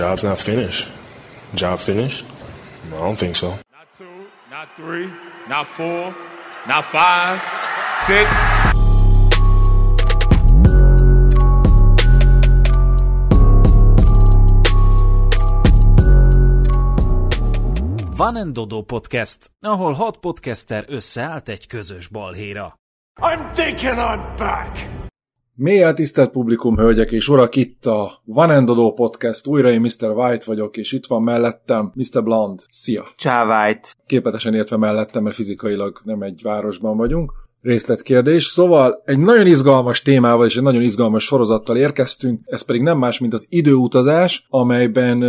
job's not finished. Job finished? I don't think so. Not two, not three, not four, not five, six. Van and Dodo Podcast, ahol hat podcaster összeállt egy közös balhéra. I'm thinking I'm back. Mélyen tisztelt publikum, hölgyek és urak, itt a Van and Dodo Podcast, újra én Mr. White vagyok, és itt van mellettem Mr. Blond. Szia! Csávájt. Képletesen értve mellettem, mert fizikailag nem egy városban vagyunk részletkérdés. Szóval egy nagyon izgalmas témával és egy nagyon izgalmas sorozattal érkeztünk, ez pedig nem más, mint az időutazás, amelyben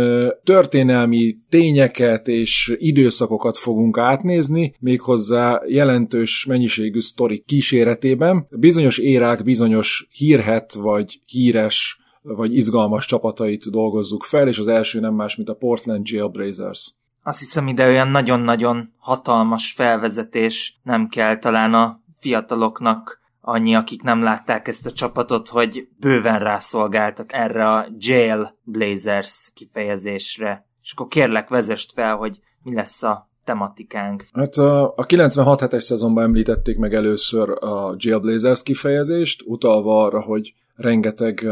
történelmi tényeket és időszakokat fogunk átnézni, méghozzá jelentős mennyiségű sztori kíséretében. Bizonyos érák, bizonyos hírhet vagy híres vagy izgalmas csapatait dolgozzuk fel, és az első nem más, mint a Portland Jailblazers. Azt hiszem ide olyan nagyon-nagyon hatalmas felvezetés nem kell talán a fiataloknak annyi, akik nem látták ezt a csapatot, hogy bőven rászolgáltak erre a Jail Blazers kifejezésre. És akkor kérlek, vezest fel, hogy mi lesz a tematikánk. Hát a, a 96-7-es szezonban említették meg először a Jail Blazers kifejezést, utalva arra, hogy rengeteg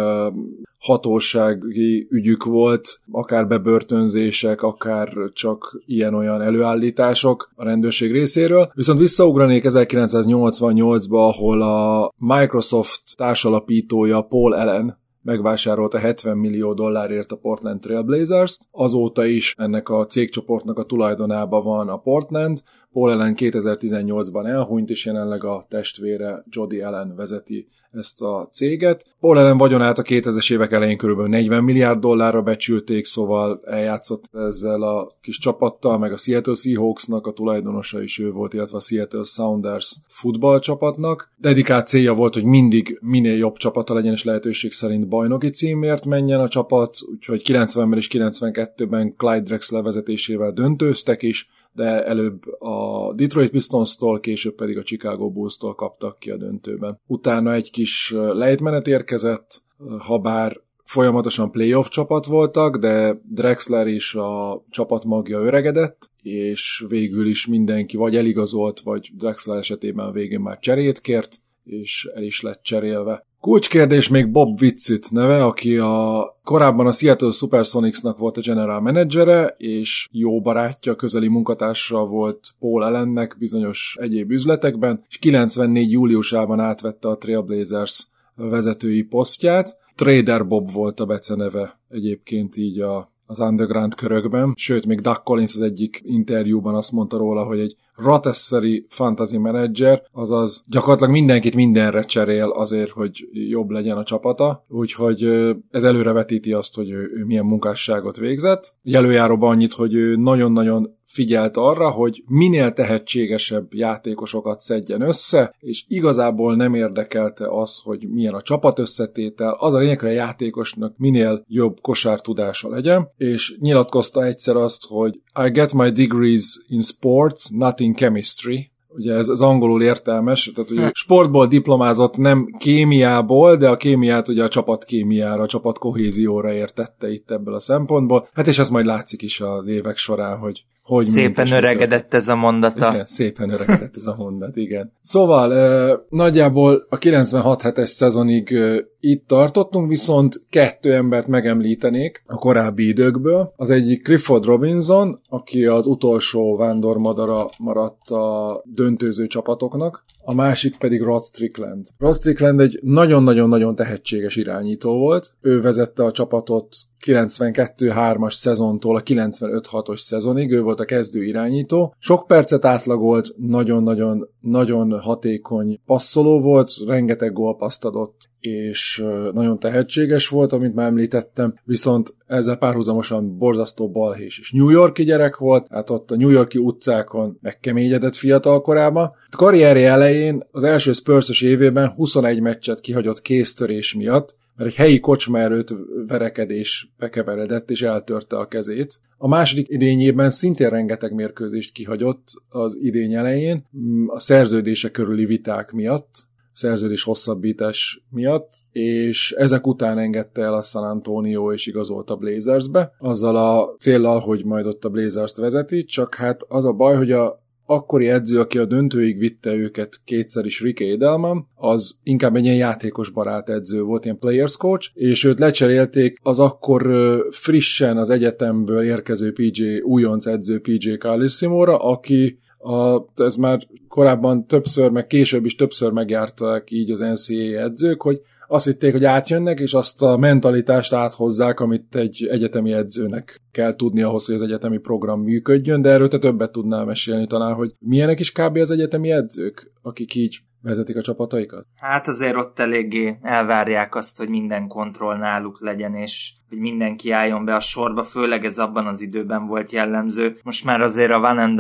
hatósági ügyük volt, akár bebörtönzések, akár csak ilyen-olyan előállítások a rendőrség részéről. Viszont visszaugranék 1988-ba, ahol a Microsoft társalapítója Paul Allen megvásárolta 70 millió dollárért a Portland Trailblazers-t. Azóta is ennek a cégcsoportnak a tulajdonában van a Portland. Paul Allen 2018-ban elhunyt, és jelenleg a testvére Jody Allen vezeti ezt a céget. Paul Allen vagyonát a 2000-es évek elején kb. 40 milliárd dollárra becsülték, szóval eljátszott ezzel a kis csapattal, meg a Seattle Seahawksnak a tulajdonosa is ő volt, illetve a Seattle Sounders futballcsapatnak. Dedikált célja volt, hogy mindig minél jobb csapata legyen, és lehetőség szerint bajnoki címért menjen a csapat, úgyhogy 90-ben és 92-ben Clyde Drexler vezetésével döntőztek is, de előbb a Detroit Pistons-tól, később pedig a Chicago Bulls-tól kaptak ki a döntőben. Utána egy kis lejtmenet érkezett, ha bár folyamatosan playoff csapat voltak, de Drexler is a csapat magja öregedett, és végül is mindenki vagy eligazolt, vagy Drexler esetében végén már cserét kért, és el is lett cserélve. Kulcskérdés még Bob Witzit neve, aki a korábban a Seattle Supersonicsnak volt a general menedzsere, és jó barátja, közeli munkatársa volt Paul Allennek bizonyos egyéb üzletekben, és 94. júliusában átvette a Trailblazers vezetői posztját. Trader Bob volt a beceneve egyébként így a az underground körökben, sőt, még Doug Collins az egyik interjúban azt mondta róla, hogy egy ratesseri fantasy manager, azaz gyakorlatilag mindenkit mindenre cserél azért, hogy jobb legyen a csapata, úgyhogy ez előrevetíti azt, hogy ő, ő milyen munkásságot végzett. Előjáróban annyit, hogy ő nagyon-nagyon figyelt arra, hogy minél tehetségesebb játékosokat szedjen össze, és igazából nem érdekelte az, hogy milyen a csapat összetétel, az a lényeg, hogy a játékosnak minél jobb kosártudása legyen, és nyilatkozta egyszer azt, hogy I get my degrees in sports, not in chemistry, ugye ez az angolul értelmes, tehát ugye sportból diplomázott nem kémiából, de a kémiát ugye a csapat kémiára, a csapat kohézióra értette itt ebből a szempontból. Hát és ez majd látszik is az évek során, hogy hogy Szépen öregedett ez a mondata. Igen, szépen öregedett ez a mondat, igen. Szóval nagyjából a 96-7-es szezonig e, itt tartottunk, viszont kettő embert megemlítenék a korábbi időkből. Az egyik Clifford Robinson, aki az utolsó vándormadara maradt a döntőző csapatoknak, a másik pedig Rod Strickland. Rod Strickland egy nagyon-nagyon-nagyon tehetséges irányító volt. Ő vezette a csapatot 92-3-as szezontól a 95-6-os szezonig, ő volt a kezdő irányító. Sok percet átlagolt, nagyon-nagyon nagyon hatékony passzoló volt, rengeteg gólpaszt adott, és nagyon tehetséges volt, amit már említettem, viszont ezzel párhuzamosan borzasztó balhés és New Yorki gyerek volt, hát ott a New Yorki utcákon megkeményedett fiatal korában. A karrierje elején az első spurs évében 21 meccset kihagyott kéztörés miatt, mert egy helyi kocsma előtt verekedés bekeveredett és eltörte a kezét. A második idényében szintén rengeteg mérkőzést kihagyott az idény elején a szerződése körüli viták miatt, szerződés hosszabbítás miatt, és ezek után engedte el a San Antonio és igazolt a Blazersbe, azzal a célral, hogy majd ott a Blazers-t vezeti, csak hát az a baj, hogy a akkori edző, aki a döntőig vitte őket kétszer is Rick Edelman, az inkább egy ilyen játékos barát edző volt, ilyen players coach, és őt lecserélték az akkor frissen az egyetemből érkező PJ, újonc edző PJ Carlissimo-ra, aki a, ez már korábban többször, meg később is többször megjártak így az NCAA edzők, hogy azt hitték, hogy átjönnek, és azt a mentalitást áthozzák, amit egy egyetemi edzőnek kell tudni ahhoz, hogy az egyetemi program működjön, de erről te többet tudnál mesélni talán, hogy milyenek is kb. az egyetemi edzők, akik így vezetik a csapataikat? Hát azért ott eléggé elvárják azt, hogy minden kontroll náluk legyen, és hogy mindenki álljon be a sorba, főleg ez abban az időben volt jellemző. Most már azért a Van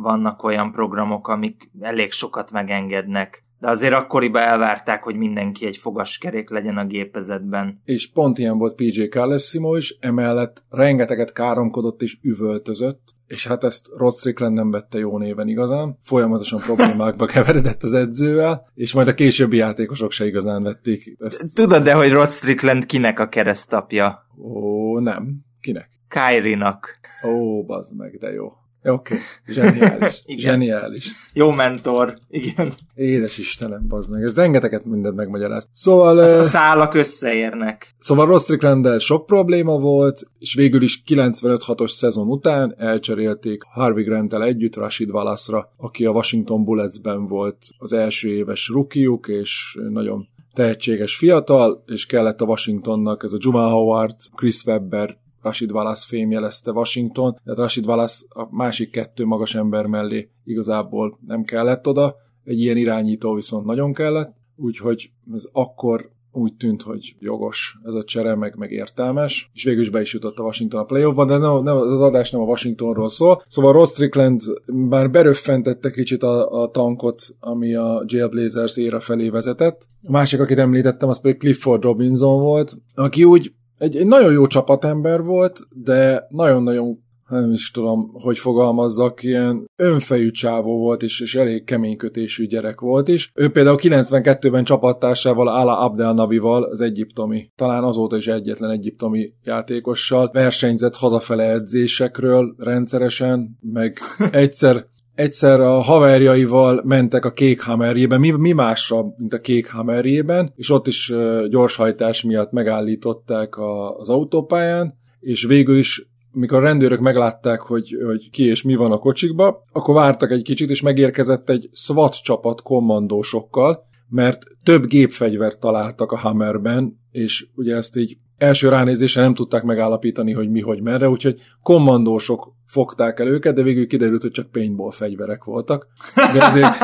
vannak olyan programok, amik elég sokat megengednek de azért akkoriban elvárták, hogy mindenki egy fogaskerék legyen a gépezetben. És pont ilyen volt PJ Carlessimo is, emellett rengeteget káromkodott és üvöltözött, és hát ezt Rod Strickland nem vette jó néven igazán, folyamatosan problémákba keveredett az edzővel, és majd a későbbi játékosok se igazán vették ezt. Tudod de, hogy Rod Strickland kinek a keresztapja? Ó, nem. Kinek? Kyrie-nak. Ó, bazd meg, de jó. Oké, okay. zseniális. igen. Zseniális. Jó mentor, igen. Édes Istenem, bazd meg. Ez rengeteget mindent megmagyaráz. Szóval... Az, a szálak összeérnek. Szóval Ross strickland sok probléma volt, és végül is 95-6-os szezon után elcserélték Harvey grant együtt Rashid Wallace-ra, aki a Washington Bulletsben volt az első éves rukiuk, és nagyon tehetséges fiatal, és kellett a Washingtonnak ez a Jumal Howard, Chris Webber Rashid Wallace fém jelezte Washington, tehát Rashid Wallace a másik kettő magas ember mellé igazából nem kellett oda, egy ilyen irányító viszont nagyon kellett, úgyhogy ez akkor úgy tűnt, hogy jogos ez a csere, meg, meg értelmes, és végül is be is jutott a Washington a playoffban, de ez nem, nem, az adás nem a Washingtonról szól. Szóval Ross Strickland már beröffentette kicsit a, a tankot, ami a Jailblazers éra felé vezetett. A másik, akit említettem, az pedig Clifford Robinson volt, aki úgy egy, egy nagyon jó csapatember volt, de nagyon-nagyon nem is tudom, hogy fogalmazzak, ilyen önfejű csávó volt, és, és elég keménykötésű gyerek volt is. Ő például 92-ben csapattársával, Ala Abdel Nabival, az egyiptomi, talán azóta is egyetlen egyiptomi játékossal versenyzett hazafele edzésekről rendszeresen, meg egyszer egyszer a haverjaival mentek a kék hamerjében, mi, mi másra, mint a kék hamerjében, és ott is gyorshajtás miatt megállították a, az autópályán, és végül is mikor a rendőrök meglátták, hogy, hogy ki és mi van a kocsikba, akkor vártak egy kicsit, és megérkezett egy SWAT csapat kommandósokkal, mert több gépfegyvert találtak a Hammerben, és ugye ezt így első ránézésre nem tudták megállapítani, hogy mi, hogy merre, úgyhogy kommandósok fogták el őket, de végül kiderült, hogy csak paintball fegyverek voltak. De azért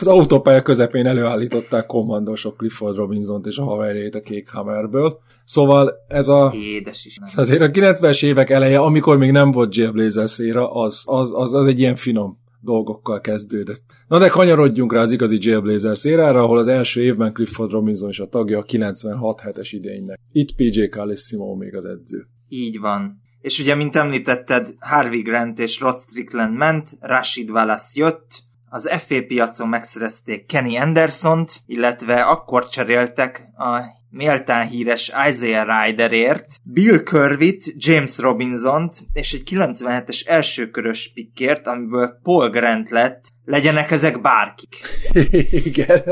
az autópálya közepén előállították kommandósok Clifford Robinson-t és a haverjét a Kék Hammerből. Szóval ez a... Édes is. Azért a 90-es évek eleje, amikor még nem volt Jailblazer széra, az, az, az, az egy ilyen finom dolgokkal kezdődött. Na de kanyarodjunk rá az igazi Jailblazer szérára, ahol az első évben Clifford Robinson is a tagja a 96-7-es idénynek. Itt PJ Carlissimo még az edző. Így van. És ugye, mint említetted, Harvey Grant és Rod Strickland ment, Rashid Wallace jött, az FA piacon megszerezték Kenny Andersont, illetve akkor cseréltek a méltán híres Isaiah Ryderért, Bill Curvit, James Robinsont és egy 97-es elsőkörös pikkért, amiből Paul Grant lett, legyenek ezek bárkik. Igen.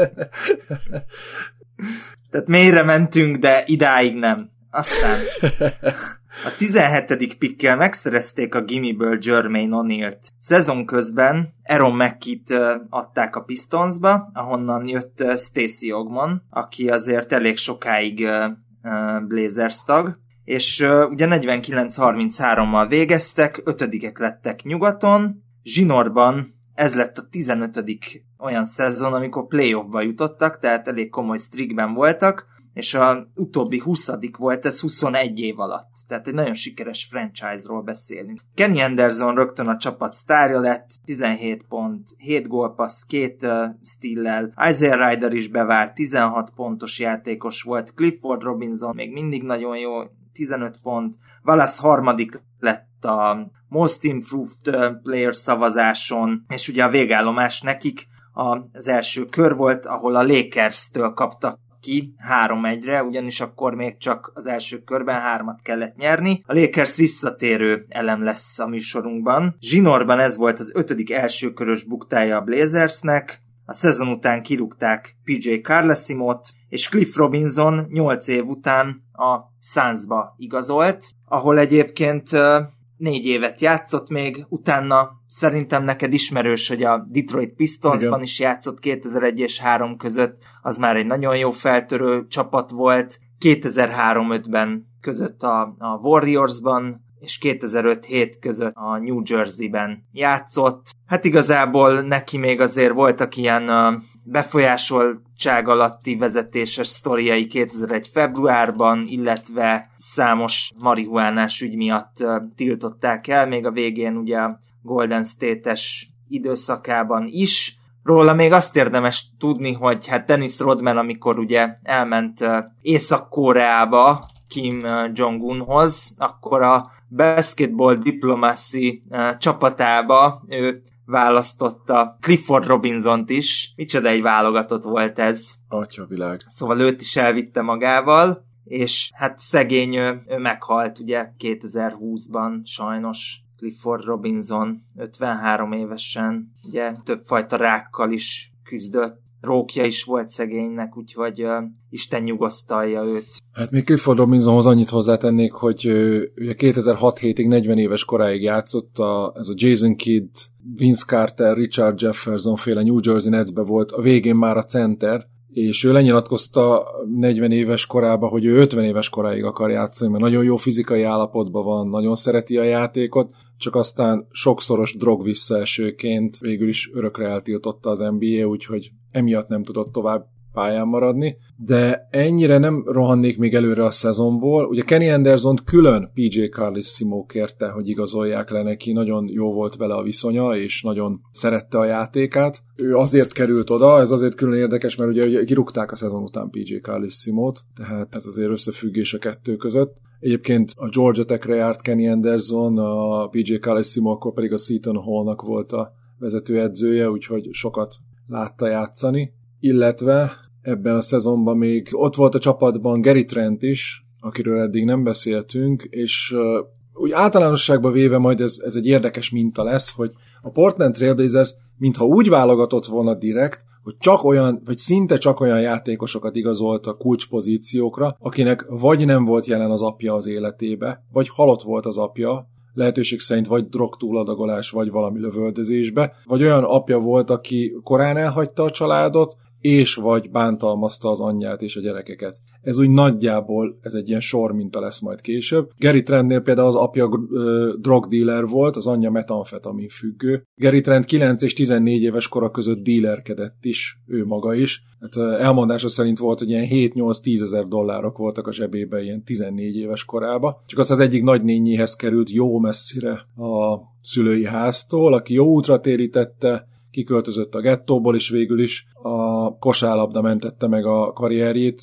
Tehát mélyre mentünk, de idáig nem. Aztán a 17. pikkel megszerezték a Gimmiből Jermaine O'Neill-t. Szezon közben Aaron McKit adták a Pistonsba, ahonnan jött Stacy Ogman, aki azért elég sokáig Blazers tag, és ugye 49-33-mal végeztek, ötödikek lettek nyugaton, Zsinorban ez lett a 15. olyan szezon, amikor playoffba jutottak, tehát elég komoly streakben voltak, és a utóbbi 20 volt ez 21 év alatt. Tehát egy nagyon sikeres franchise-ról beszélünk. Kenny Anderson rögtön a csapat sztárja lett, 17 pont, 7 gólpassz, 2 uh, stillel. Isaiah Ryder is bevált, 16 pontos játékos volt. Clifford Robinson még mindig nagyon jó, 15 pont. Wallace harmadik lett a Most Improved Player szavazáson, és ugye a végállomás nekik az első kör volt, ahol a Lakers-től kaptak ki 3-1-re, ugyanis akkor még csak az első körben hármat kellett nyerni. A Lakers visszatérő elem lesz a műsorunkban. Zsinorban ez volt az ötödik elsőkörös buktája a Blazersnek, a szezon után kirúgták PJ Carlesimot, és Cliff Robinson 8 év után a Sunsba igazolt, ahol egyébként négy évet játszott még, utána szerintem neked ismerős, hogy a Detroit Pistonsban Igen. is játszott 2001 és 3 között, az már egy nagyon jó feltörő csapat volt, 2003-5-ben között a, a Warriorsban, és 2005-7 között a New Jersey-ben játszott. Hát igazából neki még azért voltak ilyen befolyásoltság alatti vezetéses sztoriai 2001 februárban, illetve számos marihuánás ügy miatt tiltották el, még a végén ugye a Golden State-es időszakában is. Róla még azt érdemes tudni, hogy hát Dennis Rodman, amikor ugye elment Észak-Koreába, Kim Jong-unhoz, akkor a Basketball Diplomacy csapatába ő választotta Clifford Robinson-t is. Micsoda egy válogatott volt ez. Atya világ. Szóval őt is elvitte magával, és hát szegény ő, ő meghalt ugye 2020-ban sajnos. Clifford Robinson 53 évesen, ugye többfajta rákkal is küzdött, rókja is volt szegénynek, úgyhogy uh, Isten nyugosztalja őt. Hát még Clifford Robinsonhoz annyit hozzátennék, hogy uh, ugye 2006 hétig 40 éves koráig játszott, a, ez a Jason Kidd, Vince Carter, Richard Jefferson féle New Jersey Netsbe volt, a végén már a center, és ő lenyilatkozta 40 éves korában, hogy ő 50 éves koráig akar játszani, mert nagyon jó fizikai állapotban van, nagyon szereti a játékot, csak aztán sokszoros drog visszaesőként végül is örökre eltiltotta az NBA, úgyhogy emiatt nem tudott tovább pályán maradni, de ennyire nem rohannék még előre a szezonból. Ugye Kenny Anderson külön PJ Carlissimo kérte, hogy igazolják le neki, nagyon jó volt vele a viszonya, és nagyon szerette a játékát. Ő azért került oda, ez azért külön érdekes, mert ugye, kirúgták a szezon után PJ Carlissimót, tehát ez azért összefüggés a kettő között. Egyébként a Georgia Techre járt Kenny Anderson, a PJ Carlissimo akkor pedig a Seton Hallnak volt a vezetőedzője, úgyhogy sokat látta játszani illetve ebben a szezonban még ott volt a csapatban Gary Trent is, akiről eddig nem beszéltünk, és úgy általánosságban véve majd ez, ez egy érdekes minta lesz, hogy a Portland Trailblazers mintha úgy válogatott volna direkt, hogy csak olyan, vagy szinte csak olyan játékosokat igazolt a kulcspozíciókra, akinek vagy nem volt jelen az apja az életébe, vagy halott volt az apja, lehetőség szerint vagy drog túladagolás, vagy valami lövöldözésbe, vagy olyan apja volt, aki korán elhagyta a családot, és vagy bántalmazta az anyját és a gyerekeket. Ez úgy nagyjából, ez egy ilyen sor minta lesz majd később. Gary Trentnél például az apja drug dealer volt, az anyja metamfetamin függő. Gary Trent 9 és 14 éves kora között dealerkedett is, ő maga is. Hát elmondása szerint volt, hogy ilyen 7-8-10 ezer dollárok voltak a zsebébe ilyen 14 éves korába. Csak az az egyik nagynényéhez került jó messzire a szülői háztól, aki jó útra térítette, kiköltözött a gettóból, és végül is a kosárlabda mentette meg a karrierjét.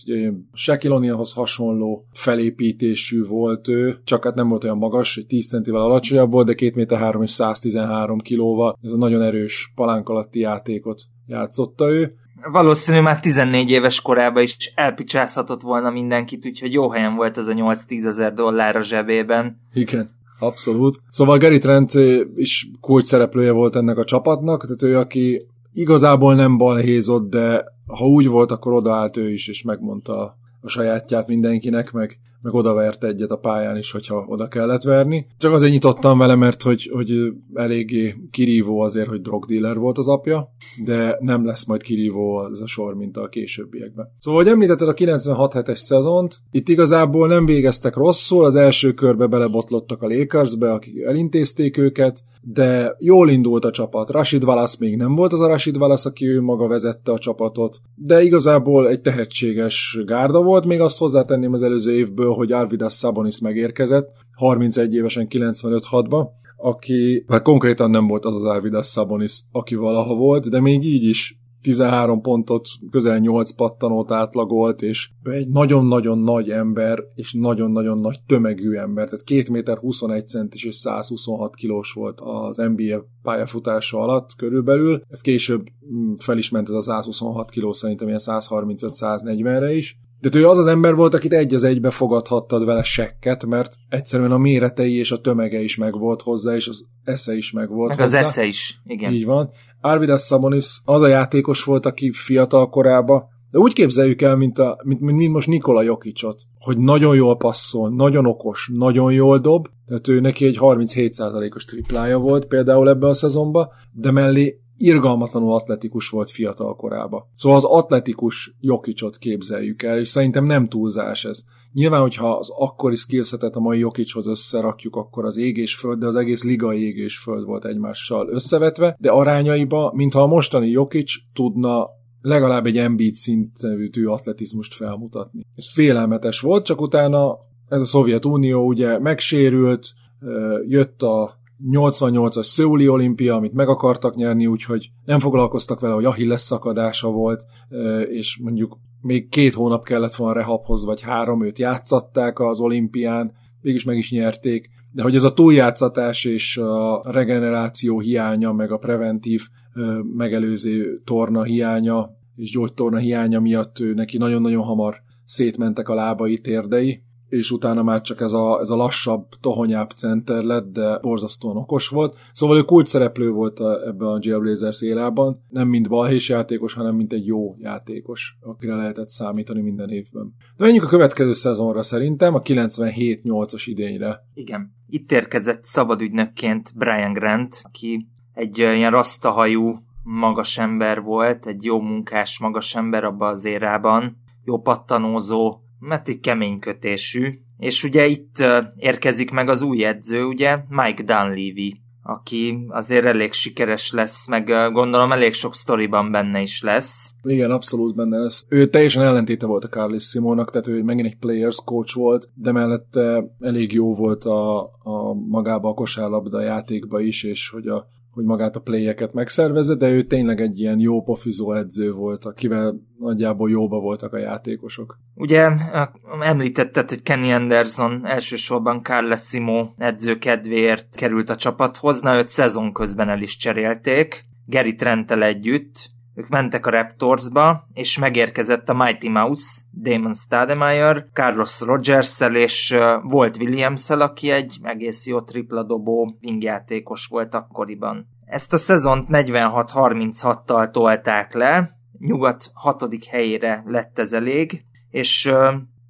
Sekiloniahoz hasonló felépítésű volt ő, csak hát nem volt olyan magas, egy 10 centivel alacsonyabb volt, de 2 méter 3 és 113 kilóval. Ez a nagyon erős palánk alatti játékot játszotta ő. Valószínű már 14 éves korában is elpicsázhatott volna mindenkit, úgyhogy jó helyen volt ez a 8-10 ezer dollár a zsebében. Igen. Abszolút. Szóval Gary Trent is kulcs szereplője volt ennek a csapatnak, tehát ő, aki igazából nem balhézott, de ha úgy volt, akkor odaállt ő is, és megmondta a sajátját mindenkinek, meg meg odavert egyet a pályán is, hogyha oda kellett verni. Csak azért nyitottam vele, mert hogy, hogy eléggé kirívó azért, hogy drogdealer volt az apja, de nem lesz majd kirívó az a sor, mint a későbbiekben. Szóval, hogy említetted a 96-7-es szezont, itt igazából nem végeztek rosszul, az első körbe belebotlottak a Lakersbe, akik elintézték őket, de jól indult a csapat. Rashid Wallace még nem volt az a Rashid Wallace, aki ő maga vezette a csapatot, de igazából egy tehetséges gárda volt, még azt hozzátenném az előző évből, hogy Arvidas Sabonis megérkezett, 31 évesen 95-6-ba, aki hát konkrétan nem volt az az Arvidas Sabonis, aki valaha volt, de még így is 13 pontot, közel 8 pattanót átlagolt, és egy nagyon-nagyon nagy ember, és nagyon-nagyon nagy tömegű ember, tehát 2 méter 21 centis és 126 kilós volt az NBA pályafutása alatt körülbelül. Ez később mm, fel is ment ez a 126 kiló, szerintem ilyen 135-140-re is. De ő az az ember volt, akit egy az egybe fogadhattad vele sekket, mert egyszerűen a méretei és a tömege is megvolt hozzá, és az esze is megvolt Meg hozzá. az esze is, igen. Így van. Arvidas Sabonis az a játékos volt, aki fiatal korában, de úgy képzeljük el, mint, a, mint, mint, mint most Nikola Jokicsot, hogy nagyon jól passzol, nagyon okos, nagyon jól dob, tehát ő neki egy 37%-os triplája volt például ebbe a szezonba, de mellé irgalmatlanul atletikus volt fiatal korába. Szóval az atletikus Jokicsot képzeljük el, és szerintem nem túlzás ez. Nyilván, hogyha az akkori skillsetet a mai Jokicshoz összerakjuk, akkor az ég és föld, de az egész liga ég és föld volt egymással összevetve, de arányaiba, mintha a mostani Jokic tudna legalább egy Embiid szintű atletizmust felmutatni. Ez félelmetes volt, csak utána ez a Szovjetunió ugye megsérült, jött a 88-as Szöuli olimpia, amit meg akartak nyerni, úgyhogy nem foglalkoztak vele, hogy Achilles szakadása volt, és mondjuk még két hónap kellett volna rehabhoz, vagy három, őt játszatták az olimpián, mégis meg is nyerték, de hogy ez a túljátszatás és a regeneráció hiánya, meg a preventív megelőző torna hiánya, és gyógytorna hiánya miatt neki nagyon-nagyon hamar szétmentek a lábai, térdei, és utána már csak ez a, ez a lassabb, tohonyább center lett, de borzasztóan okos volt. Szóval ő kult szereplő volt a, ebben a Jailblazers élában, nem mint balhés játékos, hanem mint egy jó játékos, akire lehetett számítani minden évben. De menjünk a következő szezonra szerintem, a 97-8-as idényre. Igen. Itt érkezett szabadügynökként Brian Grant, aki egy ilyen rasztahajú magas ember volt, egy jó munkás magas ember abban az érában, jó pattanózó, mert egy kemény kötésű, és ugye itt érkezik meg az új edző, ugye Mike Dunleavy, aki azért elég sikeres lesz, meg gondolom elég sok sztoriban benne is lesz. Igen, abszolút benne lesz. Ő teljesen ellentéte volt a Carlis Simonnak, tehát ő megint egy players coach volt, de mellette elég jó volt a, a magába a kosárlabda játékba is, és hogy a hogy magát a playeket megszervezze, de ő tényleg egy ilyen jó pofizó edző volt, akivel nagyjából jóba voltak a játékosok. Ugye említetted, hogy Kenny Anderson elsősorban Carles Simo edző kedvéért került a csapathoz, na őt szezon közben el is cserélték, Gary Trenttel együtt, ők mentek a Raptorsba, és megérkezett a Mighty Mouse, Damon Stademeyer, Carlos rogers és volt williams aki egy egész jó tripla dobó wingjátékos volt akkoriban. Ezt a szezont 46-36-tal tolták le, nyugat hatodik helyére lett ez elég, és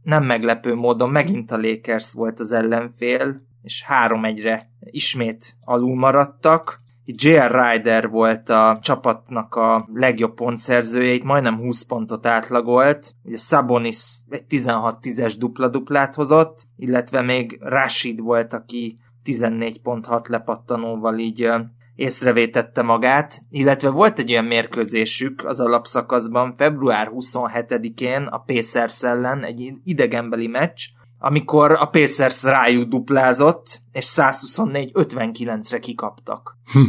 nem meglepő módon megint a Lakers volt az ellenfél, és 3-1-re ismét alul maradtak, J.R. Ryder volt a csapatnak a legjobb pontszerzője, itt majdnem 20 pontot átlagolt, ugye Sabonis egy 16-10-es dupla-duplát hozott, illetve még Rashid volt, aki 14.6 lepattanóval így észrevétette magát, illetve volt egy olyan mérkőzésük az alapszakaszban február 27-én a Pacers ellen, egy idegenbeli meccs, amikor a Pacers rájuk duplázott, és 124-59-re kikaptak. Hm,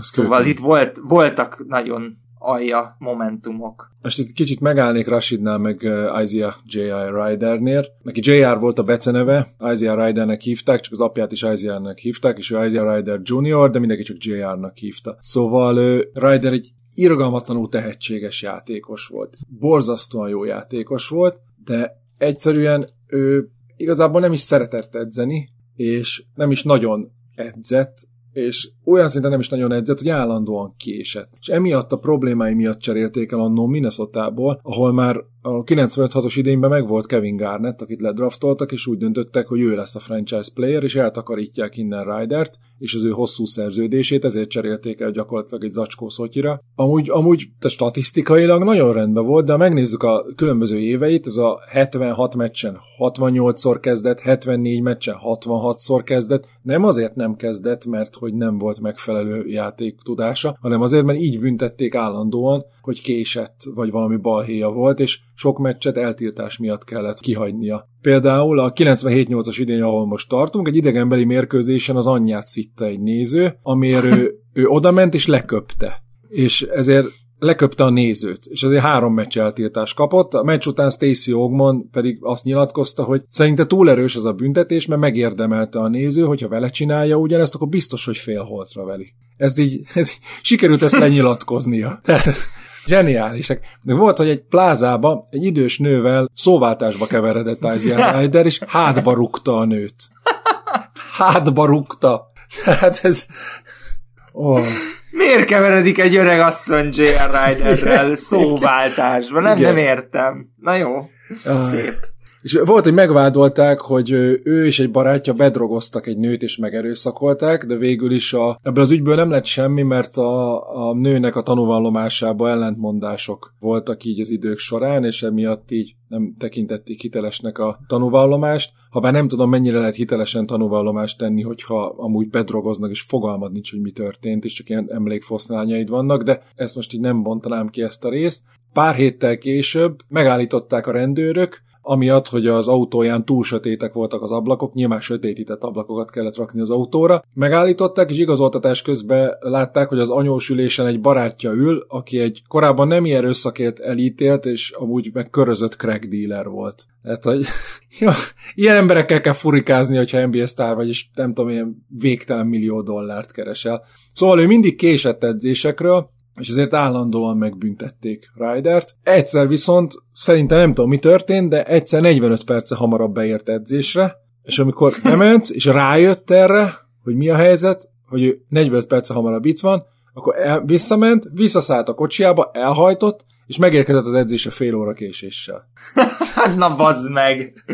szóval kőken. itt volt, voltak nagyon alja momentumok. Most itt kicsit megállnék Rashidnál, meg Isaiah J.I. Rydernél. Neki J.R. volt a beceneve, Isaiah Rydernek hívták, csak az apját is Isaiah-nek hívták, és ő Isaiah Ryder Jr., de mindenki csak J.R.-nak hívta. Szóval Ryder egy irgalmatlanul tehetséges játékos volt. Borzasztóan jó játékos volt, de egyszerűen ő igazából nem is szeretett edzeni, és nem is nagyon edzett, és olyan szinten nem is nagyon edzett, hogy állandóan késett. És emiatt a problémái miatt cserélték el annó Minnesota-ból, ahol már a 95-6-os idényben meg volt Kevin Garnett, akit ledraftoltak, és úgy döntöttek, hogy ő lesz a franchise player, és eltakarítják innen Rydert, és az ő hosszú szerződését, ezért cserélték el gyakorlatilag egy zacskó szotyira. Amúgy, amúgy te statisztikailag nagyon rendben volt, de ha megnézzük a különböző éveit, ez a 76 meccsen 68-szor kezdett, 74 meccsen 66-szor kezdett, nem azért nem kezdett, mert hogy nem volt megfelelő játék tudása, hanem azért, mert így büntették állandóan, hogy késett, vagy valami balhéja volt, és sok meccset eltiltás miatt kellett kihagynia. Például a 97-8-as idén, ahol most tartunk, egy idegenbeli mérkőzésen az anyját szitta egy néző, amiért ő, ő odament és leköpte. És ezért leköpte a nézőt, és azért három meccs eltiltás kapott. A meccs után Stacey Ogmon pedig azt nyilatkozta, hogy szerinte túl erős az a büntetés, mert megérdemelte a néző, hogyha vele csinálja ugyanezt, akkor biztos, hogy fél holtra veli. Ez így, ez így sikerült ezt lenyilatkoznia. Zseniálisak. De volt, hogy egy plázába egy idős nővel szóváltásba keveredett Isaiah Ryder, és hátba rúgta a nőt. Hátba rúgta. Tehát ez... Oh. Miért keveredik egy öreg asszony J.R. Ryderrel szóváltásba? Nem, Igen. nem értem. Na jó, Ah. szép. És volt, hogy megvádolták, hogy ő és egy barátja bedrogoztak egy nőt és megerőszakolták, de végül is a, ebből az ügyből nem lett semmi, mert a, a nőnek a tanúvallomásában ellentmondások voltak így az idők során, és emiatt így nem tekintették hitelesnek a tanúvallomást. Habár nem tudom, mennyire lehet hitelesen tanúvallomást tenni, hogyha amúgy bedrogoznak, és fogalmad nincs, hogy mi történt, és csak ilyen emlékfoszlányaid vannak, de ezt most így nem bontanám ki ezt a részt. Pár héttel később megállították a rendőrök, amiatt, hogy az autóján túl sötétek voltak az ablakok, nyilván sötétített ablakokat kellett rakni az autóra. Megállították, és igazoltatás közben látták, hogy az anyósülésen egy barátja ül, aki egy korábban nem ilyen erőszakért elítélt, és amúgy meg körözött crack dealer volt. Tehát, hogy ja, ilyen emberekkel kell furikázni, hogyha NBA sztár vagy, és nem tudom, ilyen végtelen millió dollárt keresel. Szóval ő mindig késett edzésekről, és ezért állandóan megbüntették Rydert. Egyszer viszont szerintem nem tudom mi történt, de egyszer 45 perce hamarabb beért edzésre, és amikor bement, és rájött erre, hogy mi a helyzet, hogy ő 45 perce hamarabb itt van, akkor el, visszament, visszaszállt a kocsiába, elhajtott, és megérkezett az edzése fél óra késéssel. Na bazd meg!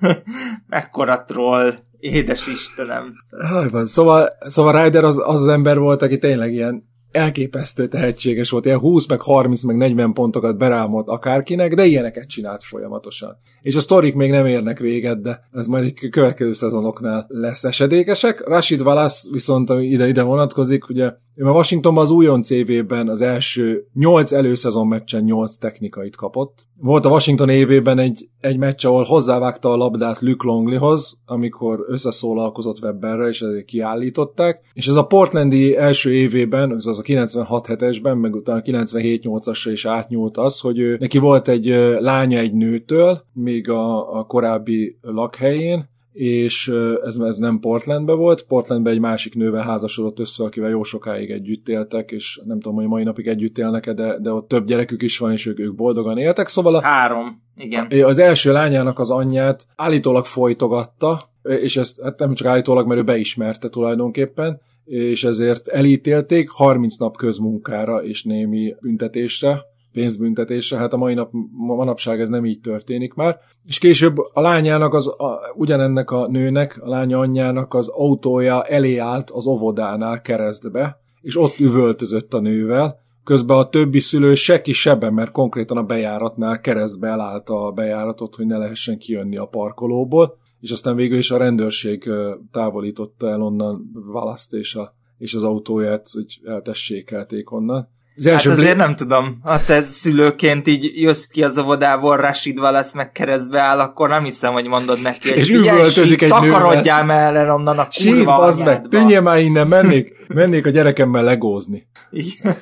Mekkora troll! Édes Istenem! Haj, van. Szóval, szóval Ryder az, az az ember volt, aki tényleg ilyen elképesztő tehetséges volt, ilyen 20, meg 30, meg 40 pontokat berámolt akárkinek, de ilyeneket csinált folyamatosan. És a sztorik még nem érnek véget, de ez majd egy következő szezonoknál lesz esedékesek. Rashid Wallace viszont ide-ide vonatkozik, ugye ő a Washingtonban az újon CV-ben az első 8 előszezon meccsen 8 technikait kapott. Volt a Washington évében egy, egy meccs, ahol hozzávágta a labdát Luke Longleyhoz, amikor összeszólalkozott Webberre, és ezért kiállították. És ez a Portlandi első évében, ez az a 96-7-esben, meg utána 97-8-asra is átnyúlt az, hogy ő, neki volt egy lánya egy nőtől, még a, a korábbi lakhelyén, és ez, ez nem Portlandben volt, Portlandben egy másik nővel házasodott össze, akivel jó sokáig együtt éltek, és nem tudom, hogy mai napig együtt élnek de, de ott több gyerekük is van, és ők, ők boldogan éltek, szóval a, Három. Igen. az első lányának az anyját állítólag folytogatta, és ezt hát nem csak állítólag, mert ő beismerte tulajdonképpen, és ezért elítélték 30 nap közmunkára és némi büntetésre, pénzbüntetésre, hát a mai nap, manapság ez nem így történik már. És később a lányának, az, a, ugyanennek a nőnek, a lánya anyjának az autója elé állt az óvodánál keresztbe, és ott üvöltözött a nővel, Közben a többi szülő se ki sebe, mert konkrétan a bejáratnál keresztbe elállta a bejáratot, hogy ne lehessen kijönni a parkolóból, és aztán végül is a rendőrség távolította el onnan Valaszt és, a, és az autóját, hogy eltessékelték onnan. Az Hát első azért bli- nem tudom, ha te szülőként így jössz ki az óvodából, Rashid Wallace meg keresztbe áll, akkor nem hiszem, hogy mondod neki, hogy És üvöltözik egy takarodjál már el onnan a kurva bazd meg, tűnjél már innen, mennék, mennék a gyerekemmel legózni. Igen.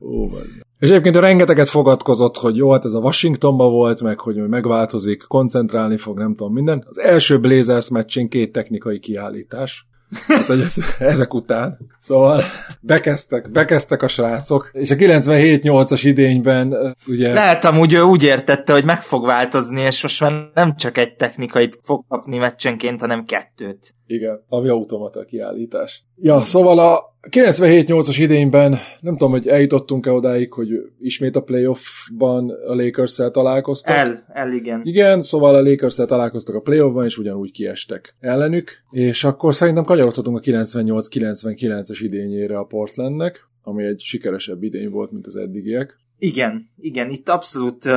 Ó. és egyébként rengeteget fogadkozott, hogy jó, hát ez a Washingtonban volt, meg hogy megváltozik, koncentrálni fog, nem tudom minden. Az első Blazers meccsén két technikai kiállítás. Hát, hogy ez, ezek után. Szóval bekezdtek, bekezdtek a srácok, és a 97-8-as idényben ugye... Lehet amúgy ő úgy értette, hogy meg fog változni, és most már nem csak egy technikait fog kapni meccsenként, hanem kettőt. Igen, ami automata kiállítás. Ja, szóval a 97-8-as idényben nem tudom, hogy eljutottunk-e odáig, hogy ismét a playoffban a Lakers-szel találkoztak. El, el igen. Igen, szóval a lakers találkoztak a playoffban, és ugyanúgy kiestek ellenük, és akkor szerintem kanyarodhatunk a 98-99-es idényére a Portlandnek, ami egy sikeresebb idény volt, mint az eddigiek. Igen, igen, itt abszolút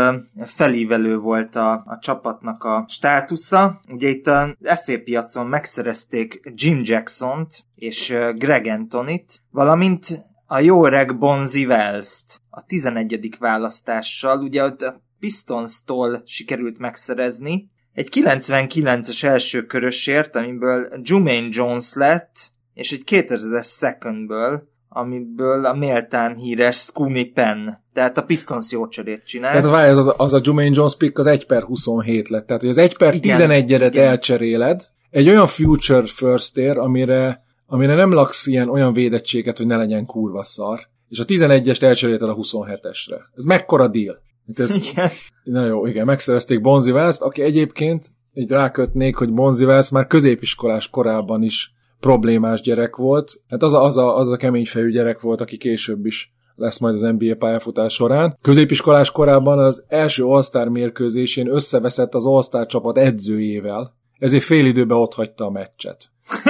felívelő volt a, a csapatnak a státusza. Ugye itt a FA piacon megszerezték Jim Jackson-t és Greg Antonit, valamint a jó öreg Bonzi Wells-t a 11. választással. Ugye a Pistons-tól sikerült megszerezni, egy 99-es első körösért, amiből Jumaine Jones lett, és egy 2000-es secondből, amiből a méltán híres Scooney Penn Tehát a Pistons jó cserét csinált. Tehát az, az, az a Jermaine Jones pick az 1 per 27 lett. Tehát, hogy az 1 per 11-edet elcseréled, egy olyan future first ér, amire, amire nem laksz ilyen olyan védettséget, hogy ne legyen kurva szar, és a 11-est elcserélted a 27-esre. Ez mekkora deal? Hát ez, Igen. Na jó, igen, megszerezték Bonzi Wells-t, aki egyébként így rákötnék, hogy Bonzi Wells már középiskolás korában is problémás gyerek volt. Hát az a, az a, az a kemény fejű gyerek volt, aki később is lesz majd az NBA pályafutás során. Középiskolás korában az első All-Star mérkőzésén összeveszett az All-Star csapat edzőjével, ezért fél időben ott hagyta a meccset.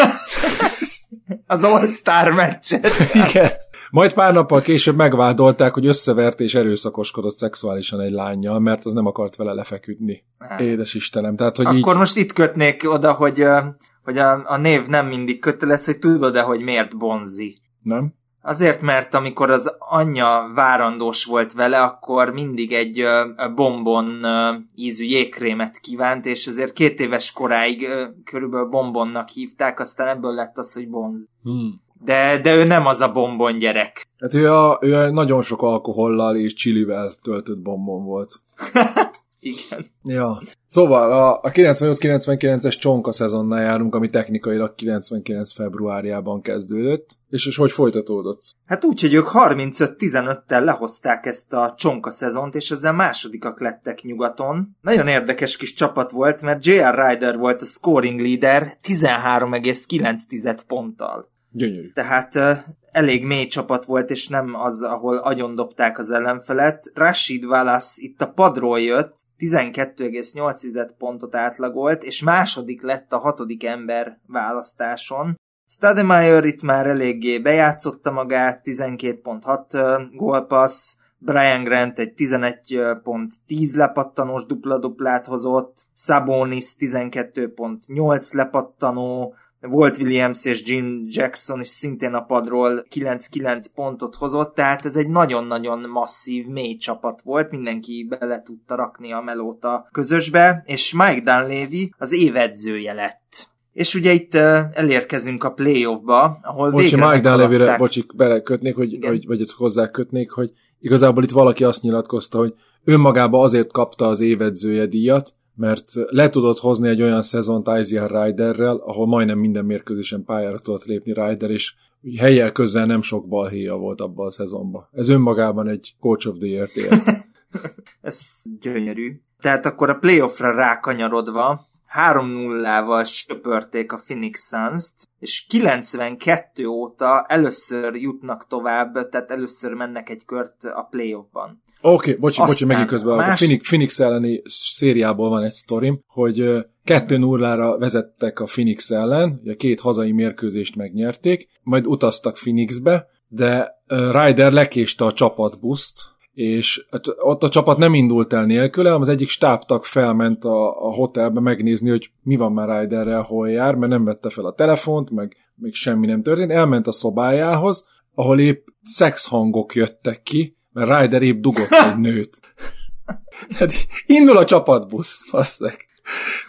Az All-Star meccset. Igen. Majd pár nappal később megvádolták, hogy összevert és erőszakoskodott szexuálisan egy lányjal, mert az nem akart vele lefeküdni. Édes Istenem. Tehát, hogy Akkor így... most itt kötnék oda, hogy, hogy a, a név nem mindig köteles, hogy tudod-e, hogy miért Bonzi. Nem? Azért, mert amikor az anyja várandós volt vele, akkor mindig egy bombon ízű jégkrémet kívánt, és azért két éves koráig körülbelül bombonnak hívták, aztán ebből lett az, hogy bonz. Hmm. De, de ő nem az a bombon gyerek. Hát ő, a, ő a nagyon sok alkohollal és csilivel töltött bombon volt. Igen. Ja. Szóval a, a 98-99-es csonka szezonnál járunk, ami technikailag 99 februárjában kezdődött, és, és hogy folytatódott? Hát úgy, hogy ők 35-15-tel lehozták ezt a csonka szezont, és ezzel másodikak lettek nyugaton. Nagyon érdekes kis csapat volt, mert J.R. Ryder volt a scoring leader 13,9 ponttal. Gyönyörű. Tehát elég mély csapat volt, és nem az, ahol agyondobták az ellenfelet. Rashid Wallace itt a padról jött, 12,8 pontot átlagolt, és második lett a hatodik ember választáson. Stademeyer itt már eléggé bejátszotta magát, 12.6 gólpassz, Brian Grant egy 11.10 lepattanós dupla-duplát hozott, Sabonis 12.8 lepattanó, volt Williams és Jim Jackson is szintén a padról 9-9 pontot hozott, tehát ez egy nagyon-nagyon masszív, mély csapat volt, mindenki bele tudta rakni a melót a közösbe, és Mike Dunleavy az évedzője lett. És ugye itt uh, elérkezünk a playoffba, ahol Bocsi, végre Mike Dunleavy-re, bocsik, belekötnék, hogy, Igen. hogy, vagy ezt hozzákötnék, hogy igazából itt valaki azt nyilatkozta, hogy önmagába azért kapta az évedzője díjat, mert le tudott hozni egy olyan szezont Isaiah Ryderrel, ahol majdnem minden mérkőzésen pályára tudott lépni Ryder, és helyel közel nem sok balhéja volt abban a szezonban. Ez önmagában egy Coach of the Year-t ért. Ez gyönyörű. Tehát akkor a playoffra rákanyarodva 3-0-val söpörték a Phoenix Suns-t, és 92 óta először jutnak tovább, tehát először mennek egy kört a playoffban. Oké, okay, bocsi, bocsi, megint közben. más- A Phoenix, Phoenix elleni szériából van egy sztorim, hogy kettő nullára vezettek a Phoenix ellen, ugye két hazai mérkőzést megnyerték, majd utaztak Phoenixbe, de Ryder lekéste a csapatbuszt, és hát ott a csapat nem indult el nélküle, hanem az egyik stábtag felment a, a hotelbe megnézni, hogy mi van már Ryderrel, hol jár, mert nem vette fel a telefont, meg még semmi nem történt. Elment a szobájához, ahol épp szexhangok jöttek ki, mert Ryder épp dugott egy nőt. Hát indul a csapatbusz, basszeg.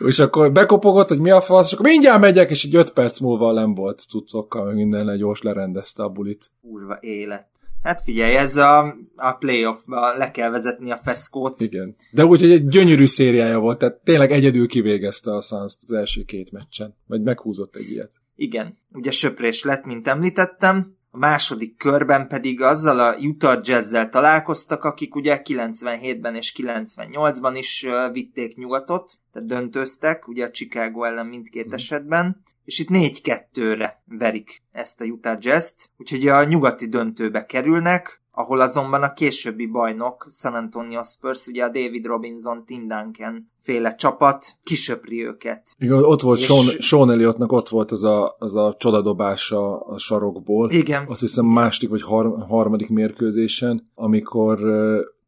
És akkor bekopogott, hogy mi a fasz, és akkor mindjárt megyek, és egy öt perc múlva nem volt cuccokkal, meg minden gyors lerendezte a bulit. Kurva élet. Hát figyelj, ez a, a playoffba le kell vezetni a feszkót. Igen. De úgy, hogy egy gyönyörű szériája volt, tehát tényleg egyedül kivégezte a suns az első két meccsen. Vagy meghúzott egy ilyet. Igen, ugye söprés lett, mint említettem. A második körben pedig azzal a Utah Jazz-zel találkoztak, akik ugye 97-ben és 98-ban is vitték nyugatot, tehát döntöztek, ugye a Chicago ellen mindkét esetben, és itt 4-2-re verik ezt a Utah Jazz-t, úgyhogy a nyugati döntőbe kerülnek, ahol azonban a későbbi bajnok San Antonio Spurs, ugye a David Robinson, Tim Duncan féle csapat kisöpri őket. Igen, ott volt És- Sean, Sean Elliottnak ott volt az a, az a csodadobás a, sarokból. Igen. Azt hiszem második vagy har, harmadik mérkőzésen, amikor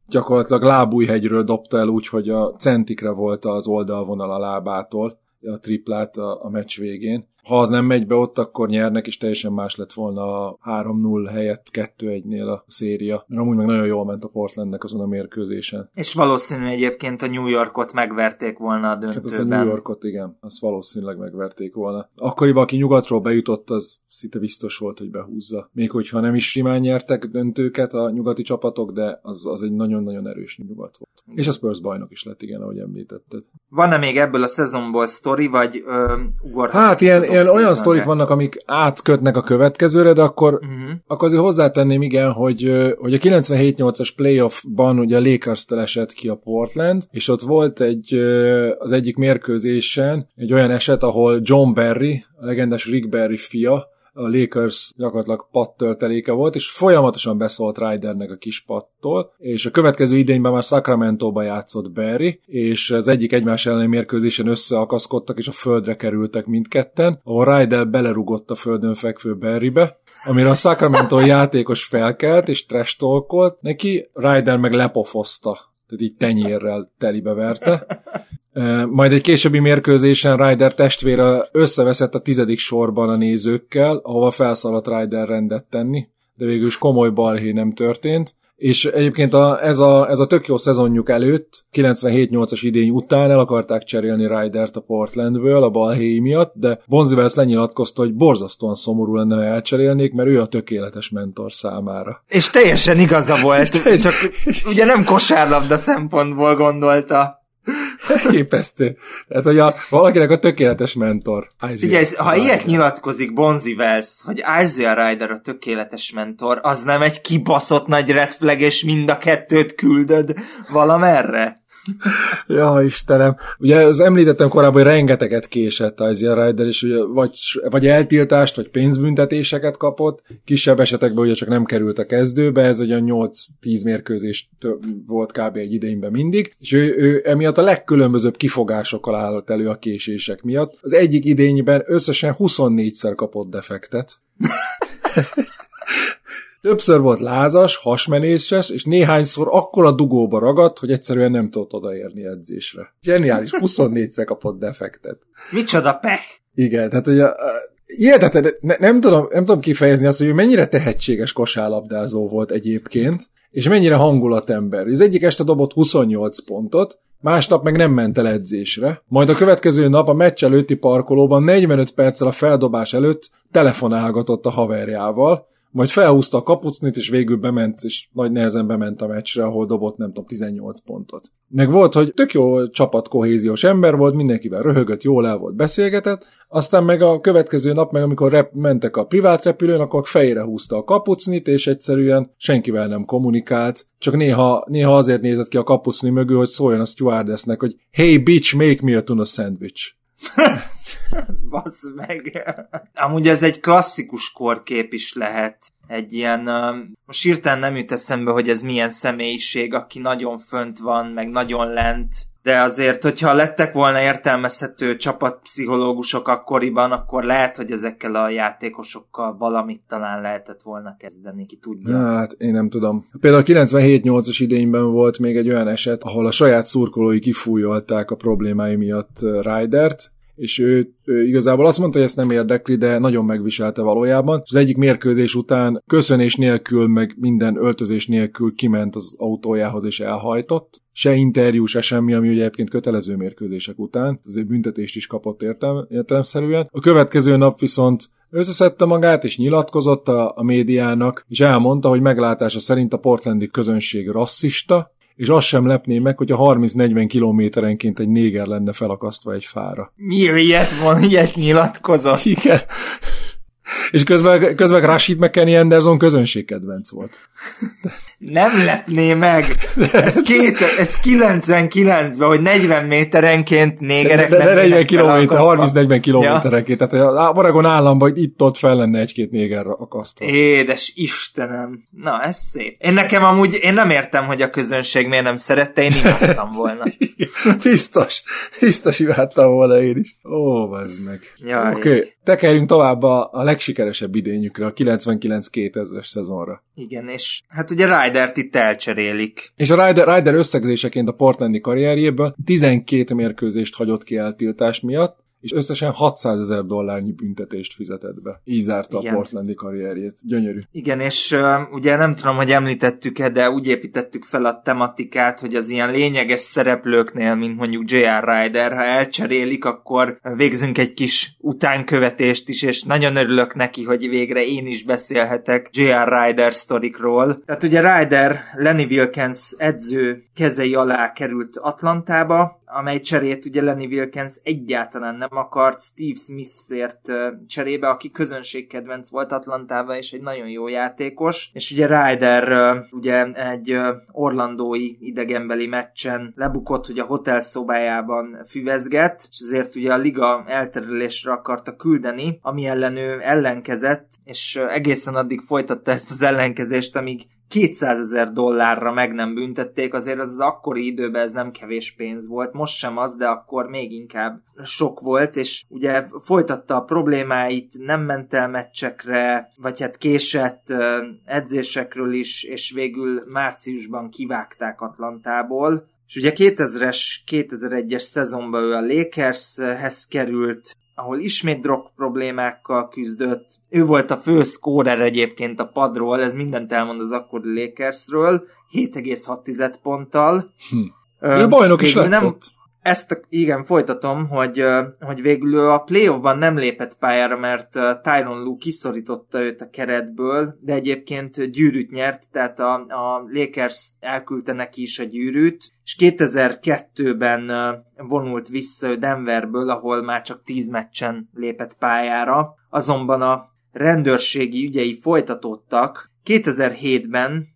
gyakorlatilag lábújhegyről dobta el úgy, hogy a centikre volt az oldalvonal a lábától a triplát a, a meccs végén. Ha az nem megy be ott, akkor nyernek, és teljesen más lett volna a 3-0 helyett 2-1-nél a széria. Mert amúgy meg nagyon jól ment a Portlandnek azon a mérkőzésen. És valószínű egyébként a New Yorkot megverték volna a döntőben. Hát azt a New Yorkot, igen, azt valószínűleg megverték volna. Akkoriban, aki nyugatról bejutott, az szinte biztos volt, hogy behúzza. Még hogyha nem is simán nyertek döntőket a nyugati csapatok, de az, az egy nagyon-nagyon erős nyugat volt. És a Spurs bajnok is lett, igen, ahogy említetted. Van-e még ebből a szezonból sztori, vagy ö, ugorhatunk Hát ilyen, az ilyen olyan sztorik vannak, amik átkötnek a következőre, de akkor, Mhm. akkor azért hozzátenném, igen, hogy, hogy a 97-8-as playoffban ugye a lakers esett ki a Portland, és ott volt egy az egyik mérkőzésen egy olyan eset, ahol John Barry, a legendás Rick Barry fia, a Lakers gyakorlatilag pattölteléke volt, és folyamatosan beszólt Rydernek a kis pattól, és a következő idényben már Sacramento-ba játszott Barry, és az egyik egymás elleni mérkőzésen összeakaszkodtak, és a földre kerültek mindketten, ahol Ryder belerugott a földön fekvő Barrybe, amire a Sacramento játékos felkelt, és trash talkolt neki, Ryder meg lepofozta tehát így tenyérrel telibe verte. Majd egy későbbi mérkőzésen Ryder testvére összeveszett a tizedik sorban a nézőkkel, ahova felszaladt Ryder rendet tenni, de végül is komoly balhé nem történt. És egyébként a, ez, a, ez a tök jó szezonjuk előtt, 97-8-as idény után el akarták cserélni Rydert a Portlandből a balhéi miatt, de Bonzi Wells lenyilatkozta, hogy borzasztóan szomorú lenne, ha elcserélnék, mert ő a tökéletes mentor számára. És teljesen igaza volt, csak ugye nem kosárlabda szempontból gondolta. Képesztő. Tehát, hogy a, valakinek a tökéletes mentor. Isaiah Figyelj, ha Ryder. ilyet nyilatkozik Bonzi Wells, hogy Isaiah Ryder a tökéletes mentor, az nem egy kibaszott nagy red flag, és mind a kettőt küldöd valamerre? Ja, Istenem. Ugye az említettem korábban, hogy rengeteget késett Isaiah Ryder, és ugye vagy, vagy eltiltást, vagy pénzbüntetéseket kapott. Kisebb esetekben ugye csak nem került a kezdőbe, ez ugye 8-10 mérkőzés volt kb. egy idényben mindig, és ő, ő emiatt a legkülönbözőbb kifogásokkal állott elő a késések miatt. Az egyik idényben összesen 24-szer kapott defektet. Többször volt lázas, hasmenéses, és néhányszor akkora dugóba ragadt, hogy egyszerűen nem tudott odaérni edzésre. Geniális, 24-szer kapott defektet. Micsoda pech! Igen, tehát a, hihetetlen, ne, nem, tudom, nem tudom kifejezni azt, hogy ő mennyire tehetséges kosárlabdázó volt egyébként, és mennyire hangulatember. Az egyik este dobott 28 pontot, másnap meg nem ment el edzésre, majd a következő nap a meccs előtti parkolóban 45 perccel a feldobás előtt telefonálgatott a haverjával, majd felhúzta a kapucnit, és végül bement, és nagy nehezen bement a meccsre, ahol dobott, nem tudom, 18 pontot. Meg volt, hogy tök jó csapatkohéziós ember volt, mindenkivel röhögött, jól el volt, beszélgetett, aztán meg a következő nap, meg amikor rep- mentek a privát repülőn, akkor fejére húzta a kapucnit, és egyszerűen senkivel nem kommunikált, csak néha, néha azért nézett ki a kapucni mögül, hogy szóljon a stewardessnek, hogy hey bitch, make me a tuna sandwich. Basz meg. Amúgy ez egy klasszikus korkép is lehet. Egy ilyen, um, most hirtelen nem jut eszembe, hogy ez milyen személyiség, aki nagyon fönt van, meg nagyon lent. De azért, hogyha lettek volna értelmezhető csapatpszichológusok akkoriban, akkor lehet, hogy ezekkel a játékosokkal valamit talán lehetett volna kezdeni, ki tudja. Hát, én nem tudom. Például a 97-8-as idényben volt még egy olyan eset, ahol a saját szurkolói kifújolták a problémái miatt Rydert, és ő, ő igazából azt mondta, hogy ezt nem érdekli, de nagyon megviselte valójában. Az egyik mérkőzés után köszönés nélkül, meg minden öltözés nélkül kiment az autójához és elhajtott. Se interjú, se semmi, ami ugye egyébként kötelező mérkőzések után. Azért büntetést is kapott értelm, értelemszerűen. A következő nap viszont Összeszedte magát és nyilatkozott a, a médiának, és elmondta, hogy meglátása szerint a portlandi közönség rasszista, és azt sem lepné meg, hogy a 30-40 kilométerenként egy néger lenne felakasztva egy fára. Mi ilyet van, ilyet nyilatkozott? Igen. És közben, közben Rashid McKenny Anderson közönségkedvenc volt. Nem lepné meg. Ez, két, ez 99-ben, hogy 40 méterenként négerek De, de 40 lennének kilométer, felakasztva. 30-40 kilométerenként. Tehát a Oregon államban itt-ott fel lenne egy-két néger akasztva. Édes Istenem. Na, ez szép. Én nekem amúgy, én nem értem, hogy a közönség miért nem szerette, én imádtam volna. biztos, biztos imádtam volna én is. Ó, az meg. Oké, okay. Tekerjünk tovább a, a legsikeresebb idényükre, a 99-2000-es szezonra. Igen, és hát ugye Rydert itt elcserélik. És a Ryder, Ryder összegzéseként a Portlandi karrierjéből 12 mérkőzést hagyott ki eltiltás miatt, és összesen 600 ezer dollárnyi büntetést fizetett be. Így zárta Igen. a portlandi karrierjét. Gyönyörű. Igen, és uh, ugye nem tudom, hogy említettük-e, de úgy építettük fel a tematikát, hogy az ilyen lényeges szereplőknél, mint mondjuk J.R. Ryder, ha elcserélik, akkor végzünk egy kis utánkövetést is, és nagyon örülök neki, hogy végre én is beszélhetek J.R. Ryder sztorikról. Tehát ugye Ryder Lenny Wilkens edző kezei alá került Atlantába, amely cserét ugye Lenny Wilkens egyáltalán nem akart Steve Smithért cserébe, aki közönségkedvenc volt Atlantában, és egy nagyon jó játékos. És ugye Ryder ugye egy orlandói idegenbeli meccsen lebukott, hogy a hotel szobájában füvezget, és ezért ugye a liga elterelésre akarta küldeni, ami ellen ő ellenkezett, és egészen addig folytatta ezt az ellenkezést, amíg 200 ezer dollárra meg nem büntették, azért az, az akkori időben ez nem kevés pénz volt, most sem az, de akkor még inkább sok volt, és ugye folytatta a problémáit, nem ment el meccsekre, vagy hát késett edzésekről is, és végül márciusban kivágták Atlantából. És ugye 2000-es, 2001-es szezonban ő a Lakershez került, ahol ismét drog problémákkal küzdött. Ő volt a fő scorer egyébként a padról, ez mindent elmond az akkori Lakersről, 7,6 ponttal. Hm. Ö, Ő bajnok is lett nem, ott. Ezt igen, folytatom, hogy, hogy végül ő a playoffban nem lépett pályára, mert Tyron Lue kiszorította őt a keretből, de egyébként gyűrűt nyert, tehát a, a Lakers elküldte neki is a gyűrűt, és 2002-ben ö, vonult vissza Denverből, ahol már csak 10 meccsen lépett pályára, azonban a rendőrségi ügyei folytatódtak. 2007-ben eh,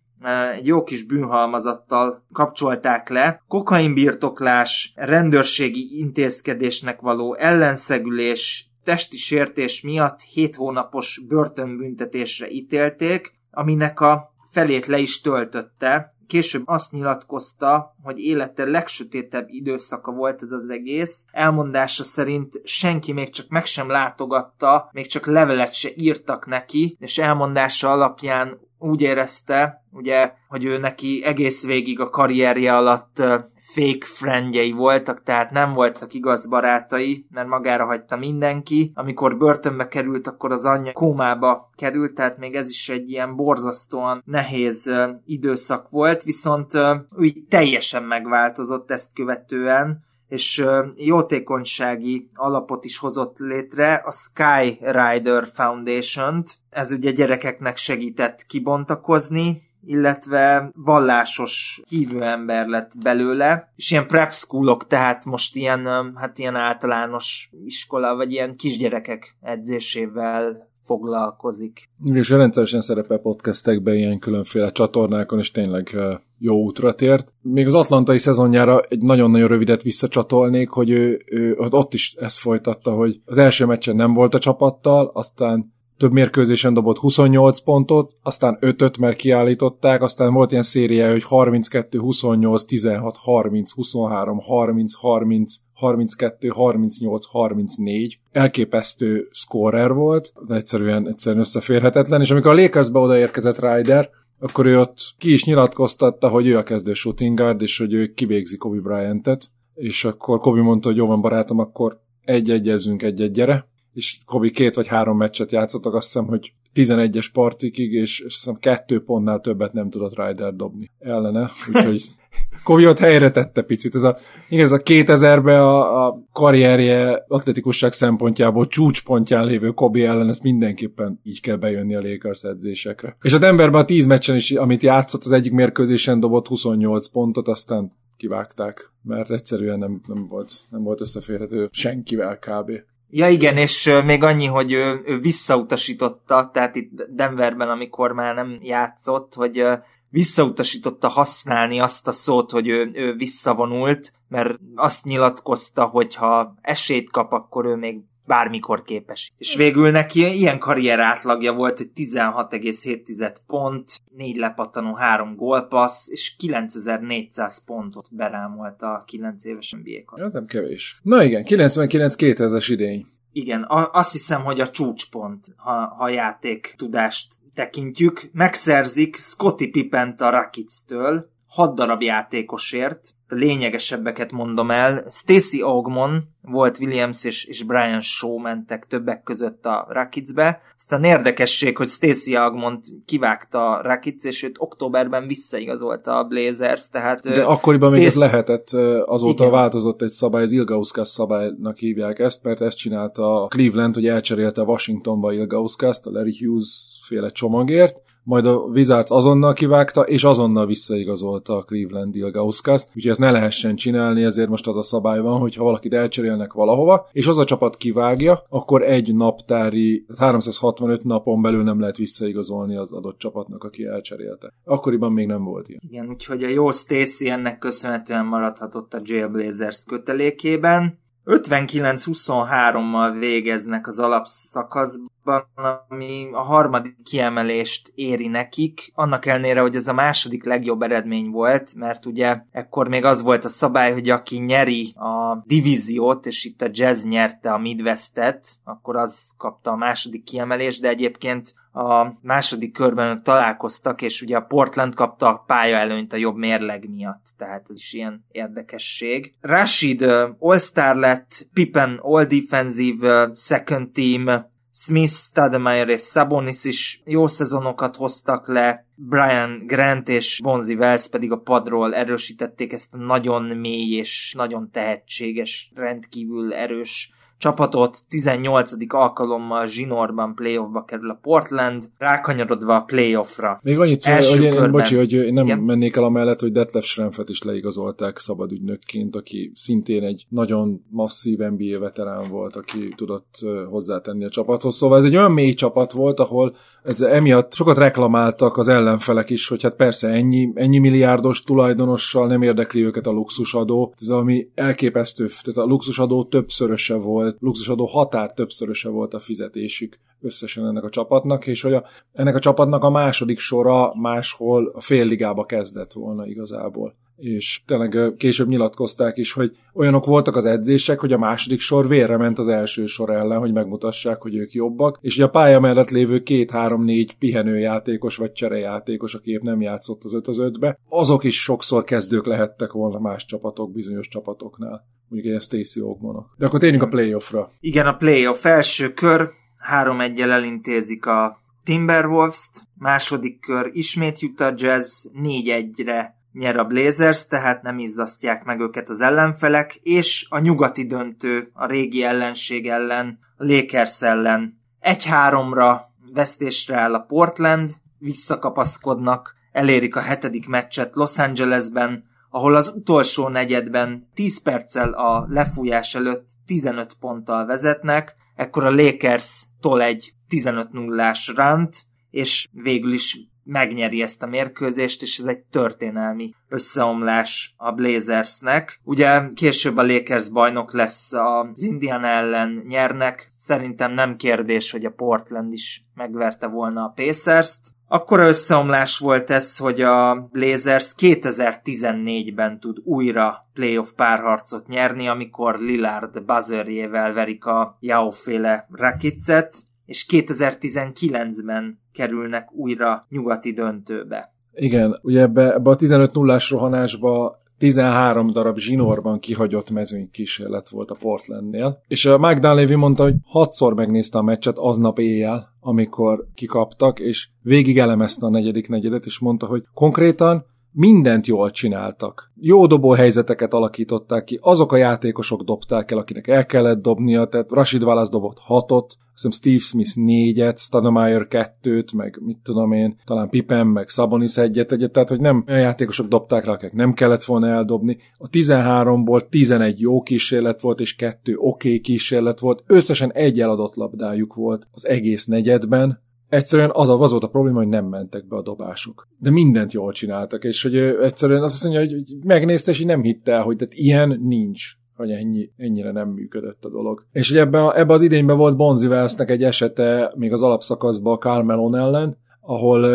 egy jó kis bűnhalmazattal kapcsolták le. Kokainbirtoklás, rendőrségi intézkedésnek való ellenszegülés, testi sértés miatt 7 hónapos börtönbüntetésre ítélték, aminek a felét le is töltötte. Később azt nyilatkozta, hogy élete legsötétebb időszaka volt ez az egész. Elmondása szerint senki még csak meg sem látogatta, még csak levelet se írtak neki, és elmondása alapján úgy érezte, ugye, hogy ő neki egész végig a karrierje alatt fake friendjei voltak, tehát nem voltak igaz barátai, mert magára hagyta mindenki. Amikor börtönbe került, akkor az anyja kómába került, tehát még ez is egy ilyen borzasztóan nehéz időszak volt, viszont ő így teljesen megváltozott ezt követően, és jótékonysági alapot is hozott létre, a Sky Rider Foundation-t. Ez ugye gyerekeknek segített kibontakozni, illetve vallásos hívő ember lett belőle, és ilyen prep schoolok, tehát most ilyen, hát ilyen általános iskola, vagy ilyen kisgyerekek edzésével foglalkozik. És rendszeresen szerepel podcastekben ilyen különféle csatornákon, és tényleg jó útra tért. Még az atlantai szezonjára egy nagyon-nagyon rövidet visszacsatolnék, hogy ő, ő ott is ezt folytatta, hogy az első meccsen nem volt a csapattal, aztán több mérkőzésen dobott 28 pontot, aztán 5-öt, mert kiállították, aztán volt ilyen széria, hogy 32, 28, 16, 30, 23, 30, 30, 32, 38, 34. Elképesztő scorer volt, de egyszerűen, egyszerűen összeférhetetlen, és amikor a Lakersbe odaérkezett Ryder, akkor ő ott ki is nyilatkoztatta, hogy ő a kezdő shooting guard, és hogy ő kivégzi Kobe Bryant-et, és akkor Kobe mondta, hogy jó van barátom, akkor egy-egyezzünk egy-egy gyere, és Kobe két vagy három meccset játszottak, azt hiszem, hogy 11-es partikig, és, és azt hiszem kettő pontnál többet nem tudott Ryder dobni ellene, úgyhogy Kobe ott helyre tette picit. Ez a, igen, ez a 2000-ben a, a karrierje atletikusság szempontjából csúcspontján lévő Kobe ellen, ezt mindenképpen így kell bejönni a Lakers edzésekre. És a Denverben a 10 meccsen is, amit játszott, az egyik mérkőzésen dobott 28 pontot, aztán kivágták, mert egyszerűen nem, nem, volt, nem volt összeférhető senkivel kb. Ja igen, és még annyi, hogy ő, ő visszautasította, tehát itt Denverben, amikor már nem játszott, hogy visszautasította használni azt a szót, hogy ő, ő visszavonult, mert azt nyilatkozta, hogy ha esélyt kap, akkor ő még bármikor képes. És végül neki ilyen karrier átlagja volt, hogy 16,7 pont, 4 lepattanó, 3 gólpassz, és 9400 pontot berámolt a 9 éves NBA. Ez nem kevés. Na igen, 99-2000-es idény. Igen, a, azt hiszem, hogy a csúcspont, ha, ha játék tudást tekintjük. Megszerzik Scotty Pippent a Rakic-től, hat darab játékosért, a lényegesebbeket mondom el. Stacy Ogmon volt Williams és, és Brian Shaw mentek többek között a Rakitzbe. Aztán érdekesség, hogy Stacy Ogmont kivágta a Rakic, és őt októberben visszaigazolta a Blazers, tehát... De akkoriban Stacy... még ez lehetett, azóta Igen. változott egy szabály, az Ilgauskas szabálynak hívják ezt, mert ezt csinálta a Cleveland, hogy elcserélte Washingtonba Ilgauskas-t, a Larry Hughes féle csomagért, majd a Wizards azonnal kivágta, és azonnal visszaigazolta a Cleveland Ilgauskas, úgyhogy ezt ne lehessen csinálni, ezért most az a szabály van, hogy ha valakit elcserélnek valahova, és az a csapat kivágja, akkor egy naptári, 365 napon belül nem lehet visszaigazolni az adott csapatnak, aki elcserélte. Akkoriban még nem volt ilyen. Igen, úgyhogy a jó Stacy ennek köszönhetően maradhatott a Jailblazers kötelékében. 59-23-mal végeznek az alapszakaszban, ami a harmadik kiemelést éri nekik, annak ellenére, hogy ez a második legjobb eredmény volt, mert ugye ekkor még az volt a szabály, hogy aki nyeri a divíziót, és itt a Jazz nyerte a Midwestet, akkor az kapta a második kiemelést, de egyébként a második körben ők találkoztak, és ugye a Portland kapta a pálya előnyt a jobb mérleg miatt, tehát ez is ilyen érdekesség. Rashid All-Star lett, Pippen All-Defensive Second Team, Smith, Stademeyer és Sabonis is jó szezonokat hoztak le, Brian Grant és Bonzi Wells pedig a padról erősítették ezt a nagyon mély és nagyon tehetséges, rendkívül erős csapatot 18. alkalommal zsinórban playoffba kerül a Portland, rákanyarodva a playoffra. Még annyit szól, hogy én, körben... bocsi, hogy én nem Igen? mennék el amellett, hogy Detlef Schrempfet is leigazolták szabadügynökként, aki szintén egy nagyon masszív NBA veterán volt, aki tudott hozzátenni a csapathoz. Szóval ez egy olyan mély csapat volt, ahol ez emiatt sokat reklamáltak az ellenfelek is, hogy hát persze ennyi, ennyi milliárdos tulajdonossal nem érdekli őket a luxusadó. Ez ami elképesztő, tehát a luxusadó többszöröse volt, luxusadó határ többszöröse volt a fizetésük összesen ennek a csapatnak, és hogy a, ennek a csapatnak a második sora máshol a fél ligába kezdett volna igazából és tényleg később nyilatkozták is, hogy olyanok voltak az edzések, hogy a második sor vérre ment az első sor ellen, hogy megmutassák, hogy ők jobbak, és ugye a pálya mellett lévő két-három-négy pihenőjátékos vagy cserejátékos, aki épp nem játszott az 5 az 5-be, azok is sokszor kezdők lehettek volna más csapatok, bizonyos csapatoknál mondjuk ilyen Stacy Ogmonok. De akkor térjünk a playoffra. Igen, a playoff első kör, 3-1-el elintézik a Timberwolves-t, második kör ismét jut a Jazz, 4-1-re nyer a Blazers, tehát nem izzasztják meg őket az ellenfelek, és a nyugati döntő a régi ellenség ellen, a Lakers ellen. Egy-háromra vesztésre áll a Portland, visszakapaszkodnak, elérik a hetedik meccset Los Angelesben, ahol az utolsó negyedben 10 perccel a lefújás előtt 15 ponttal vezetnek, ekkor a Lakers tol egy 15 0 ránt, és végül is megnyeri ezt a mérkőzést, és ez egy történelmi összeomlás a Blazersnek. Ugye később a Lakers bajnok lesz az Indian ellen nyernek, szerintem nem kérdés, hogy a Portland is megverte volna a Pacers-t. Akkora összeomlás volt ez, hogy a Blazers 2014-ben tud újra playoff párharcot nyerni, amikor Lillard buzzerjével verik a Yao-féle Rakicet, és 2019-ben kerülnek újra nyugati döntőbe. Igen, ugye ebbe, ebbe a 15 0 rohanásba 13 darab zsinórban kihagyott mezőny kísérlet volt a Portlandnél. És Mike Dunleavy mondta, hogy hatszor megnézte a meccset aznap éjjel, amikor kikaptak, és végig elemezte a negyedik negyedet, és mondta, hogy konkrétan mindent jól csináltak. Jó dobó helyzeteket alakították ki, azok a játékosok dobták el, akinek el kellett dobnia, tehát Rashid Wallace dobott hatot, hiszem Steve Smith négyet, Stademeyer kettőt, meg mit tudom én, talán Pippen, meg Sabonis egyet, egyet, tehát hogy nem olyan játékosok dobták rá, akik nem kellett volna eldobni. A 13-ból 11 jó kísérlet volt, és kettő oké okay kísérlet volt, összesen egy eladott labdájuk volt az egész negyedben, egyszerűen az, az volt a probléma, hogy nem mentek be a dobások. De mindent jól csináltak, és hogy egyszerűen azt mondja, hogy megnézte, és így nem hitte el, hogy tehát ilyen nincs hogy ennyi, ennyire nem működött a dolog. És hogy ebben, ebben az idényben volt Bonzi Wellsnek egy esete még az alapszakaszban Carmelon ellen, ahol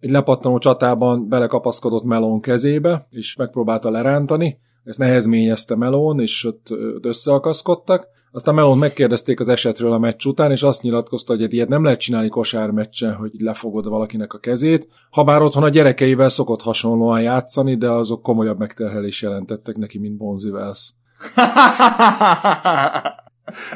egy lepattanó csatában belekapaszkodott Melon kezébe, és megpróbálta lerántani, ezt nehezményezte Melón, és ott összeakaszkodtak. Aztán Melon megkérdezték az esetről a meccs után, és azt nyilatkozta, hogy ilyet nem lehet csinálni kosármeccsen, hogy lefogod valakinek a kezét. Habár otthon a gyerekeivel szokott hasonlóan játszani, de azok komolyabb megterhelés jelentettek neki, mint Bonzi Wells.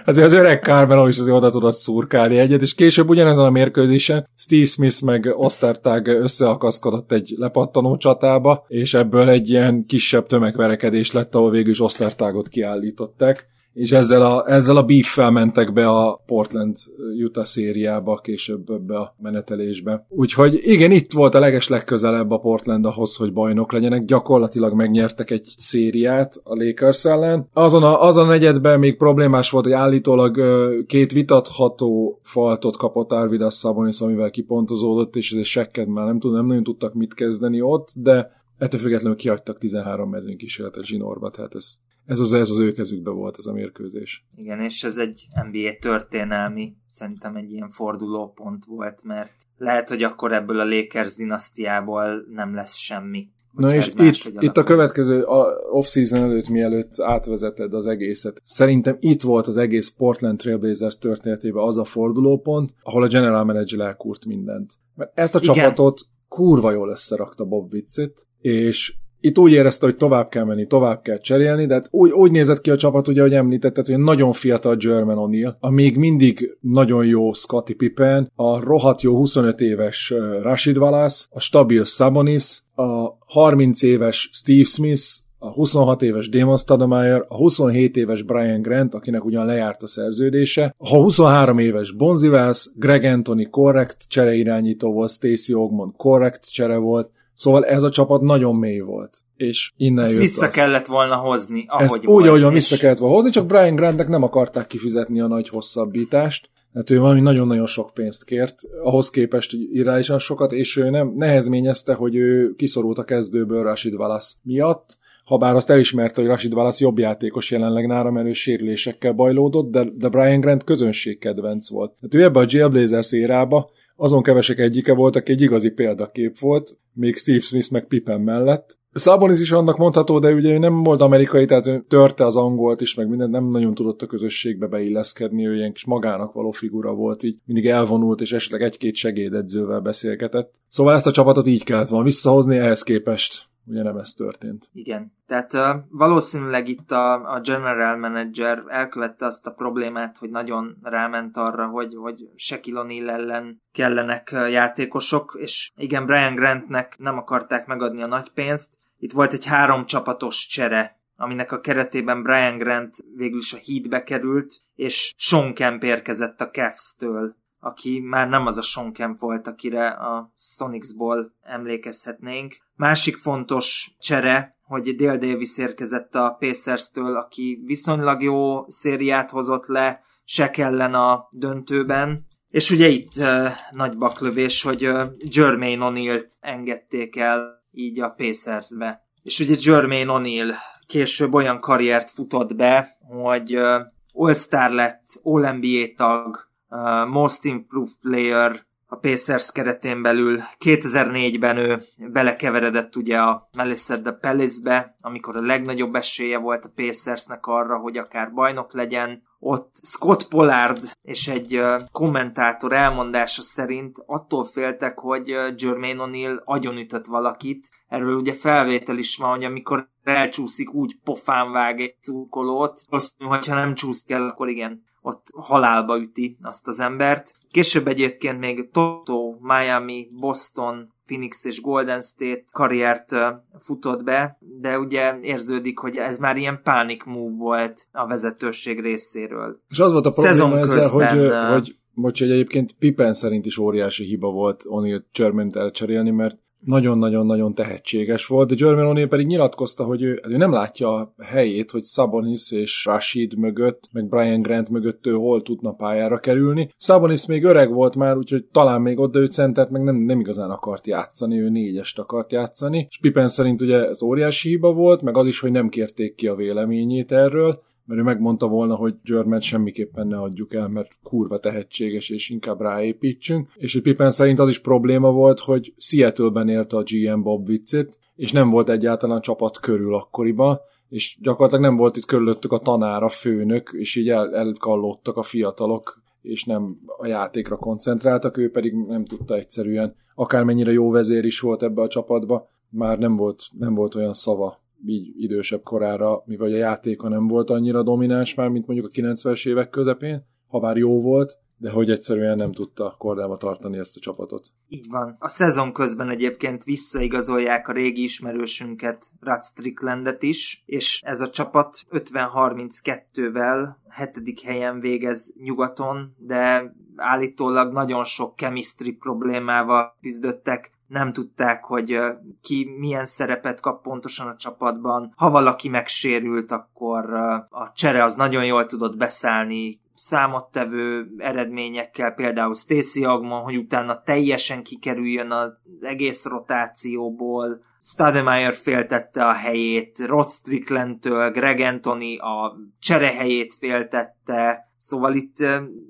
Azért az öreg Carmelo is azért oda tudott szurkálni egyet, és később ugyanezen a mérkőzésen Steve Smith meg Ostertag összeakaszkodott egy lepattanó csatába, és ebből egy ilyen kisebb tömegverekedés lett, ahol végül is Ostertagot kiállították és ezzel a, ezzel a beef mentek be a Portland Utah szériába, később ebbe a menetelésbe. Úgyhogy igen, itt volt a leges legközelebb a Portland ahhoz, hogy bajnok legyenek. Gyakorlatilag megnyertek egy szériát a Lakers ellen. Azon a, azon a negyedben még problémás volt, hogy állítólag két vitatható faltot kapott Arvidas Sabonis, amivel kipontozódott, és ezért sekked már nem, tud, nem nagyon tudtak mit kezdeni ott, de ettől függetlenül kihagytak 13 mezőn kísérletes zsinórba, tehát ez ez az, ez az ő kezükbe volt ez a mérkőzés. Igen, és ez egy NBA történelmi, szerintem egy ilyen fordulópont volt, mert lehet, hogy akkor ebből a Lakers dinasztiából nem lesz semmi. Na és itt, itt a következő off-season előtt, mielőtt átvezeted az egészet, szerintem itt volt az egész Portland Trailblazers történetében az a fordulópont, ahol a general manager elkúrt mindent. Mert ezt a Igen. csapatot kurva jól összerakta Bob Witzit, és itt úgy érezte, hogy tovább kell menni, tovább kell cserélni, de hát úgy, úgy nézett ki a csapat, ugye, ahogy említetted, hogy nagyon fiatal German O'Neill, a még mindig nagyon jó Scotty Pippen, a rohadt jó 25 éves Rashid Wallace, a stabil Sabonis, a 30 éves Steve Smith, a 26 éves Damon Stoudemire, a 27 éves Brian Grant, akinek ugyan lejárt a szerződése, a 23 éves Bonzi Wells, Greg Anthony korrekt csereirányító volt, Stacey Ogmond korrekt csere volt, Szóval ez a csapat nagyon mély volt, és innen Ezt jött vissza az. kellett volna hozni, ahogy Ezt volt, úgy, ahogyan és... vissza kellett volna hozni, csak Brian Grantnek nem akarták kifizetni a nagy hosszabbítást, mert ő valami nagyon-nagyon sok pénzt kért, ahhoz képest irányosan sokat, és ő nem nehezményezte, hogy ő kiszorult a kezdőből Rashid Wallace miatt, habár azt elismerte, hogy Rashid Wallace jobb játékos jelenleg nára, mert ő sérülésekkel bajlódott, de, de Brian Grant közönségkedvenc volt. Hát ő ebbe a Jailblazers érába azon kevesek egyike volt, aki egy igazi példakép volt, még Steve Smith meg Pippen mellett. Szabonis is annak mondható, de ugye nem volt amerikai, tehát ő törte az angolt is, meg mindent, nem nagyon tudott a közösségbe beilleszkedni, ő ilyen kis magának való figura volt, így mindig elvonult, és esetleg egy-két segédedzővel beszélgetett. Szóval ezt a csapatot így kellett volna visszahozni, ehhez képest ugye nem ez történt. Igen. Tehát uh, valószínűleg itt a, a general manager elkövette azt a problémát, hogy nagyon ráment arra, hogy, hogy Shaquille O'Neal ellen kellenek játékosok, és igen, Brian Grantnek nem akarták megadni a nagy pénzt. Itt volt egy három csapatos csere, aminek a keretében Brian Grant végül is a Heatbe került, és Sean Kemp érkezett a Cavs-től aki már nem az a Sean Kemp volt, akire a Sonicsból emlékezhetnénk. Másik fontos csere, hogy Dale Davis érkezett a Pacers-től, aki viszonylag jó szériát hozott le, se ellen a döntőben, és ugye itt uh, nagy baklövés, hogy uh, Jermaine O'Neal-t engedték el így a Pacersbe. És ugye Jermaine O'Neal később olyan karriert futott be, hogy uh, All-Star lett, All-NBA tag, uh, Most Improved Player a Pacers keretén belül. 2004-ben ő belekeveredett ugye a Melissa the Palace-be, amikor a legnagyobb esélye volt a Pacersnek arra, hogy akár bajnok legyen. Ott Scott Pollard és egy kommentátor elmondása szerint attól féltek, hogy Jermaine O'Neal agyonütött valakit. Erről ugye felvétel is van, hogy amikor elcsúszik, úgy pofán vág egy túlkolót. Azt, hogyha nem csúszik el, akkor igen, ott halálba üti azt az embert. Később egyébként még Toto, Miami, Boston, Phoenix és Golden State karriert futott be, de ugye érződik, hogy ez már ilyen panic move volt a vezetőség részéről. És az volt a probléma ezzel, hogy, hogy Bocs, hogy egyébként Pippen szerint is óriási hiba volt O'Neal Germant elcserélni, mert nagyon-nagyon-nagyon tehetséges volt, de Jermaine O'Neal pedig nyilatkozta, hogy ő, ő nem látja a helyét, hogy Sabonis és Rashid mögött, meg Brian Grant mögött ő hol tudna pályára kerülni. Sabonis még öreg volt már, úgyhogy talán még őt centert meg nem, nem igazán akart játszani, ő négyest akart játszani. És Pippen szerint ugye ez óriási hiba volt, meg az is, hogy nem kérték ki a véleményét erről, mert ő megmondta volna, hogy German semmiképpen ne adjuk el, mert kurva tehetséges, és inkább ráépítsünk. És hogy Pippen szerint az is probléma volt, hogy Seattle-ben élte a GM Bob Witzit, és nem volt egyáltalán csapat körül akkoriban, és gyakorlatilag nem volt itt körülöttük a tanár, a főnök, és így el, elkallódtak a fiatalok, és nem a játékra koncentráltak, ő pedig nem tudta egyszerűen, akármennyire jó vezér is volt ebbe a csapatba, már nem volt, nem volt olyan szava így idősebb korára, mivel a játéka nem volt annyira domináns már, mint mondjuk a 90-es évek közepén, ha bár jó volt, de hogy egyszerűen nem tudta kordába tartani ezt a csapatot. Így van. A szezon közben egyébként visszaigazolják a régi ismerősünket, Rad Stricklandet is, és ez a csapat 50-32-vel hetedik helyen végez nyugaton, de állítólag nagyon sok chemistry problémával küzdöttek, nem tudták, hogy ki milyen szerepet kap pontosan a csapatban. Ha valaki megsérült, akkor a csere az nagyon jól tudott beszállni, számottevő eredményekkel, például Stacy Agmon, hogy utána teljesen kikerüljön az egész rotációból, Stademeyer féltette a helyét, Rod Stricklandtől, Greg Anthony a cserehelyét féltette, Szóval itt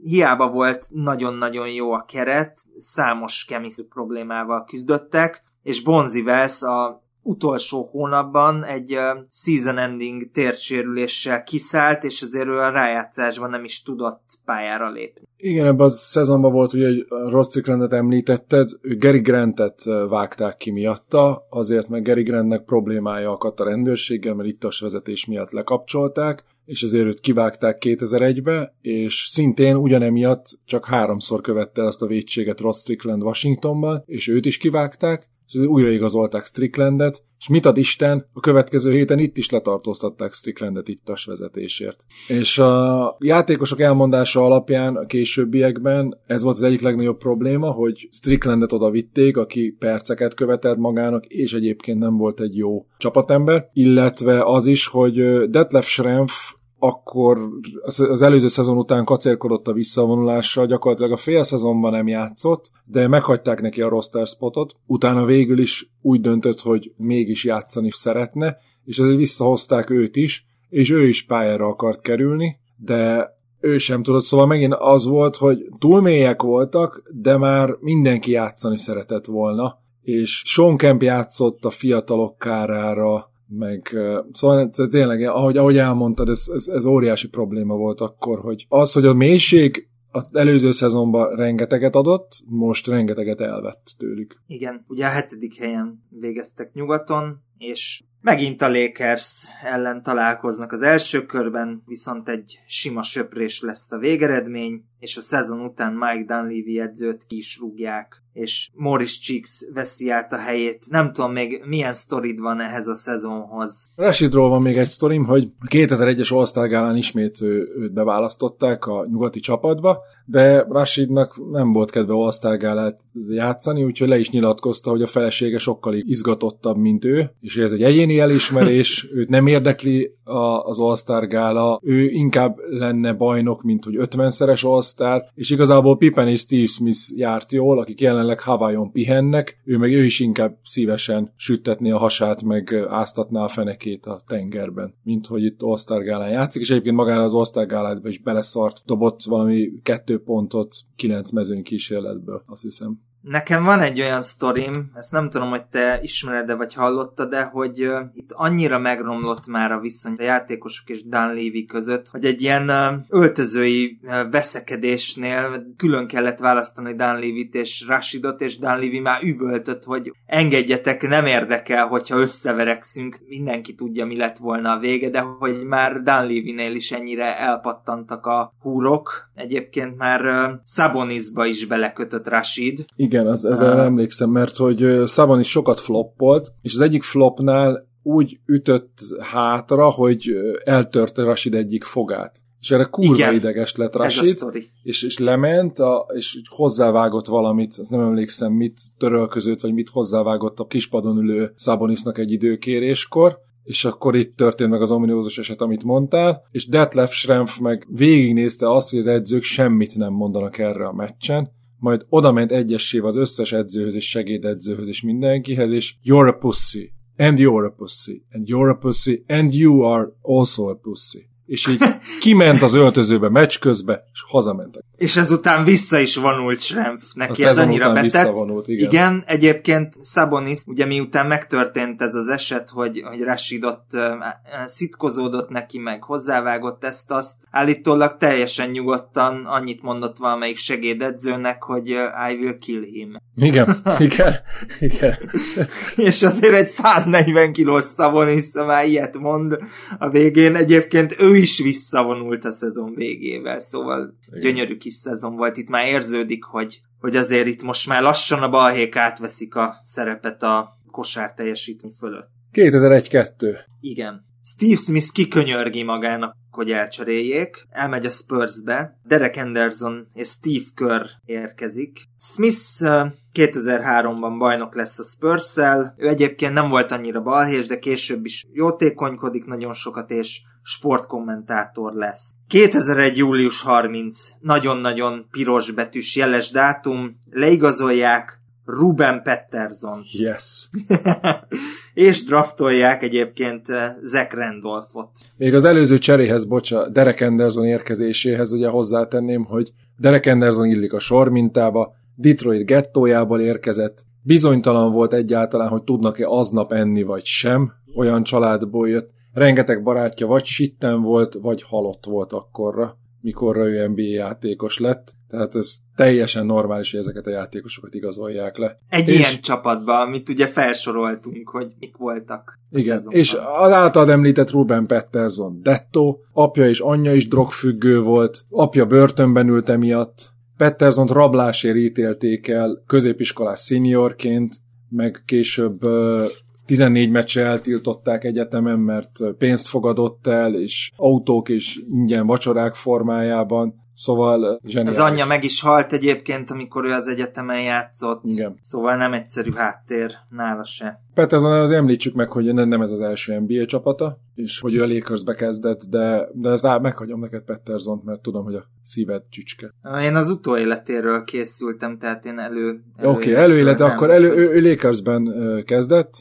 hiába volt nagyon-nagyon jó a keret, számos kemiszű problémával küzdöttek, és Bonzi Wells a utolsó hónapban egy season ending térsérüléssel kiszállt, és azért ő a rájátszásban nem is tudott pályára lépni. Igen, ebben a szezonban volt, hogy Ross Stricklandet említetted, Gary Grantet vágták ki miatta, azért mert Gary Grantnek problémája akadt a rendőrséggel, mert itt a vezetés miatt lekapcsolták, és ezért őt kivágták 2001-be, és szintén ugyanemiatt csak háromszor követte azt a védséget Ross Strickland Washingtonban, és őt is kivágták, és ezért újraigazolták Stricklandet, és mit ad Isten, a következő héten itt is letartóztatták Stricklandet ittas vezetésért. És a játékosok elmondása alapján a későbbiekben ez volt az egyik legnagyobb probléma, hogy Stricklandet oda vitték, aki perceket követett magának, és egyébként nem volt egy jó csapatember, illetve az is, hogy Detlef Schrempf akkor az előző szezon után kacérkodott a visszavonulással, gyakorlatilag a fél szezonban nem játszott, de meghagyták neki a roster spotot, utána végül is úgy döntött, hogy mégis játszani szeretne, és ezért visszahozták őt is, és ő is pályára akart kerülni, de ő sem tudott, szóval megint az volt, hogy túl mélyek voltak, de már mindenki játszani szeretett volna, és Sean Kemp játszott a fiatalok kárára, meg szóval tényleg, ahogy, ahogy elmondtad, ez, ez, ez óriási probléma volt akkor, hogy az, hogy a mélység az előző szezonban rengeteget adott, most rengeteget elvett tőlük. Igen, ugye a hetedik helyen végeztek nyugaton, és megint a Lakers ellen találkoznak az első körben, viszont egy sima söprés lesz a végeredmény, és a szezon után Mike Dunleavy edzőt ki is rúgják és Morris Cheeks veszi át a helyét. Nem tudom még milyen sztorid van ehhez a szezonhoz. Rashidról van még egy sztorim, hogy 2001-es All-Star gálán ismét ő, őt beválasztották a nyugati csapatba, de Rashidnak nem volt kedve All-Star gálát játszani, úgyhogy le is nyilatkozta, hogy a felesége sokkal izgatottabb, mint ő, és ez egy egyéni elismerés, őt nem érdekli a, az All-Star gála, ő inkább lenne bajnok, mint hogy 50-szeres All-Star, és igazából Pippen és Steve Smith járt jól, akik jelen jelenleg Hawaiion pihennek, ő meg ő is inkább szívesen süttetné a hasát, meg áztatná a fenekét a tengerben, mint hogy itt All-Star gálán játszik, és egyébként magára az All-Star gáládba is beleszart, dobott valami kettő pontot kilenc mezőny kísérletből, azt hiszem. Nekem van egy olyan sztorim, ezt nem tudom, hogy te ismered-e vagy hallottad, de hogy uh, itt annyira megromlott már a viszony a játékosok és Dan Levy között, hogy egy ilyen uh, öltözői uh, veszekedésnél külön kellett választani Dan Levy-t és Rashidot, és Dan Levy már üvöltött, hogy engedjetek, nem érdekel, hogyha összeverekszünk, mindenki tudja, mi lett volna a vége, de hogy már Dan Levy-nél is ennyire elpattantak a húrok. Egyébként már uh, Sabonisba is belekötött Rashid. Igen, igen, az, ezzel emlékszem, mert hogy Szabon is sokat floppolt, és az egyik flopnál úgy ütött hátra, hogy eltörte Rashid egyik fogát. És erre kurva Igen, ideges lett Rashid, és, és lement, a, és hozzávágott valamit, azt nem emlékszem mit, törölközőt, vagy mit hozzávágott a kispadon ülő Szabonisnak egy időkéréskor, és akkor itt történt meg az ominózus eset, amit mondtál, és Detlef Schrempf meg végignézte azt, hogy az edzők semmit nem mondanak erre a meccsen, majd oda ment egyesével az összes edzőhöz és segédedzőhöz és mindenkihez, és you're a pussy, and you're a pussy, and you're a pussy, and you are also a pussy. És így kiment az öltözőbe meccs közbe, és hazamentek. És ezután vissza is vonult Schrempf. A Neki ez szezon annyira után betett. visszavonult, igen. igen, egyébként Sabonis, ugye miután megtörtént ez az eset, hogy, hogy Rashid ott szitkozódott neki, meg hozzávágott ezt-azt, állítólag teljesen nyugodtan annyit mondott valamelyik segédedzőnek, hogy I will kill him. Igen, igen, igen. És azért egy 140 kilós Sabonis már ilyet mond a végén. Egyébként ő is visszavonult a szezon végével, szóval Igen. gyönyörű kis szezon volt. Itt már érződik, hogy, hogy azért itt most már lassan a balhék átveszik a szerepet a kosár teljesítmény fölött. 2001-2. Igen. Steve Smith kikönyörgi magának, hogy elcseréljék, elmegy a Spursbe, Derek Anderson és Steve Kerr érkezik. Smith 2003-ban bajnok lesz a spurs ő egyébként nem volt annyira balhés, de később is jótékonykodik nagyon sokat, és sportkommentátor lesz. 2001. július 30. Nagyon-nagyon piros betűs jeles dátum. Leigazolják Ruben Petterson. Yes. és draftolják egyébként eh, Zach Randolphot. Még az előző cseréhez, bocsa, Derek Anderson érkezéséhez ugye hozzátenném, hogy Derek Anderson illik a sor mintába, Detroit gettójából érkezett, bizonytalan volt egyáltalán, hogy tudnak-e aznap enni vagy sem, olyan családból jött, rengeteg barátja vagy sitten volt, vagy halott volt akkorra, mikorra ő NBA játékos lett, tehát ez teljesen normális, hogy ezeket a játékosokat igazolják le. Egy És- ilyen csapatban, amit ugye felsoroltunk, hogy mik voltak. Igen, szezonban. és az általad említett Ruben Petterson Detto, apja és anyja is drogfüggő volt, apja börtönben ült emiatt, Pettersont rablásért ítélték el középiskolás szeniorként, meg később ö, 14 meccsre eltiltották egyetemen, mert pénzt fogadott el, és autók és ingyen vacsorák formájában, szóval ö, Az zseniális. anyja meg is halt egyébként, amikor ő az egyetemen játszott. Igen. Szóval nem egyszerű háttér nála se. Petterson az említsük meg, hogy nem ez az első NBA csapata, és hogy ő a Lakersbe kezdett, de, de ezt á, meghagyom neked Pettersont, mert tudom, hogy a szíved csücske. Én az utóéletéről készültem, tehát én elő... Oké, okay, előélete, akkor elő, ő, ő Lakersben kezdett,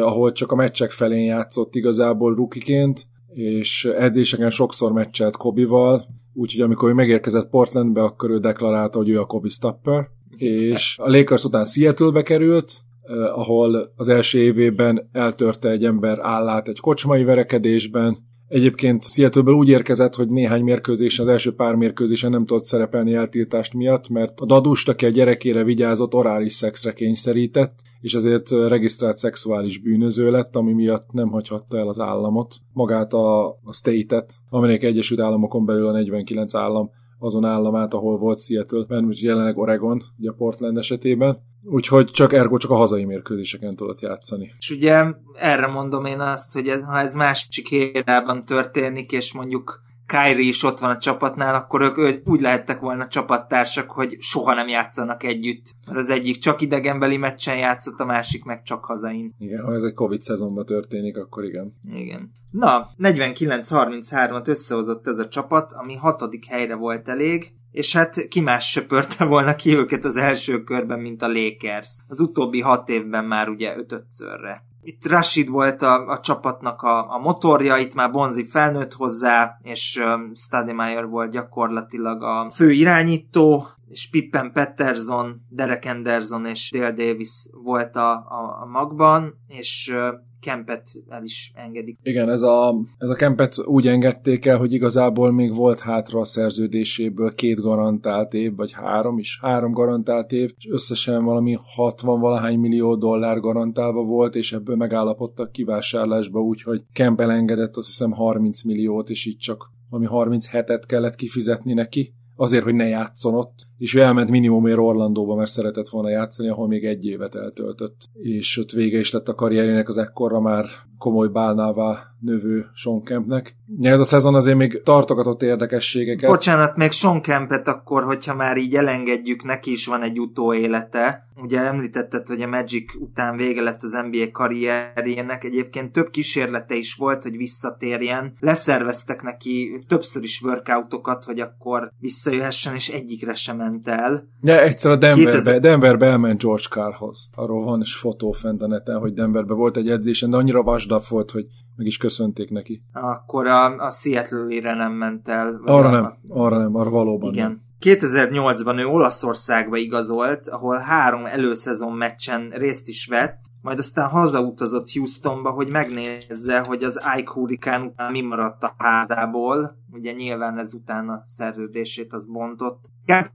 ahol csak a meccsek felén játszott igazából rukiként, és edzéseken sokszor meccselt Kobival, úgyhogy amikor ő megérkezett Portlandbe, akkor ő deklarálta, hogy ő a Kobe Stopper, és a Lakers után Seattle-be került, eh, ahol az első évében eltörte egy ember állát egy kocsmai verekedésben. Egyébként Seattle-ből úgy érkezett, hogy néhány mérkőzésen, az első pár mérkőzésen nem tudott szerepelni eltiltást miatt, mert a dadust, aki a gyerekére vigyázott, orális szexre kényszerített, és ezért regisztrált szexuális bűnöző lett, ami miatt nem hagyhatta el az államot, magát a, a state-et, aminek Egyesült Államokon belül a 49 állam azon államát, ahol volt Seattle-ben, és jelenleg Oregon, ugye Portland esetében. Úgyhogy csak ergo csak a hazai mérkőzéseken tudott játszani. És ugye erre mondom én azt, hogy ez, ha ez másik érában történik, és mondjuk Kyrie is ott van a csapatnál, akkor ők ők úgy lehettek volna csapattársak, hogy soha nem játszanak együtt. Mert az egyik csak idegenbeli meccsen játszott, a másik meg csak hazain. Igen, ha ez egy Covid szezonban történik, akkor igen. Igen. Na, 49-33-at összehozott ez a csapat, ami hatodik helyre volt elég, és hát ki más söpörte volna ki őket az első körben, mint a Lakers. Az utóbbi hat évben már ugye ötötszörre. Itt Rashid volt a, a csapatnak a, a motorja, itt már Bonzi felnőtt hozzá, és um, Stademeyer volt gyakorlatilag a fő irányító, és Pippen Patterson, Derek Anderson és Dale Davis volt a, a, a magban, és uh, Kempet el is engedik. Igen, ez a, ez a kempet úgy engedték el, hogy igazából még volt hátra a szerződéséből két garantált év, vagy három is, három garantált év, és összesen valami 60 valahány millió dollár garantálva volt, és ebből megállapodtak kivásárlásba, úgyhogy Kemp elengedett azt hiszem 30 milliót, és így csak valami 37-et kellett kifizetni neki, azért, hogy ne játszon ott, és ő elment minimumért Orlandóba, mert szeretett volna játszani, ahol még egy évet eltöltött, és ott vége is lett a karrierének az ekkorra már komoly bálnává növő Sean Kempnek. Ez a szezon azért még tartogatott érdekességeket. Bocsánat, még Sean Kempet akkor, hogyha már így elengedjük, neki is van egy utóélete. Ugye említetted, hogy a Magic után vége lett az NBA karrierjének. Egyébként több kísérlete is volt, hogy visszatérjen. Leszerveztek neki többször is workoutokat, hogy akkor visszajöhessen, és egyikre sem ment el. Ja, egyszer a Denverbe, 2000 Denverbe elment George Carrhoz. Arról van is fotó fent a neten, hogy Denverbe volt egy edzésen, de annyira vasdap volt, hogy meg is köszönték neki. Akkor a, a Seattle-ére nem ment el. Arra a, nem, arra nem, arra valóban Igen. nem. 2008-ban ő Olaszországba igazolt, ahol három előszezon meccsen részt is vett, majd aztán hazautazott Houstonba, hogy megnézze, hogy az Ike Hurricane után mi maradt a házából. Ugye nyilván ezután a szerződését az bontott.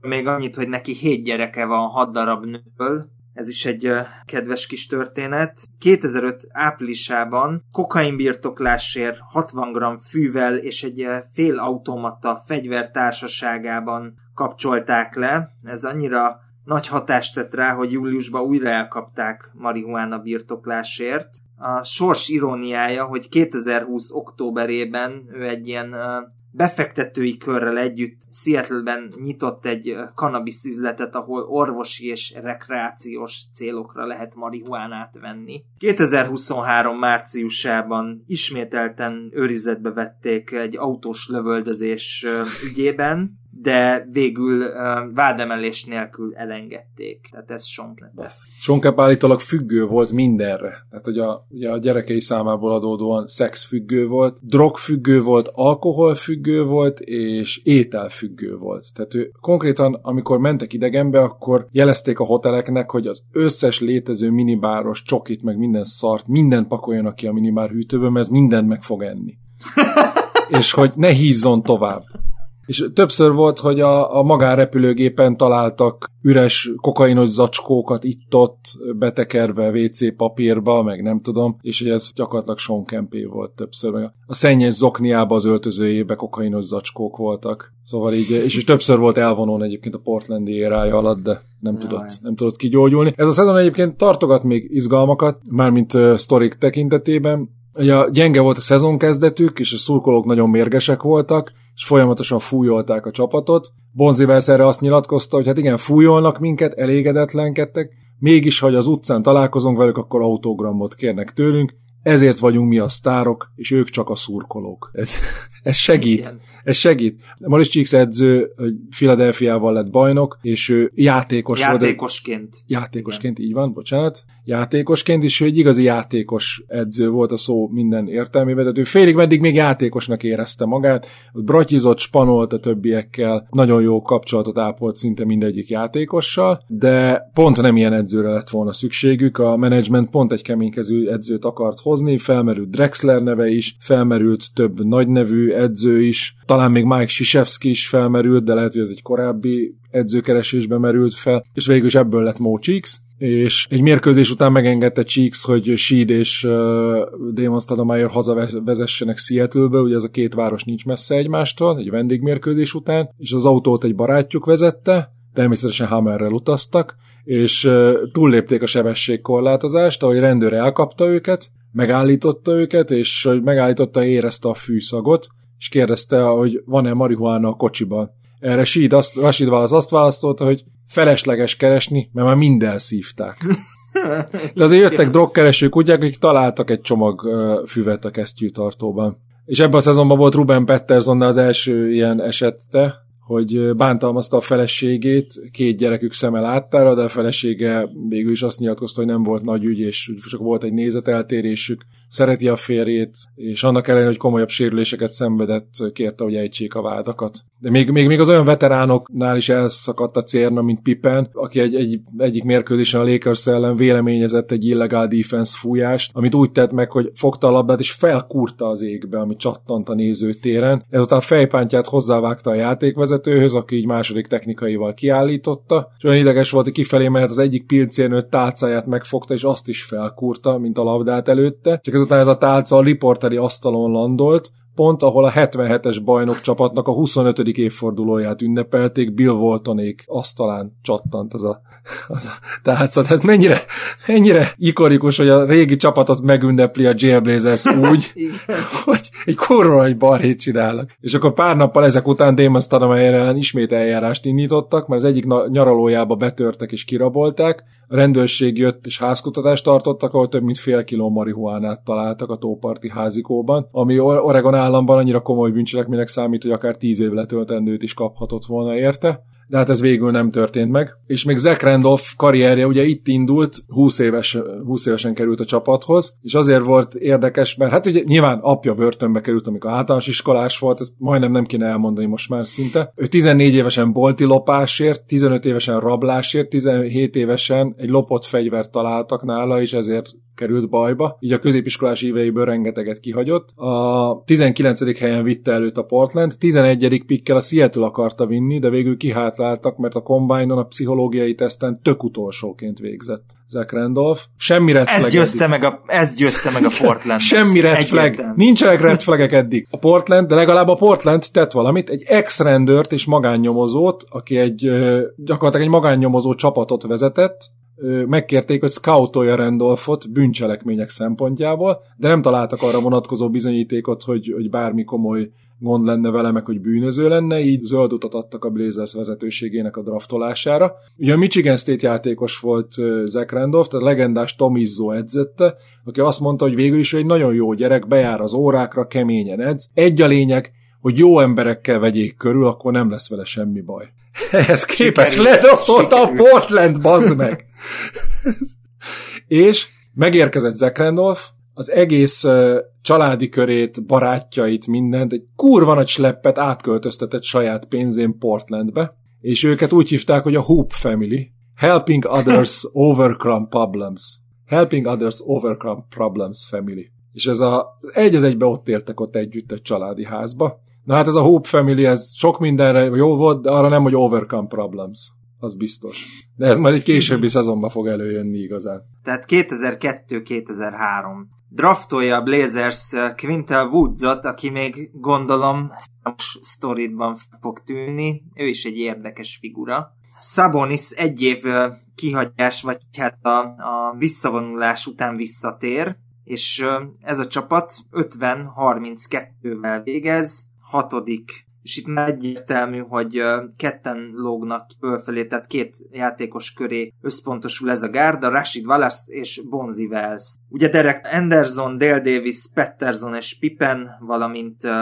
Még annyit, hogy neki hét gyereke van hat darab nőből, ez is egy uh, kedves kis történet. 2005 áprilisában kokainbirtoklásért 60 g fűvel és egy uh, félautomata fegyver társaságában kapcsolták le. Ez annyira nagy hatást tett rá, hogy júliusban újra elkapták marihuána birtoklásért. A sors iróniája, hogy 2020 októberében ő egy ilyen befektetői körrel együtt Seattle-ben nyitott egy cannabis üzletet, ahol orvosi és rekreációs célokra lehet marihuánát venni. 2023 márciusában ismételten őrizetbe vették egy autós lövöldözés ügyében, de végül uh, vádemelés nélkül elengedték. Tehát ez sonk lett. Sonkep állítólag függő volt mindenre. Tehát, hogy a, ugye a gyerekei számából adódóan szexfüggő volt, drogfüggő volt, alkoholfüggő volt, és ételfüggő volt. Tehát ő konkrétan, amikor mentek idegenbe, akkor jelezték a hoteleknek, hogy az összes létező minibáros csokit, meg minden szart, mindent pakoljanak ki a minibár hűtőből, mert ez mindent meg fog enni. és hogy ne hízzon tovább. És többször volt, hogy a, a magánrepülőgépen találtak üres kokainos zacskókat itt-ott betekerve WC papírba, meg nem tudom, és hogy ez gyakorlatilag Sean Kempé volt többször. Meg a szennyes zokniába az öltözőjébe kokainos zacskók voltak. Szóval így, és, és többször volt elvonón egyébként a Portlandi érája alatt, de nem tudott, nem tudott kigyógyulni. Ez a szezon egyébként tartogat még izgalmakat, mármint uh, sztorik tekintetében, Ugye gyenge volt a szezon kezdetük, és a szurkolók nagyon mérgesek voltak, és folyamatosan fújolták a csapatot. Bonzi erre azt nyilatkozta, hogy hát igen, fújolnak minket, elégedetlenkedtek, mégis, ha az utcán találkozunk velük, akkor autogramot kérnek tőlünk, ezért vagyunk mi a sztárok, és ők csak a szurkolók. Ez, ez segít. Igen. Ez segít. Maris Csíksz edző Philadelphiával lett bajnok, és ő játékos Játékosként. Volt, játékosként, Igen. így van, bocsánat. Játékosként, és ő egy igazi játékos edző volt a szó minden értelmében, tehát ő félig meddig még játékosnak érezte magát, bratyizott, spanolt a többiekkel, nagyon jó kapcsolatot ápolt szinte mindegyik játékossal, de pont nem ilyen edzőre lett volna szükségük, a menedzsment pont egy keménykező edzőt akart hozni, felmerült Drexler neve is, felmerült több nagynevű edző is, talán még Mike Sisevski is felmerült, de lehet, hogy ez egy korábbi edzőkeresésbe merült fel, és végül is ebből lett Mo Cheeks, és egy mérkőzés után megengedte Cheeks, hogy Sheed és uh, Damon Stoudemire hazavezessenek Seattle-be, ugye ez a két város nincs messze egymástól, egy vendégmérkőzés után, és az autót egy barátjuk vezette, természetesen Hammerrel utaztak, és uh, túllépték a sebességkorlátozást, ahogy rendőr elkapta őket, megállította őket, és hogy megállította, érezte a fűszagot, és kérdezte, hogy van-e marihuána a kocsiban. Erre Rashid, azt, Rashid válasz azt választotta, hogy felesleges keresni, mert már mind elszívták. De azért jöttek drogkereső kutyák, akik találtak egy csomag füvet a kesztyűtartóban. És ebben a szezonban volt Ruben Pettersson az első ilyen esette, hogy bántalmazta a feleségét, két gyerekük szeme láttára, de a felesége végül is azt nyilatkozta, hogy nem volt nagy ügy, és csak volt egy nézeteltérésük, szereti a férjét, és annak ellenére, hogy komolyabb sérüléseket szenvedett, kérte, hogy ejtsék a vádakat. De még, még, még az olyan veteránoknál is elszakadt a cérna, mint Pippen, aki egy, egy, egyik mérkőzésen a Lakers ellen véleményezett egy illegál defense fújást, amit úgy tett meg, hogy fogta a labdát és felkurta az égbe, ami csattant a nézőtéren. Ezután fejpántját hozzávágta a játékvezetőhöz, aki így második technikaival kiállította, és olyan ideges volt, hogy kifelé mehet az egyik pilcérnő tálcáját megfogta, és azt is felkurta, mint a labdát előtte. Csak ezután ez a tálca a riporteri asztalon landolt, pont, ahol a 77-es bajnok csapatnak a 25. évfordulóját ünnepelték, Bill Waltonék asztalán csattant az a, az a tálca. Tehát mennyire, mennyire ikonikus, hogy a régi csapatot megünnepli a Jailblazers úgy, hogy egy kurva nagy barhét csinálnak. És akkor pár nappal ezek után Damon Stoudemire ellen ismét eljárást indítottak, mert az egyik nyaralójába betörtek és kirabolták, a rendőrség jött és házkutatást tartottak, ahol több mint fél kiló marihuánát találtak a tóparti házikóban, ami Oregon államban annyira komoly bűncselekménynek számít, hogy akár tíz év letöltendőt is kaphatott volna érte. De hát ez végül nem történt meg. És még Zach Randolph karrierje ugye itt indult, 20, éves, 20 évesen került a csapathoz, és azért volt érdekes, mert hát ugye nyilván apja börtönbe került, amikor általános iskolás volt, ezt majdnem nem kéne elmondani most már szinte. Ő 14 évesen bolti lopásért, 15 évesen rablásért, 17 évesen egy lopott fegyvert találtak nála, és ezért került bajba, így a középiskolás éveiből rengeteget kihagyott. A 19. helyen vitte előtt a Portland, 11. pikkel a Seattle akarta vinni, de végül kihátráltak, mert a combine a pszichológiai teszten tök utolsóként végzett Zach Randolph. Semmi red ez győzte, meg a, ez győzte meg a Portland. Semmi red flag. Nincsenek red flagek eddig. A Portland, de legalább a Portland tett valamit, egy ex-rendőrt és magánnyomozót, aki egy gyakorlatilag egy magánnyomozó csapatot vezetett, megkérték, hogy scoutolja Randolphot bűncselekmények szempontjából, de nem találtak arra vonatkozó bizonyítékot, hogy, hogy bármi komoly gond lenne vele, meg hogy bűnöző lenne, így zöld utat adtak a Blazers vezetőségének a draftolására. Ugye a Michigan State játékos volt Zach Randolph, tehát a legendás Tom Izzo edzette, aki azt mondta, hogy végül is egy nagyon jó gyerek, bejár az órákra, keményen edz. Egy a lényeg, hogy jó emberekkel vegyék körül, akkor nem lesz vele semmi baj. Ehhez képest ledraftolta a Portland, bazd meg! és megérkezett Zach Randolph, az egész uh, családi körét, barátjait, mindent, egy kurva nagy sleppet átköltöztetett saját pénzén Portlandbe, és őket úgy hívták, hogy a Hoop Family. Helping others overcome problems. Helping others overcome problems family. És ez a egy az egybe ott éltek ott együtt egy családi házba. Na hát ez a Hope Family, ez sok mindenre jó volt, de arra nem, hogy overcome problems. Az biztos. De ez majd egy későbbi szezonban fog előjönni igazán. Tehát 2002-2003 draftolja a Blazers Quintel Woodsot, aki még gondolom most sztoridban fog tűnni. Ő is egy érdekes figura. Sabonis egy év kihagyás, vagy hát a, a visszavonulás után visszatér, és ez a csapat 50-32-vel végez, hatodik, és itt már egyértelmű, hogy ketten lógnak fölfelé, tehát két játékos köré összpontosul ez a gárda, Rashid Wallace és Bonzi Wells. Ugye Derek Anderson, Dale Davis, Petterson és Pippen, valamint uh,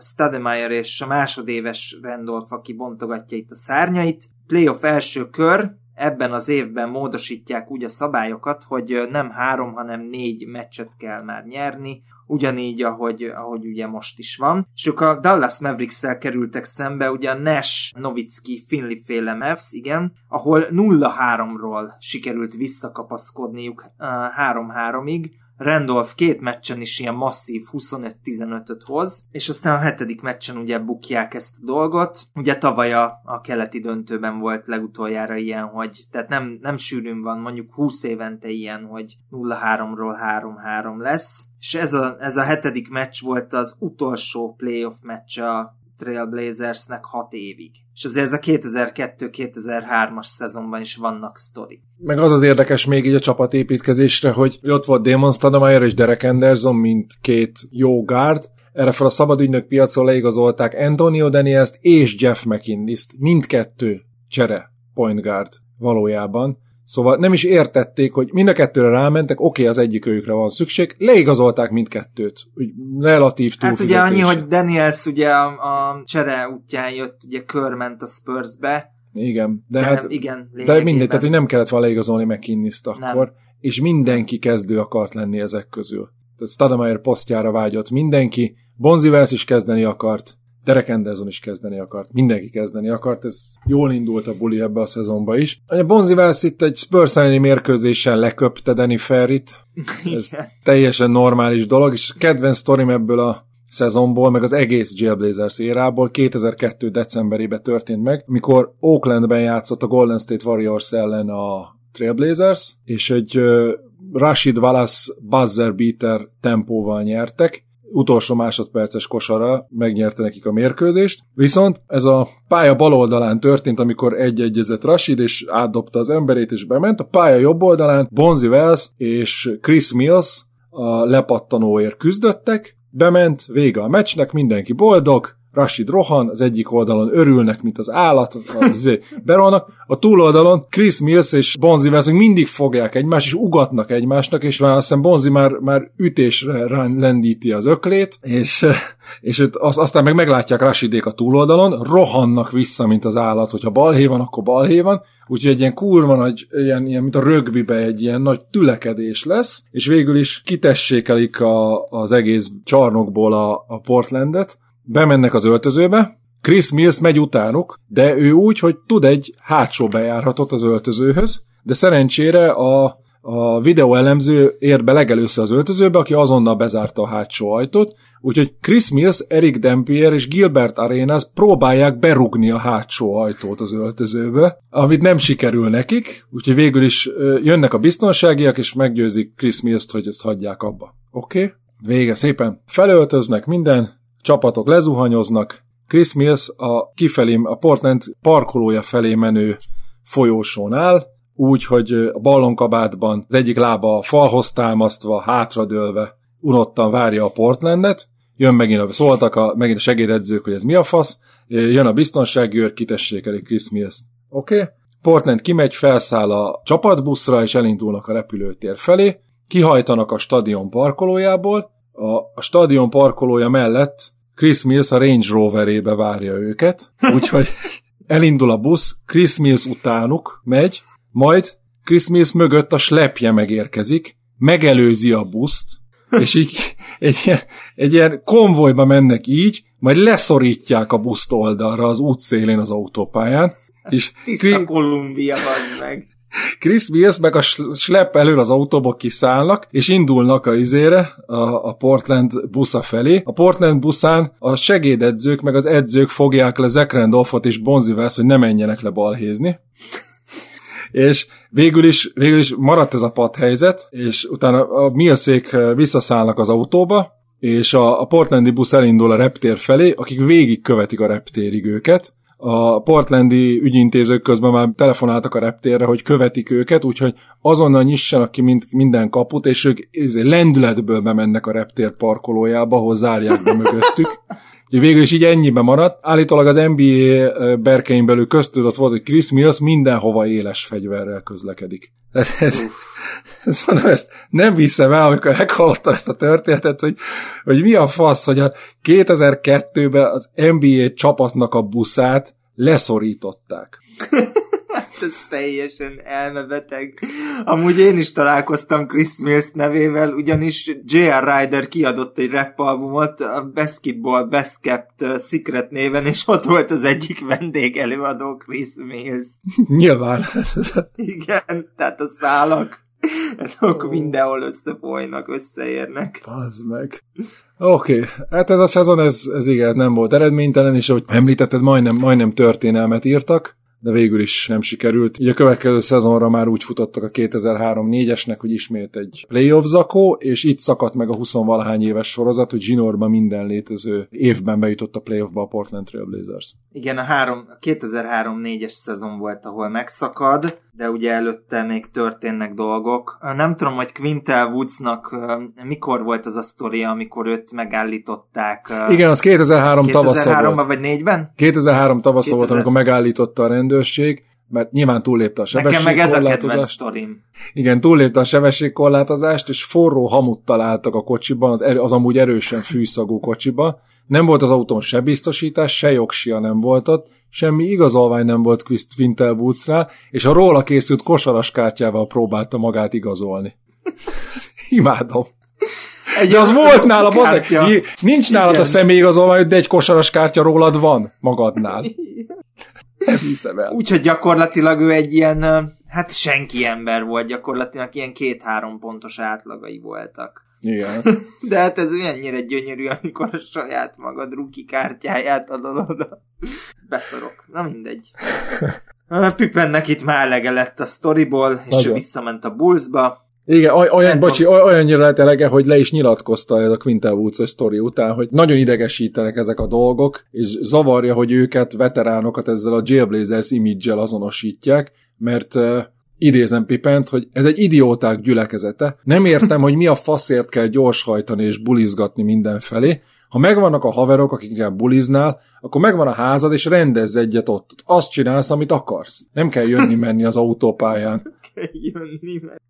Stademeyer és a másodéves Randolph, aki bontogatja itt a szárnyait. Playoff első kör, ebben az évben módosítják úgy a szabályokat, hogy nem három, hanem négy meccset kell már nyerni, ugyanígy, ahogy, ahogy ugye most is van. És ők a Dallas Mavericks-szel kerültek szembe, ugye a Nash, Novicki, Finley féle Mavs, igen, ahol 0-3-ról sikerült visszakapaszkodniuk uh, 3-3-ig, Randolph két meccsen is ilyen masszív 25-15-öt hoz, és aztán a hetedik meccsen ugye bukják ezt a dolgot. Ugye tavaly a, a keleti döntőben volt legutoljára ilyen, hogy tehát nem, nem sűrűn van, mondjuk 20 évente ilyen, hogy 0-3-ról 3-3 lesz. És ez a, ez a hetedik meccs volt az utolsó playoff meccs a Trailblazersnek 6 évig. És azért ez a 2002-2003-as szezonban is vannak sztori. Meg az az érdekes még így a csapatépítkezésre, hogy ott volt Damon Stoudemire és Derek Anderson, mint két jó guard, erre fel a szabad ügynök piacon leigazolták Antonio daniels és Jeff McInnis-t, mindkettő csere point guard valójában. Szóval nem is értették, hogy mind a kettőre rámentek, oké, okay, az egyik őjükre van szükség, leigazolták mindkettőt. Úgy relatív Hát ugye annyi, hogy Daniels ugye a, a csere útján jött, ugye körment a Spursbe. Igen, de, de hát, igen, de mindegy, tehát hogy nem kellett volna leigazolni McKinnis-t akkor, nem. és mindenki kezdő akart lenni ezek közül. Tehát Stademeyer posztjára vágyott mindenki, Bonzi is kezdeni akart, Derek Anderson is kezdeni akart, mindenki kezdeni akart, ez jól indult a buli ebbe a szezonba is. A Bonzi Wells itt egy Spurs elleni mérkőzésen leköpte Danny Ferrit, ez teljesen normális dolog, és kedvenc sztorim ebből a szezonból, meg az egész Jailblazers érából 2002. decemberében történt meg, amikor Oaklandben játszott a Golden State Warriors ellen a Trailblazers, és egy Rashid Wallace buzzer beater tempóval nyertek, utolsó másodperces kosara megnyerte nekik a mérkőzést. Viszont ez a pálya bal oldalán történt, amikor egy-egyezett Rashid, és átdobta az emberét, és bement. A pálya jobb oldalán Bonzi Wells és Chris Mills a lepattanóért küzdöttek, bement, vége a meccsnek, mindenki boldog, Rashid rohan, az egyik oldalon örülnek, mint az állat, az berolnak, a túloldalon Chris Mills és Bonzi West mindig fogják egymást, és ugatnak egymásnak, és azt hiszem Bonzi már, már ütésre lendíti az öklét, és, és az, aztán meg meglátják Rashidék a túloldalon, rohannak vissza, mint az állat, hogyha balhé van, akkor balhé van, úgyhogy egy ilyen kurva nagy, ilyen, ilyen mint a rögbibe egy ilyen nagy tülekedés lesz, és végül is kitessékelik a, az egész csarnokból a, a Portlandet, bemennek az öltözőbe, Chris Mills megy utánuk, de ő úgy, hogy tud egy hátsó bejárhatot az öltözőhöz, de szerencsére a, a videó elemző ér be legelőször az öltözőbe, aki azonnal bezárta a hátsó ajtót, úgyhogy Chris Mills, Eric Dampier és Gilbert Arenas próbálják berugni a hátsó ajtót az öltözőbe, amit nem sikerül nekik, úgyhogy végül is jönnek a biztonságiak, és meggyőzik Chris Mills-t, hogy ezt hagyják abba. Oké? Okay? Vége szépen. Felöltöznek minden, csapatok lezuhanyoznak, Chris Mills a kifelé, a Portland parkolója felé menő folyósón áll, úgy, hogy a ballonkabátban az egyik lába a falhoz támasztva, hátradőlve, unottan várja a Portlandet, jön megint, a, szóltak a, megint a segédedzők, hogy ez mi a fasz, jön a biztonsági őr, kitessék elég Chris Mills. Oké? Okay? Portland kimegy, felszáll a csapatbuszra, és elindulnak a repülőtér felé, kihajtanak a stadion parkolójából, a, a stadion parkolója mellett Chris Mills a Range Roverébe várja őket, úgyhogy elindul a busz, Chris Mills utánuk megy, majd Chris Mills mögött a slepje megérkezik, megelőzi a buszt, és így egy ilyen, egy ilyen konvojba mennek így, majd leszorítják a buszt oldalra az útszélén az autópályán. És Tiszta Kri- Kolumbia van meg. Chris Wills meg a slep elől az autóba kiszállnak, és indulnak a izére, a, a Portland busza felé. A Portland buszán a segédedzők meg az edzők fogják le Zach Randolphot és Bonzi West, hogy ne menjenek le balhézni. és végül is, végül is maradt ez a padhelyzet, és utána a Millszék visszaszállnak az autóba, és a, a portlandi busz elindul a reptér felé, akik végig követik a reptérig őket, a portlandi ügyintézők közben már telefonáltak a reptérre, hogy követik őket, úgyhogy azonnal nyissanak ki mind, minden kaput, és ők izé, lendületből bemennek a reptér parkolójába, ahol zárják be mögöttük. Végül is így ennyibe maradt. Állítólag az NBA berkein belül köztudott volt, hogy Chris Mills mindenhova éles fegyverrel közlekedik. Ez, ez, ez mondom, ezt nem viszem el, amikor meghallottam ezt a történetet, hogy, hogy mi a fasz, hogy a 2002-ben az NBA csapatnak a buszát leszorították. ez teljesen elmebeteg. Amúgy én is találkoztam Chris Mills nevével, ugyanis J.R. Ryder kiadott egy rap albumot, a Basketball Best Kept Secret néven, és ott volt az egyik vendég előadó Chris Mills. Nyilván. Igen, tehát a szálak azok oh. mindenhol összefolynak, összeérnek. Pazd meg. Oké, okay. hát ez a szezon, ez, ez igen, nem volt eredménytelen, és ahogy említetted, majdnem, majdnem történelmet írtak de végül is nem sikerült. Így a következő szezonra már úgy futottak a 2003-4-esnek, hogy ismét egy playoff zakó, és itt szakadt meg a 20-valahány éves sorozat, hogy zsinórban minden létező évben bejutott a playoffba a Portland Trail Blazers. Igen, a, három, a 2003-4-es szezon volt, ahol megszakad, de ugye előtte még történnek dolgok. Nem tudom, hogy Quintel Woodsnak mikor volt az a sztoria, amikor őt megállították. Igen, az 2003 tavasza volt. 2003-ban vagy 4-ben? 2003 tavasza 2000... volt, amikor megállította a rendőrség, mert nyilván túllépte a sebességkorlátozást. Nekem meg ez a kedvenc sztorim. Igen, túllépte a sebességkorlátozást, és forró hamut találtak a kocsiban, az, erő, az amúgy erősen fűszagú kocsiba. Nem volt az autón se biztosítás, se jogsia nem volt ott, semmi igazolvány nem volt Quintel Woodsnál, és a róla készült kosaras kártyával próbálta magát igazolni. Imádom. Egy de az volt nála, bazeg, nincs nálad a személyigazolvány, de egy kosaras kártya rólad van magadnál. Nem hiszem el. Úgyhogy gyakorlatilag ő egy ilyen, hát senki ember volt, gyakorlatilag ilyen két-három pontos átlagai voltak. Igen. De hát ez mennyire gyönyörű, amikor a saját magad ruki kártyáját adod oda. Beszorok. Na mindegy. Pipennek itt már elege lett a sztoriból, és Nagyon. ő visszament a Bullsba. Igen, olyan, bocsi, olyannyira lett elege, hogy le is nyilatkozta ez a Quintel Woods sztori után, hogy nagyon idegesítenek ezek a dolgok, és zavarja, hogy őket, veteránokat ezzel a Jailblazers image azonosítják, mert idézem Pipent, hogy ez egy idióták gyülekezete. Nem értem, hogy mi a faszért kell gyorshajtani és bulizgatni mindenfelé, Ha megvannak a haverok, akikkel buliznál, akkor megvan a házad, és rendezz egyet ott. Azt csinálsz, amit akarsz. Nem kell jönni-menni az autópályán. Kell jönni, mert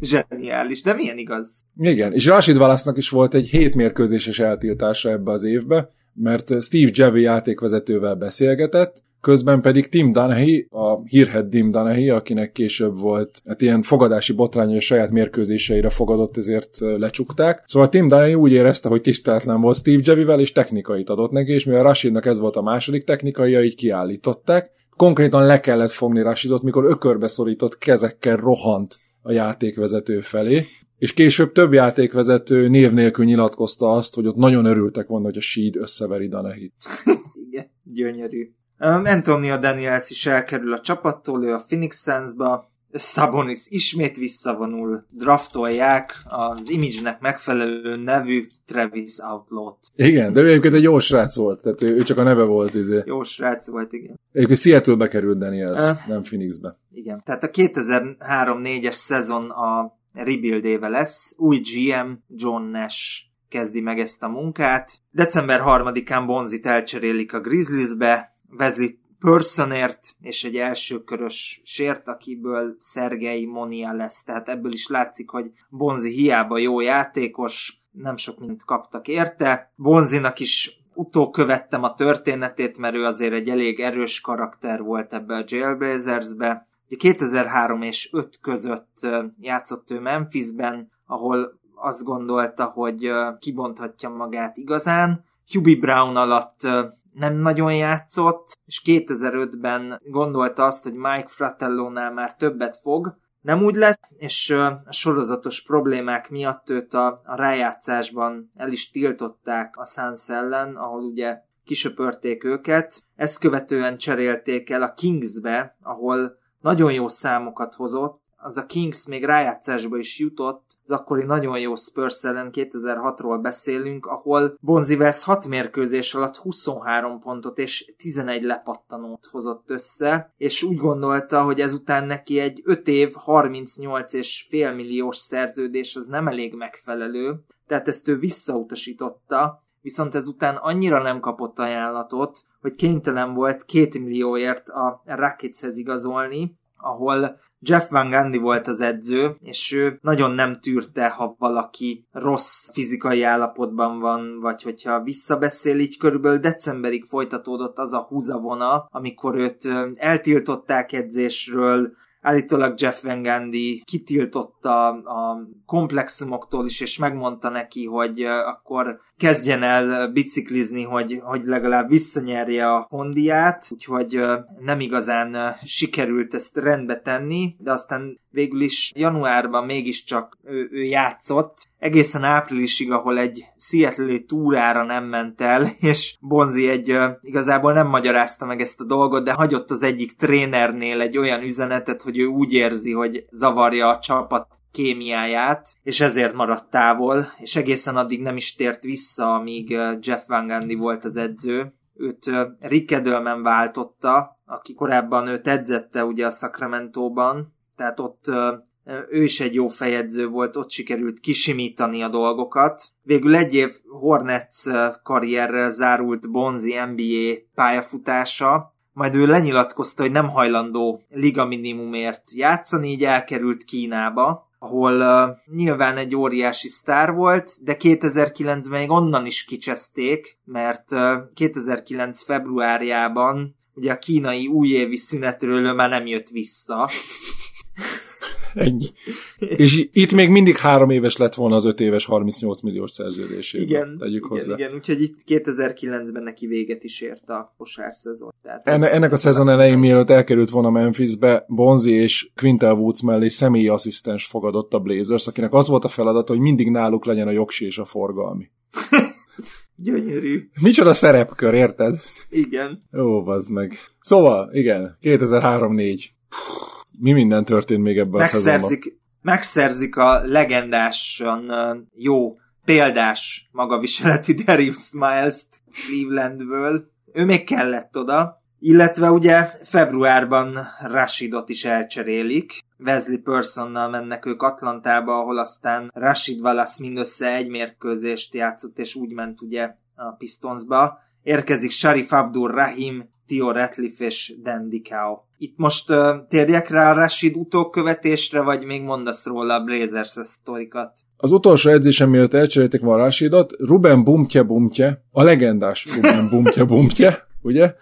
zseniális, de milyen igaz? Igen, és Rashid Wallace-nak is volt egy hétmérkőzéses eltiltása ebbe az évbe, mert Steve Javi játékvezetővel beszélgetett, közben pedig Tim Donahue, a hírhet Tim Donahue, akinek később volt hát ilyen fogadási botránya, és saját mérkőzéseire fogadott, ezért lecsukták. Szóval Tim Donahue úgy érezte, hogy tiszteletlen volt Steve Javivel, és technikait adott neki, és mivel Rashidnak ez volt a második technikai, így kiállították. Konkrétan le kellett fogni Rashidot, mikor ökörbe szorított kezekkel rohant a játékvezető felé, és később több játékvezető név nélkül nyilatkozta azt, hogy ott nagyon örültek volna, hogy a Sheed összeveri Danahit. Igen, gyönyörű. Um, Antonio Daniels is elkerül a csapattól, ő a Phoenix Suns-ba, Sabonis ismét visszavonul, draftolják az image-nek megfelelő nevű Travis Outlaw-t. Igen, de ő egyébként egy jó srác volt, tehát ő, ő csak a neve volt. Izé. Jó srác volt, igen. Egyébként Seattle-be került Daniels, uh, nem Phoenixbe. Igen, tehát a 2003-4-es szezon a rebuild éve lesz, új GM John Nash kezdi meg ezt a munkát. December 3-án Bonzit elcserélik a Grizzliesbe, Wesley Personért és egy elsőkörös sért, akiből Szergei Monia lesz. Tehát ebből is látszik, hogy Bonzi hiába jó játékos, nem sok mint kaptak érte. Bonzinak is utókövettem a történetét, mert ő azért egy elég erős karakter volt ebbe a Jailbreazersbe. 2003 és 5 között játszott ő Memphisben, ahol azt gondolta, hogy kibonthatja magát igazán. Hubie Brown alatt nem nagyon játszott, és 2005-ben gondolta azt, hogy Mike Fratellónál már többet fog, nem úgy lett, és a sorozatos problémák miatt őt a, a rájátszásban el is tiltották a Suns ellen, ahol ugye kisöpörték őket. Ezt követően cserélték el a Kingsbe, ahol nagyon jó számokat hozott, az a Kings még rájátszásba is jutott, az akkori nagyon jó Spurs ellen 2006-ról beszélünk, ahol Bonzi West 6 mérkőzés alatt 23 pontot és 11 lepattanót hozott össze, és úgy gondolta, hogy ezután neki egy 5 év 38 és fél milliós szerződés az nem elég megfelelő, tehát ezt ő visszautasította, viszont ezután annyira nem kapott ajánlatot, hogy kénytelen volt két millióért a Racketshez igazolni, ahol Jeff Van Gundy volt az edző, és ő nagyon nem tűrte, ha valaki rossz fizikai állapotban van, vagy hogyha visszabeszél, így körülbelül. Decemberig folytatódott az a húzavona, amikor őt eltiltották edzésről, állítólag Jeff Van Gundy kitiltotta a komplexumoktól is, és megmondta neki, hogy akkor kezdjen el biciklizni, hogy, hogy legalább visszanyerje a Hondiát, úgyhogy nem igazán sikerült ezt rendbe tenni, de aztán végül is januárban mégiscsak ő, ő játszott, egészen áprilisig, ahol egy seattle túrára nem ment el, és Bonzi egy igazából nem magyarázta meg ezt a dolgot, de hagyott az egyik trénernél egy olyan üzenetet, hogy ő úgy érzi, hogy zavarja a csapat kémiáját, és ezért maradt távol, és egészen addig nem is tért vissza, amíg Jeff Van Gundy volt az edző. Őt Rick Edelman váltotta, aki korábban őt edzette ugye a Sacramento-ban, tehát ott ő is egy jó fejedző volt, ott sikerült kisimítani a dolgokat. Végül egy év Hornets karrierrel zárult Bonzi NBA pályafutása, majd ő lenyilatkozta, hogy nem hajlandó liga minimumért játszani, így elkerült Kínába, ahol uh, nyilván egy óriási sztár volt, de 2009-ben még onnan is kicseszték, mert uh, 2009 februárjában ugye a kínai újévi szünetről már nem jött vissza. Ennyi. És itt még mindig három éves lett volna az öt éves 38 milliós szerződésében. Igen, tegyük igen, hozzá. igen, úgyhogy itt 2009-ben neki véget is ért a kosár szezon. Tehát Enne, ez- ennek a szezon elején, mielőtt elkerült volna Memphisbe, Bonzi és Quintel Woods mellé személyi asszisztens fogadott a Blazers, akinek az volt a feladata, hogy mindig náluk legyen a jogsi és a forgalmi. Gyönyörű. Micsoda szerepkör, érted? Igen. Ó, az meg. Szóval, igen, 2003-4. Mi minden történt még ebben a szezonban? Megszerzik, megszerzik a legendásan jó példás magaviseletű Darius Smiles-t Clevelandből. Ő még kellett oda. Illetve ugye februárban Rashidot is elcserélik. Wesley Personnal mennek ők Atlantába, ahol aztán Rashid Wallace mindössze egy mérkőzést játszott, és úgy ment ugye a Pistonsba. Érkezik Sharif Abdur Rahim, Tio Ratliff és Dan. Itt most uh, térjek rá a Rashid utókövetésre, vagy még mondasz róla a Blazers sztorikat? Az utolsó edzésem, mielőtt elcserélték van Rashidot, Ruben Bumtje Bumtje, a legendás Ruben Bumtje Bumtje, ugye,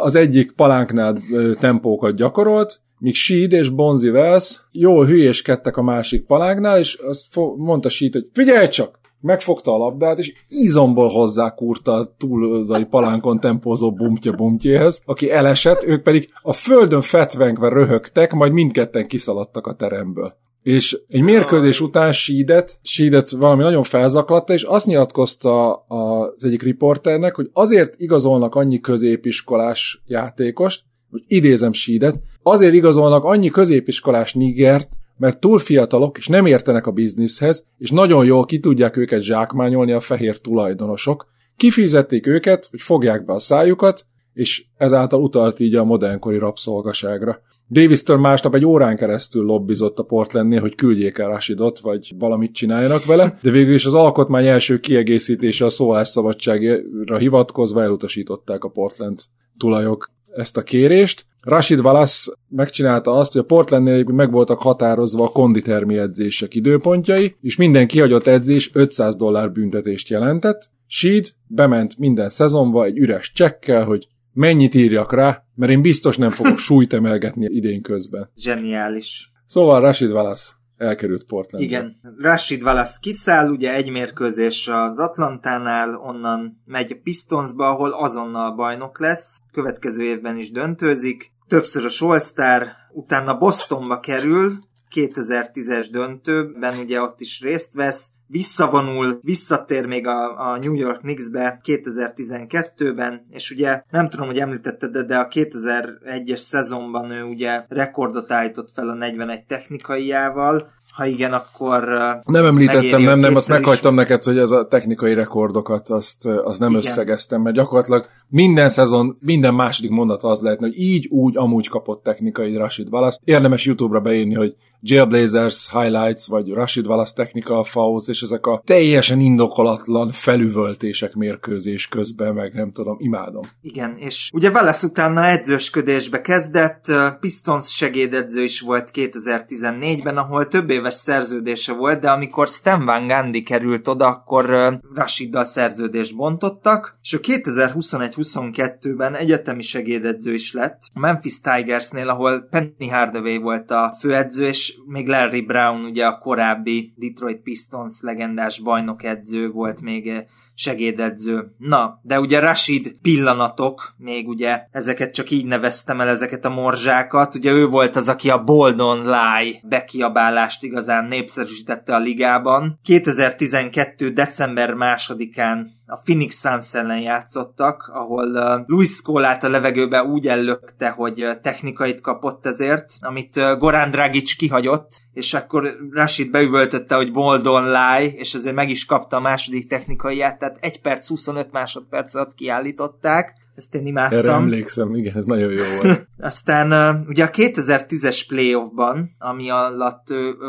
az egyik palánknál tempókat gyakorolt, míg Sheed és Bonzi Wells jól hülyéskedtek a másik palánknál, és azt mondta Sheed, hogy figyelj csak, megfogta a labdát, és izomból hozzá kurta a túloldali palánkon tempózó bumtja bumtjéhez, aki elesett, ők pedig a földön fetvengve röhögtek, majd mindketten kiszaladtak a teremből. És egy mérkőzés után Sídet, Sídet valami nagyon felzaklatta, és azt nyilatkozta az egyik riporternek, hogy azért igazolnak annyi középiskolás játékost, hogy idézem Sídet, azért igazolnak annyi középiskolás nigert, mert túl fiatalok, és nem értenek a bizniszhez, és nagyon jól ki tudják őket zsákmányolni a fehér tulajdonosok. Kifizették őket, hogy fogják be a szájukat, és ezáltal utalt így a modernkori rabszolgaságra. Davis-től másnap egy órán keresztül lobbizott a Portlandnél, hogy küldjék el Rashidot, vagy valamit csináljanak vele, de végül is az alkotmány első kiegészítése a szólásszabadságra hivatkozva elutasították a Portland tulajok ezt a kérést. Rashid Wallace megcsinálta azt, hogy a Portlandnél meg voltak határozva a konditermi edzések időpontjai, és minden kihagyott edzés 500 dollár büntetést jelentett. Sheed bement minden szezonba egy üres csekkel, hogy mennyit írjak rá, mert én biztos nem fogok súlyt emelgetni idén közben. Zseniális. Szóval Rashid Wallace elkerült Portland. Igen, Rashid Wallace kiszáll, ugye egy mérkőzés az Atlantánál, onnan megy a Pistonsba, ahol azonnal bajnok lesz, következő évben is döntőzik, többször a All-Star, utána Bostonba kerül, 2010-es döntőben ugye ott is részt vesz, visszavonul, visszatér még a, a New York Knicksbe 2012-ben, és ugye nem tudom, hogy említetted, de, de a 2001-es szezonban ő ugye rekordot állított fel a 41 technikaiával, ha igen, akkor... Nem említettem, nem, nem, azt meghagytam is. neked, hogy ez a technikai rekordokat, azt, azt nem igen. összegeztem, mert gyakorlatilag minden szezon, minden második mondat az lehetne, hogy így, úgy, amúgy kapott technikai Rashid Wallace. Érdemes YouTube-ra beírni, hogy Jailblazers highlights, vagy Rashid Wallace technical fouls, és ezek a teljesen indokolatlan felüvöltések mérkőzés közben, meg nem tudom, imádom. Igen, és ugye Wallace utána edzősködésbe kezdett, Pistons segédedző is volt 2014-ben, ahol több éves szerződése volt, de amikor Stan Van Gundy került oda, akkor Rashiddal szerződést bontottak, és a 2021-22-ben egyetemi segédedző is lett a Memphis Tigersnél, ahol Penny Hardaway volt a főedző, és még Larry Brown, ugye a korábbi Detroit Pistons legendás bajnokedző volt még eh, segédedző. Na, de ugye Rashid pillanatok, még ugye ezeket csak így neveztem el, ezeket a morzsákat. Ugye ő volt az, aki a Boldon Lie bekiabálást igazán népszerűsítette a ligában. 2012. december másodikán a Phoenix Suns ellen játszottak, ahol uh, Luis Scolát a levegőbe úgy ellökte, hogy uh, technikait kapott ezért, amit uh, Goran Dragic kihagyott, és akkor Rashid beüvöltötte, hogy Boldon Lie, és ezért meg is kapta a második technikaiát, tehát 1 perc 25 másodperc alatt kiállították, ezt én imádtam. Erre emlékszem, igen, ez nagyon jó volt. Aztán ugye a 2010-es playoffban, ami alatt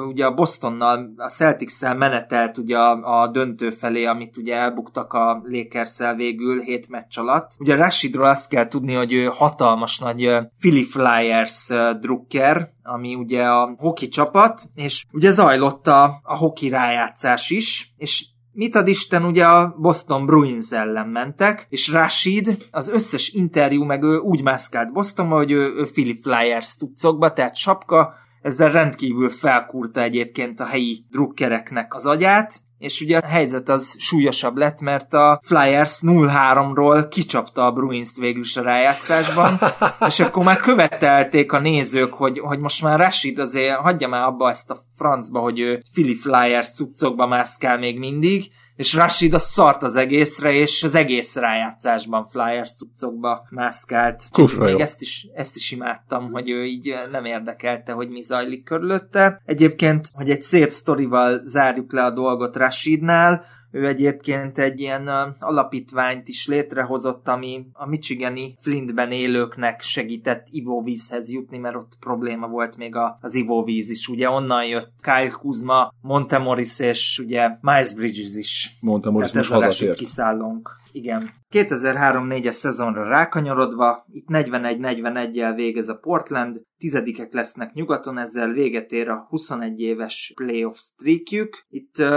ugye a Bostonnal, a celtics menetelt ugye a, a döntő felé, amit ugye elbuktak a lakers végül hét meccs alatt. Ugye Rashidról azt kell tudni, hogy ő hatalmas nagy Philly Flyers drukker, ami ugye a hoki csapat, és ugye zajlott a, a hoki rájátszás is, és mit ad Isten, ugye a Boston Bruins ellen mentek, és Rashid az összes interjú meg ő úgy mászkált Bostonba, hogy ő, ő Philip Flyers tudcokba, tehát sapka, ezzel rendkívül felkúrta egyébként a helyi drukkereknek az agyát, és ugye a helyzet az súlyosabb lett, mert a Flyers 0-3-ról kicsapta a Bruins-t végül is a rájátszásban, és akkor már követelték a nézők, hogy, hogy most már Rashid azért hagyja már abba ezt a francba, hogy ő Philly Flyers cuccokba mászkál még mindig, és Rashid a szart az egészre, és az egész rájátszásban Flyers cuccokba mászkált. Kufra Még ezt is, ezt is imádtam, hogy ő így nem érdekelte, hogy mi zajlik körülötte. Egyébként, hogy egy szép sztorival zárjuk le a dolgot Rashidnál, ő egyébként egy ilyen alapítványt is létrehozott, ami a Michigani Flintben élőknek segített ivóvízhez jutni, mert ott probléma volt még az ivóvíz is. Ugye onnan jött Kyle Kuzma, Montemoris és ugye Miles Bridges is. Montemoris most hazatért. kiszállónk. Igen. 2003-4-es szezonra rákanyarodva, itt 41-41-jel végez a Portland, tizedikek lesznek nyugaton, ezzel véget ér a 21 éves playoff streakjük. Itt uh,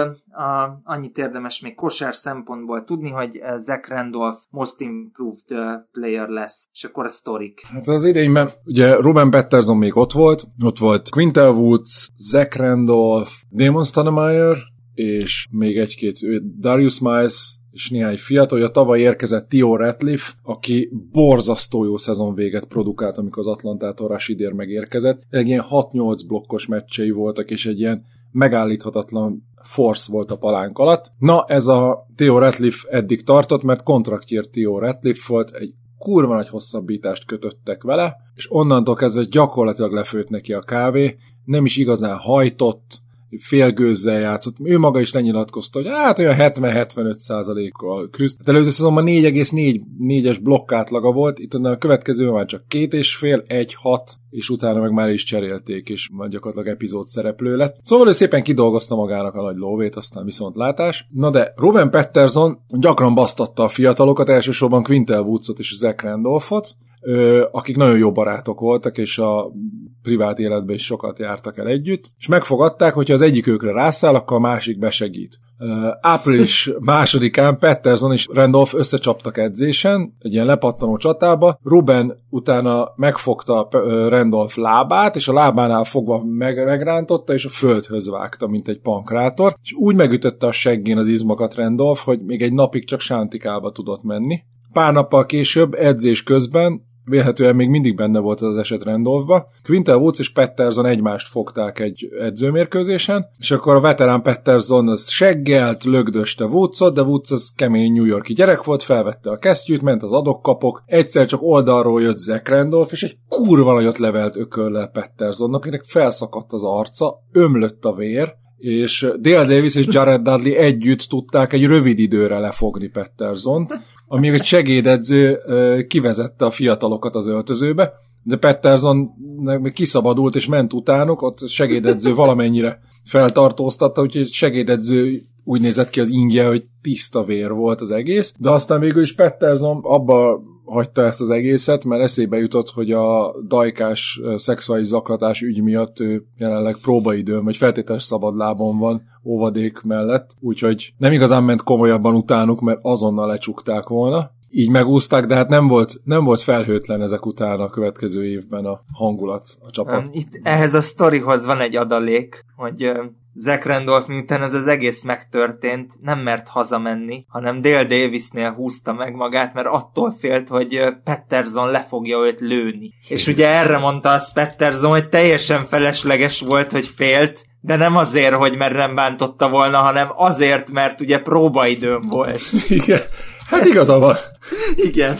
a, annyit érdemes még kosár szempontból tudni, hogy Zach Randolph most improved uh, player lesz, és akkor a sztorik. Hát az idényben ugye Ruben Petterson még ott volt, ott volt Quintel Woods, Zach Randolph, Damon Stoudemire, és még egy-két Darius Miles, és néhány fiatal, a tavaly érkezett Tio Ratliff, aki borzasztó jó szezon véget produkált, amikor az Atlantától Rashidér megérkezett. Egy ilyen 6-8 blokkos meccsei voltak, és egy ilyen megállíthatatlan force volt a palánk alatt. Na, ez a Theo Ratliff eddig tartott, mert kontraktjért Theo Ratliff volt, egy kurva nagy hosszabbítást kötöttek vele, és onnantól kezdve gyakorlatilag lefőtt neki a kávé, nem is igazán hajtott, félgőzzel játszott. Ő maga is lenyilatkozta, hogy hát olyan 70-75 százalékkal küzd. Hát előző szezonban 4,4-es blokkátlaga volt, itt a következő már csak két és fél, egy, hat, és utána meg már is cserélték, és már gyakorlatilag epizód szereplő lett. Szóval ő szépen kidolgozta magának a nagy lóvét, aztán viszont látás. Na de Ruben Petterson gyakran basztatta a fiatalokat, elsősorban Quintel Woodsot és Zach Randolphot, akik nagyon jó barátok voltak, és a privát életben is sokat jártak el együtt, és megfogadták, hogyha az egyik őkre rászáll, akkor a másik besegít. Április másodikán Petterson és Randolph összecsaptak edzésen, egy ilyen lepattanó csatába. Ruben utána megfogta Randolph lábát, és a lábánál fogva meg, megrántotta, és a földhöz vágta, mint egy pankrátor, és úgy megütötte a seggén az izmokat Randolph, hogy még egy napig csak sántikába tudott menni. Pár nappal később, edzés közben vélhetően még mindig benne volt az eset Randolphba. Quintel Woods és Petterson egymást fogták egy edzőmérkőzésen, és akkor a veterán Petterson az seggelt, lögdöste Woodsot, de Woods az kemény New Yorki gyerek volt, felvette a kesztyűt, ment az adokkapok, egyszer csak oldalról jött Zach Randolph, és egy kurva nagyot levelt ököllel Pettersonnak, akinek felszakadt az arca, ömlött a vér, és Dale Davis és Jared Dudley együtt tudták egy rövid időre lefogni Pettersont, amíg egy segédedző kivezette a fiatalokat az öltözőbe, de Petterson kiszabadult és ment utánuk, ott segédedző valamennyire feltartóztatta, úgyhogy segédedző úgy nézett ki az ingje, hogy tiszta vér volt az egész, de aztán végül is Petterson abba hagyta ezt az egészet, mert eszébe jutott, hogy a dajkás szexuális zaklatás ügy miatt ő jelenleg próbaidőn, vagy feltételes szabadlábon van óvadék mellett, úgyhogy nem igazán ment komolyabban utánuk, mert azonnal lecsukták volna. Így megúzták, de hát nem volt, nem volt felhőtlen ezek után a következő évben a hangulat, a csapat. Itt ehhez a sztorihoz van egy adalék, hogy Zach Randolph, miután ez az egész megtörtént, nem mert hazamenni, hanem Dale Davisnél húzta meg magát, mert attól félt, hogy Petterson le fogja őt lőni. És ugye erre mondta az Petterson, hogy teljesen felesleges volt, hogy félt, de nem azért, hogy mert nem bántotta volna, hanem azért, mert ugye próbaidőm volt. Igen, hát igaza van. Igen.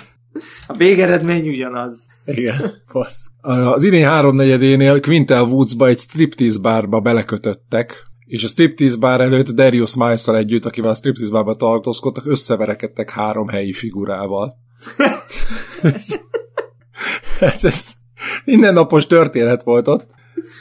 A végeredmény ugyanaz. Igen, fasz. Az idén háromnegyedénél Quintel Woodsba egy striptease bárba belekötöttek, és a striptease bár előtt Darius miles együtt, akivel a striptease bárba tartózkodtak, összeverekedtek három helyi figurával. hát ez napos történet volt ott.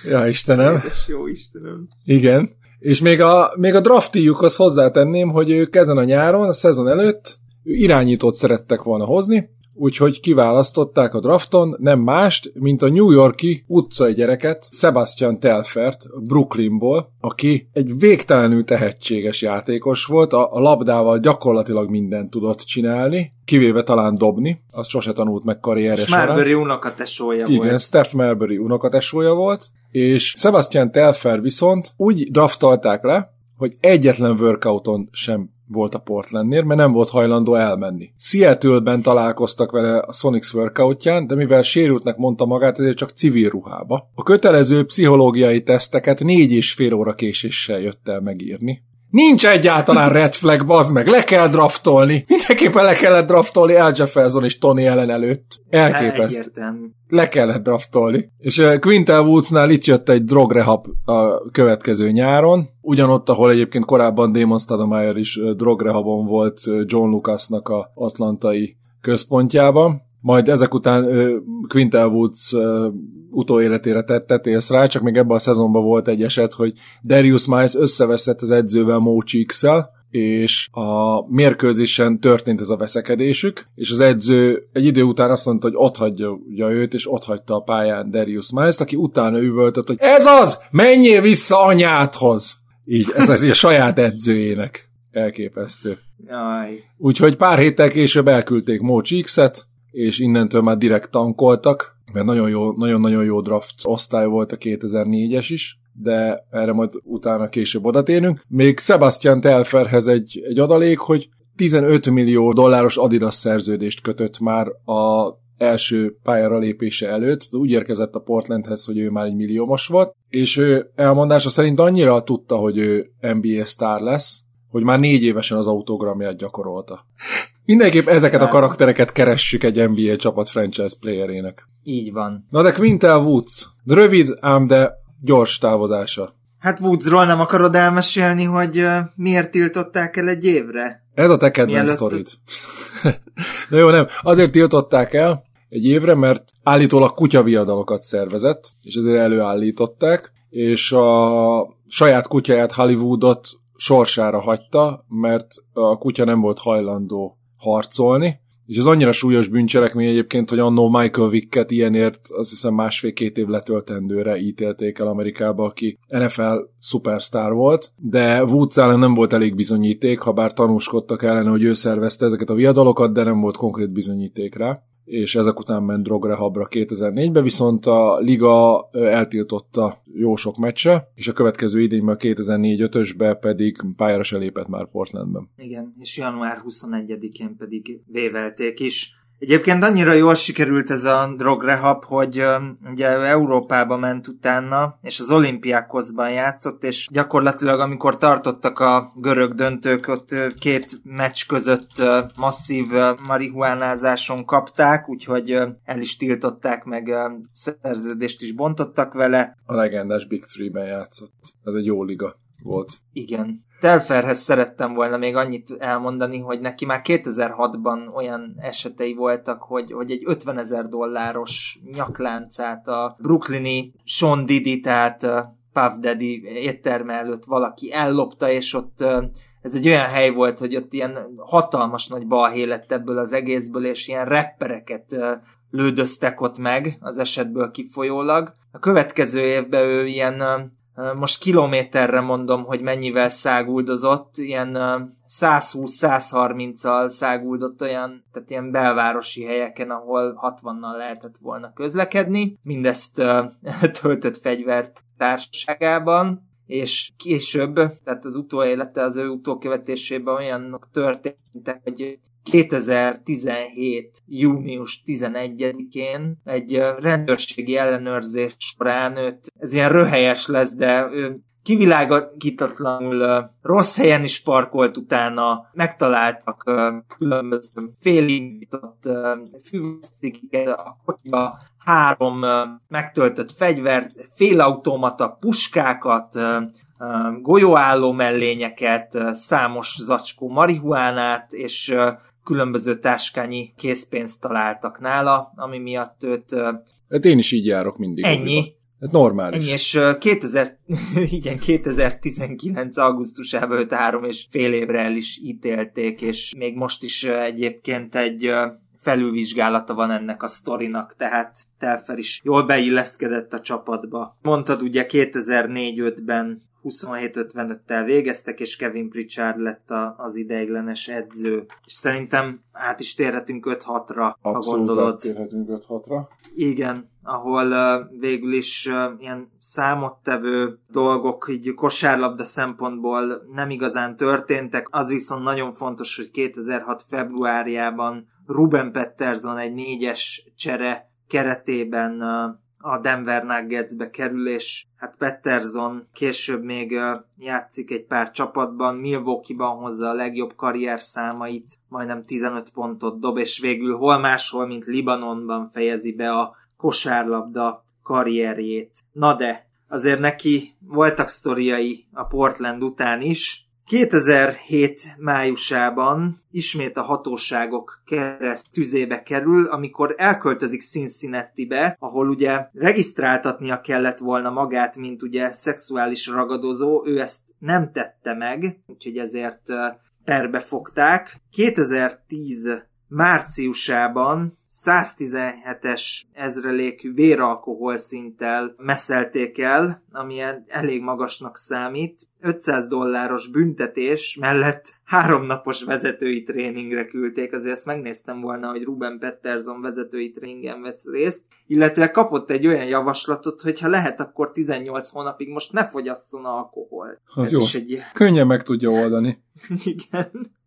Ja, Istenem. Édes jó Istenem. Igen. És még a, még a draftiukhoz hozzátenném, hogy ők ezen a nyáron, a szezon előtt irányítót szerettek volna hozni, úgyhogy kiválasztották a drafton nem mást, mint a New Yorki utcai gyereket, Sebastian Telfert Brooklynból, aki egy végtelenül tehetséges játékos volt, a, a labdával gyakorlatilag mindent tudott csinálni, kivéve talán dobni, azt sose tanult meg karrierje során. Marbury unokatesója volt. Igen, Steph Marbury unokatesója volt, és Sebastian Telfer viszont úgy draftolták le, hogy egyetlen workouton sem volt a Portlandnél, mert nem volt hajlandó elmenni. Seattle-ben találkoztak vele a Sonics workoutján, de mivel sérültnek mondta magát, ezért csak civil ruhába. A kötelező pszichológiai teszteket négy és fél óra késéssel jött el megírni. Nincs egyáltalán red flag, bazd meg, le kell draftolni. Mindenképpen le kellett draftolni Al Jefferson és Tony ellen előtt. Elképesztő. Le kellett draftolni. És Quintel Woodsnál itt jött egy drogrehab a következő nyáron, ugyanott, ahol egyébként korábban Damon Stoudemire is drogrehabon volt John Lucasnak a atlantai központjában majd ezek után Quintel Woods utóéletére tett, észre rá, csak még ebben a szezonban volt egy eset, hogy Darius Miles összeveszett az edzővel Mo cheeks és a mérkőzésen történt ez a veszekedésük, és az edző egy idő után azt mondta, hogy ott hagyja őt, és ott hagyta a pályán Darius miles aki utána üvöltött, hogy ez az, menjél vissza anyádhoz! Így, ez az a saját edzőjének. Elképesztő. Jaj. Úgyhogy pár héttel később elküldték Mo Cheeks-et, és innentől már direkt tankoltak, mert nagyon jó, nagyon-nagyon jó draft osztály volt a 2004-es is, de erre majd utána később odatérünk. Még Sebastian Telferhez egy, egy adalék, hogy 15 millió dolláros Adidas szerződést kötött már a első pályára lépése előtt, úgy érkezett a Portlandhez, hogy ő már egy milliómos volt, és ő elmondása szerint annyira tudta, hogy ő NBA sztár lesz, hogy már négy évesen az autogramját gyakorolta. Mindenképp ezeket a karaktereket keressük egy NBA csapat franchise playerének. Így van. Na de Quintel Woods, rövid, ám de gyors távozása. Hát Woodsról nem akarod elmesélni, hogy uh, miért tiltották el egy évre? Ez a te kedvenc sztorid. Na jó, nem. Azért tiltották el egy évre, mert állítólag kutyaviadalokat szervezett, és ezért előállították, és a saját kutyáját Hollywoodot sorsára hagyta, mert a kutya nem volt hajlandó harcolni, és ez annyira súlyos bűncselekmény egyébként, hogy annó Michael Vicket ilyenért azt hiszem másfél-két év letöltendőre ítélték el Amerikába, aki NFL szupersztár volt, de Woods ellen nem volt elég bizonyíték, ha bár tanúskodtak ellene, hogy ő szervezte ezeket a viadalokat, de nem volt konkrét bizonyíték rá és ezek után ment drogrehabra 2004-ben, viszont a liga eltiltotta jó sok meccse, és a következő idényben a 2004-5-ösbe pedig pályára se lépett már Portlandben. Igen, és január 21-én pedig vévelték is. Egyébként annyira jól sikerült ez a drogrehab, hogy ugye Európába ment utána, és az olimpiákozban játszott, és gyakorlatilag amikor tartottak a görög döntők, ott két meccs között masszív marihuánázáson kapták, úgyhogy el is tiltották, meg szerződést is bontottak vele. A legendás Big Three-ben játszott. Ez egy jó liga volt. Igen. Telferhez szerettem volna még annyit elmondani, hogy neki már 2006-ban olyan esetei voltak, hogy, hogy egy 50 ezer dolláros nyakláncát a brooklyni Sean Diddy, tehát Puff Daddy étterme előtt valaki ellopta, és ott ez egy olyan hely volt, hogy ott ilyen hatalmas nagy balhé lett ebből az egészből, és ilyen rappereket lődöztek ott meg az esetből kifolyólag. A következő évben ő ilyen most kilométerre mondom, hogy mennyivel száguldozott, ilyen 120-130-al száguldott olyan, tehát ilyen belvárosi helyeken, ahol 60-nal lehetett volna közlekedni. Mindezt töltött fegyvert társaságában, és később, tehát az utóélete az ő utókövetésében olyanok történtek, hogy 2017. június 11-én egy rendőrségi ellenőrzés során őt, ez ilyen röhelyes lesz, de ő kivilágítatlanul rossz helyen is parkolt utána, megtaláltak különböző félindított fűveszéket, a kocsiba három megtöltött fegyvert, félautomata puskákat, golyóálló mellényeket, számos zacskó marihuánát, és különböző táskányi készpénzt találtak nála, ami miatt őt... Hát én is így járok mindig. Ennyi. Ez normális. Ennyi, és 2000, igen, 2019. augusztusában őt három és fél évre el is ítélték, és még most is egyébként egy felülvizsgálata van ennek a sztorinak, tehát Telfer is jól beilleszkedett a csapatba. Mondtad ugye 2004-5-ben 27-55-tel végeztek, és Kevin Pritchard lett a, az ideiglenes edző. És szerintem át is térhetünk 5-6-ra, ha gondolod. térhetünk 5-6-ra. Igen, ahol uh, végül is uh, ilyen számottevő dolgok így kosárlabda szempontból nem igazán történtek. Az viszont nagyon fontos, hogy 2006 februárjában Ruben Petterson egy négyes csere keretében uh, a Denver Nuggetsbe kerül, és hát Petterson később még játszik egy pár csapatban, Milwaukee-ban hozza a legjobb karrier számait, majdnem 15 pontot dob, és végül hol máshol, mint Libanonban fejezi be a kosárlabda karrierjét. Na de, azért neki voltak sztoriai a Portland után is, 2007 májusában ismét a hatóságok kereszt tüzébe kerül, amikor elköltözik Cincinnati-be, ahol ugye regisztráltatnia kellett volna magát, mint ugye szexuális ragadozó, ő ezt nem tette meg, úgyhogy ezért perbe fogták. 2010 márciusában 117-es ezrelékű véralkohol szinttel messzelték el, ami elég magasnak számít. 500 dolláros büntetés mellett háromnapos vezetői tréningre küldték, azért ezt megnéztem volna, hogy Ruben Petterson vezetői tréningen vesz részt, illetve kapott egy olyan javaslatot, hogy ha lehet, akkor 18 hónapig most ne fogyasszon alkohol. Az Ez jó, egy... könnyen meg tudja oldani. Igen.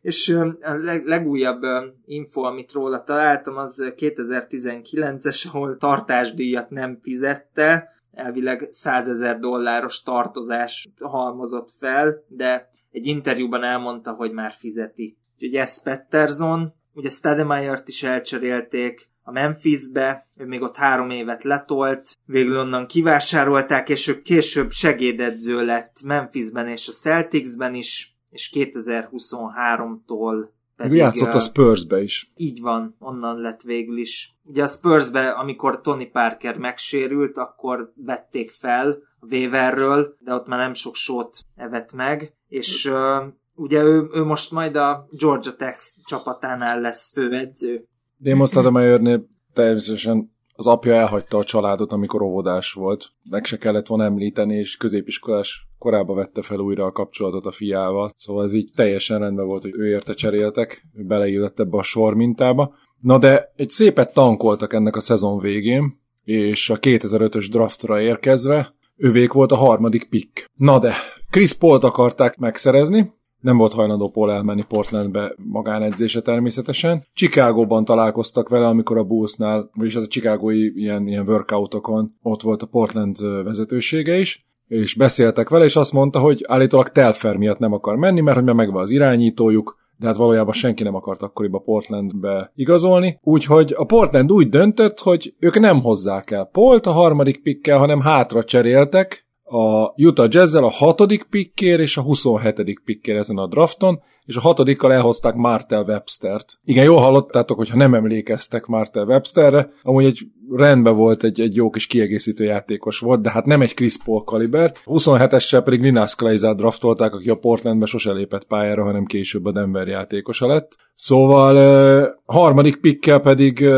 És a leg, legújabb info, amit róla találtam, az 2019-es, ahol tartásdíjat nem fizette, elvileg 100 ezer dolláros tartozás halmozott fel, de egy interjúban elmondta, hogy már fizeti. Úgyhogy ez Petterson, ugye Stademeyer-t is elcserélték, a Memphisbe, ő még ott három évet letolt, végül onnan kivásárolták, és ő később segédedző lett Memphisben és a Celticsben is, és 2023-tól pedig... Játszott a Spursbe is. Így van, onnan lett végül is. Ugye a Spursbe, amikor Tony Parker megsérült, akkor vették fel a Weaverről, de ott már nem sok sót evett meg, és uh, ugye ő, ő most majd a Georgia Tech csapatánál lesz főedző. De én most Ademayernél természetesen az apja elhagyta a családot, amikor óvodás volt. Meg se kellett volna említeni, és középiskolás korába vette fel újra a kapcsolatot a fiával. Szóval ez így teljesen rendben volt, hogy ő érte cseréltek, ő beleillett ebbe a sor mintába. Na de egy szépet tankoltak ennek a szezon végén, és a 2005-ös draftra érkezve ővék volt a harmadik pick. Na de, Chris Paul-t akarták megszerezni, nem volt hajlandó Paul elmenni Portlandbe magánedzése természetesen. Chicagóban találkoztak vele, amikor a Bullsnál, vagyis az a chicagói ilyen, ilyen workoutokon ott volt a Portland vezetősége is, és beszéltek vele, és azt mondta, hogy állítólag Telfer miatt nem akar menni, mert hogy megvan az irányítójuk, de hát valójában senki nem akart akkoriban Portlandbe igazolni. Úgyhogy a Portland úgy döntött, hogy ők nem hozzák el Polt a harmadik pikkel, hanem hátra cseréltek, a Utah jazz a hatodik pikkér és a 27. pikkér ezen a drafton, és a hatodikkal elhozták Martel Webstert. Igen, jól hallottátok, hogyha nem emlékeztek Martel Websterre, amúgy egy rendben volt, egy, egy jó kis kiegészítő játékos volt, de hát nem egy Chris Paul kaliber. 27-essel pedig Linas Kleizát draftolták, aki a Portlandbe sose lépett pályára, hanem később a Denver játékosa lett. Szóval harmadik pikkel pedig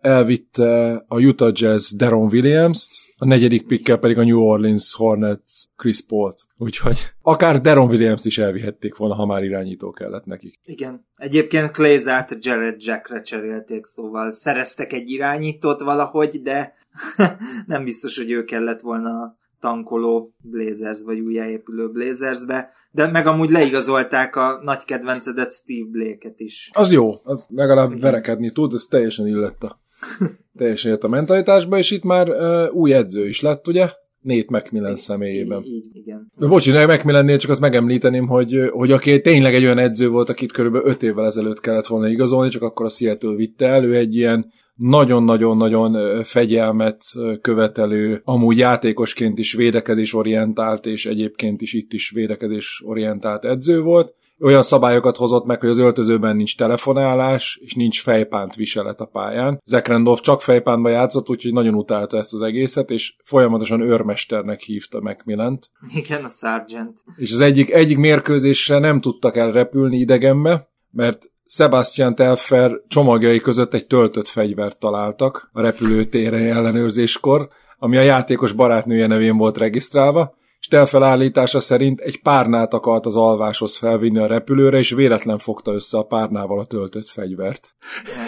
elvitte a Utah Jazz Deron Williams-t, a negyedik pickkel pedig a New Orleans Hornets Chris Paul-t. Úgyhogy akár Deron Williams-t is elvihették volna, ha már irányító kellett nekik. Igen. Egyébként Clayzát Jared Jackre cserélték, szóval szereztek egy irányítót valahogy, de nem biztos, hogy ő kellett volna tankoló Blazers, vagy újjáépülő Blazersbe, de meg amúgy leigazolták a nagy kedvencedet Steve Blake-et is. Az jó, az legalább Igen. verekedni tud, ez teljesen illett a teljesen jött a mentalitásba, és itt már uh, új edző is lett, ugye? Nate Macmillan így, személyében. Így, így, igen. Bocsi, Macmillannél csak azt megemlíteném, hogy, hogy aki tényleg egy olyan edző volt, akit körülbelül 5 évvel ezelőtt kellett volna igazolni, csak akkor a Seattle vitte elő egy ilyen nagyon-nagyon-nagyon fegyelmet követelő, amúgy játékosként is védekezésorientált, és egyébként is itt is védekezésorientált edző volt, olyan szabályokat hozott meg, hogy az öltözőben nincs telefonálás, és nincs fejpánt viselet a pályán. Zekrendorf csak fejpántba játszott, úgyhogy nagyon utálta ezt az egészet, és folyamatosan őrmesternek hívta Macmillan-t. Igen, a Sargent. És az egyik, egyik mérkőzésre nem tudtak el repülni idegenbe, mert Sebastian Telfer csomagjai között egy töltött fegyvert találtak a repülőtére ellenőrzéskor, ami a játékos barátnője nevén volt regisztrálva, és telfelállítása szerint egy párnát akart az alváshoz felvinni a repülőre, és véletlen fogta össze a párnával a töltött fegyvert.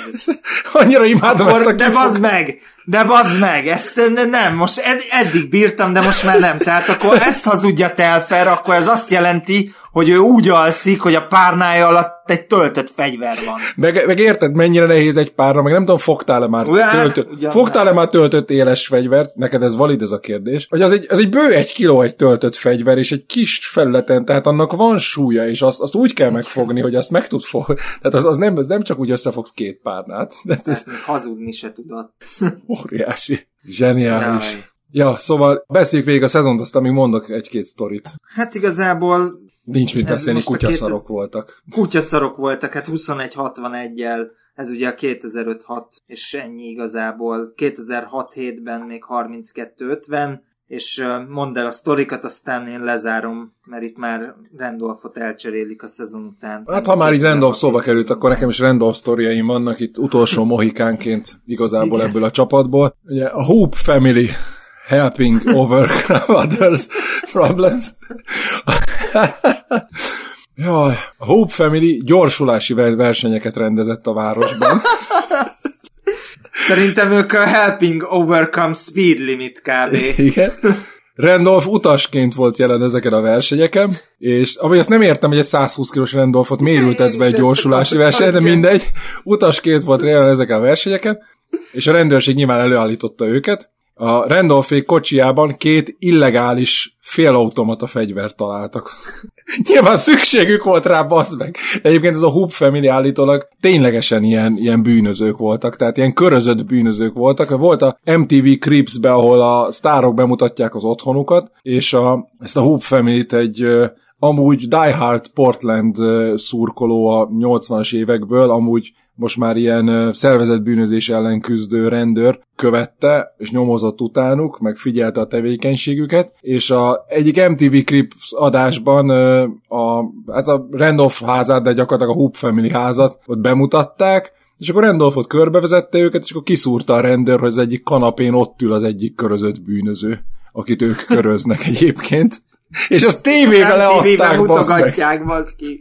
Annyira imádom Akkor, ezt a De bazd meg! De bazd meg! Ezt nem, most ed- eddig bírtam, de most már nem. Tehát akkor ezt hazudja Telfer, akkor ez azt jelenti, hogy ő úgy alszik, hogy a párnája alatt egy töltött fegyver van. Meg, meg érted, mennyire nehéz egy párna, meg nem tudom, fogtál-e már, Ugyan, töltött, fogtál-e már töltött éles fegyvert, neked ez valid ez a kérdés, hogy az egy, az egy bő egy kiló egy töltött fegyver, és egy kis felületen, tehát annak van súlya, és azt, azt úgy kell megfogni, hogy azt meg tud fogni. Tehát az, az, nem, az nem csak úgy összefogsz két párnát. De ez... Hát, hazudni se tudod. Óriási. Zseniális. Jaj. Ja, szóval beszéljük végig a szezont, aztán még mondok egy-két sztorit. Hát igazából Nincs mit beszélni, kutyaszarok 2000 voltak. Kutyaszarok voltak, hát 21-61-jel, ez ugye a 2005-6, és ennyi igazából. 2006-7-ben még 32-50, és mondd el a sztorikat, aztán én lezárom, mert itt már Randolphot elcserélik a szezon után. Hát ha már így Randolph szóba került, akkor nekem is Randolph sztoriaim vannak itt utolsó mohikánként igazából ebből a csapatból. Ugye a Hoop Family helping overcome others problems. Jaj, a Hope Family gyorsulási ver- versenyeket rendezett a városban. Szerintem ők a Helping Overcome Speed Limit kb. Igen. Randolph utasként volt jelen ezeken a versenyeken, és ahogy azt nem értem, hogy egy 120 kilós Randolphot mérültetsz be egy gyorsulási versenyre, de mindegy, utasként volt jelen ezeken a versenyeken, és a rendőrség nyilván előállította őket. A Randolphék kocsiában két illegális félautomata fegyvert találtak. Nyilván szükségük volt rá, bazd meg. Egyébként ez a Hoop Family állítólag ténylegesen ilyen, ilyen bűnözők voltak, tehát ilyen körözött bűnözők voltak. Volt a MTV Cribs-be, ahol a sztárok bemutatják az otthonukat, és a, ezt a Hoop Family-t egy amúgy Die Hard Portland szurkoló a 80-as évekből, amúgy most már ilyen ö, szervezett bűnözés ellen küzdő rendőr követte, és nyomozott utánuk, meg figyelte a tevékenységüket, és a egyik MTV Crips adásban a, hát a Randolph házát, de gyakorlatilag a Hoop Family házat ott bemutatták, és akkor Randolphot körbevezette őket, és akkor kiszúrta a rendőr, hogy az egyik kanapén ott ül az egyik körözött bűnöző, akit ők köröznek egyébként. És azt tévébe leadták, meg. mutogatják, baszki.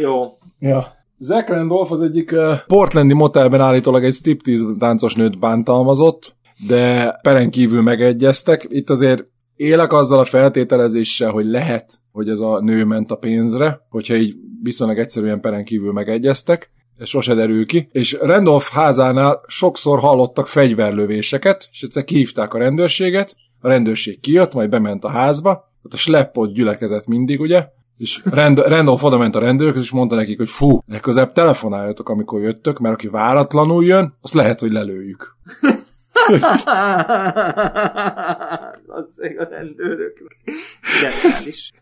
Jó. Ja. Zach Randolph az egyik portlandi motelben állítólag egy striptease táncos nőt bántalmazott, de peren kívül megegyeztek. Itt azért élek azzal a feltételezéssel, hogy lehet, hogy ez a nő ment a pénzre, hogyha így viszonylag egyszerűen peren kívül megegyeztek. Ez sose derül ki. És Randolph házánál sokszor hallottak fegyverlövéseket, és egyszer kihívták a rendőrséget, a rendőrség kijött, majd bement a házba, ott a sleppot gyülekezett mindig, ugye, és Rand- Randolph oda ment a rendőrökhöz, és mondta nekik, hogy fú, legközelebb telefonáljatok, amikor jöttök, mert aki váratlanul jön, azt lehet, hogy lelőjük. A rendőrök. Zseniális.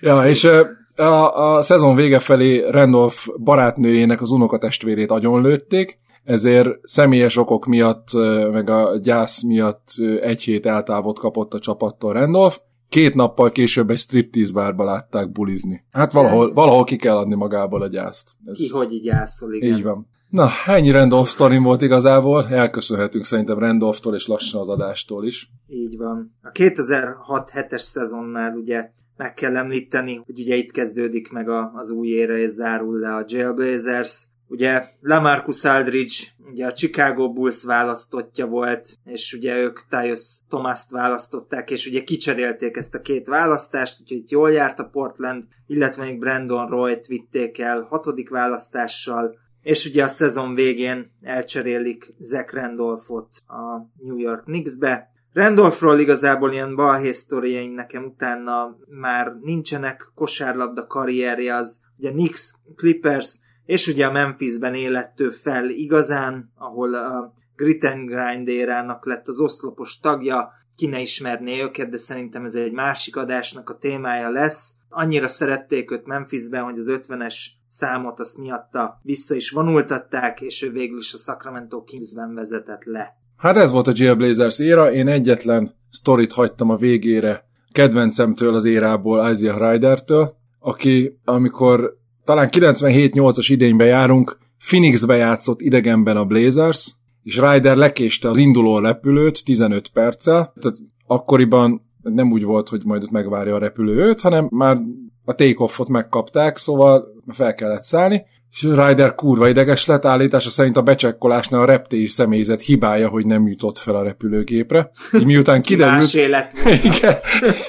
Ja, és a, a szezon vége felé Randolph barátnőjének az unokatestvérét agyonlőtték, ezért személyes okok miatt, meg a gyász miatt egy hét eltávot kapott a csapattól Randolph. Két nappal később egy striptease bárba látták bulizni. Hát valahol, valahol ki kell adni magából a gyászt. Ez Ki hogy így jászol, igen. így van. Na, ennyi Randolph sztorim volt igazából. Elköszönhetünk szerintem Randolphtól és lassan az adástól is. Így van. A 2006-7-es szezonnál ugye meg kell említeni, hogy ugye itt kezdődik meg a, az új ére, és zárul le a Jailblazers. Ugye Lamarcus Aldridge, ugye a Chicago Bulls választottja volt, és ugye ők Tyus Thomas-t választották, és ugye kicserélték ezt a két választást, úgyhogy itt jól járt a Portland, illetve még Brandon Roy-t vitték el hatodik választással, és ugye a szezon végén elcserélik Zach Randolphot a New York Knicksbe. Randolphról igazából ilyen balhé sztoriaim nekem utána már nincsenek, kosárlabda karrierje az, ugye Knicks, Clippers, és ugye a Memphisben élettő fel igazán, ahol a Grit and Grind érának lett az oszlopos tagja, ki ne ismerné őket, de szerintem ez egy másik adásnak a témája lesz. Annyira szerették őt Memphisben, hogy az 50-es számot azt miatta vissza is vonultatták, és ő végül is a Sacramento Kingsben vezetett le. Hát ez volt a Jailblazers éra, én egyetlen sztorit hagytam a végére kedvencemtől az érából, Isaiah Rydertől, aki amikor talán 97-8-as idényben járunk, Phoenixbe játszott idegenben a Blazers, és Ryder lekéste az induló repülőt 15 perccel, tehát akkoriban nem úgy volt, hogy majd ott megvárja a repülő őt, hanem már a take-offot megkapták, szóval fel kellett szállni, és Ryder kurva ideges lett, állítása szerint a becsekkolásnál a reptéri személyzet hibája, hogy nem jutott fel a repülőgépre. Így miután kiderült... Élet. Igen.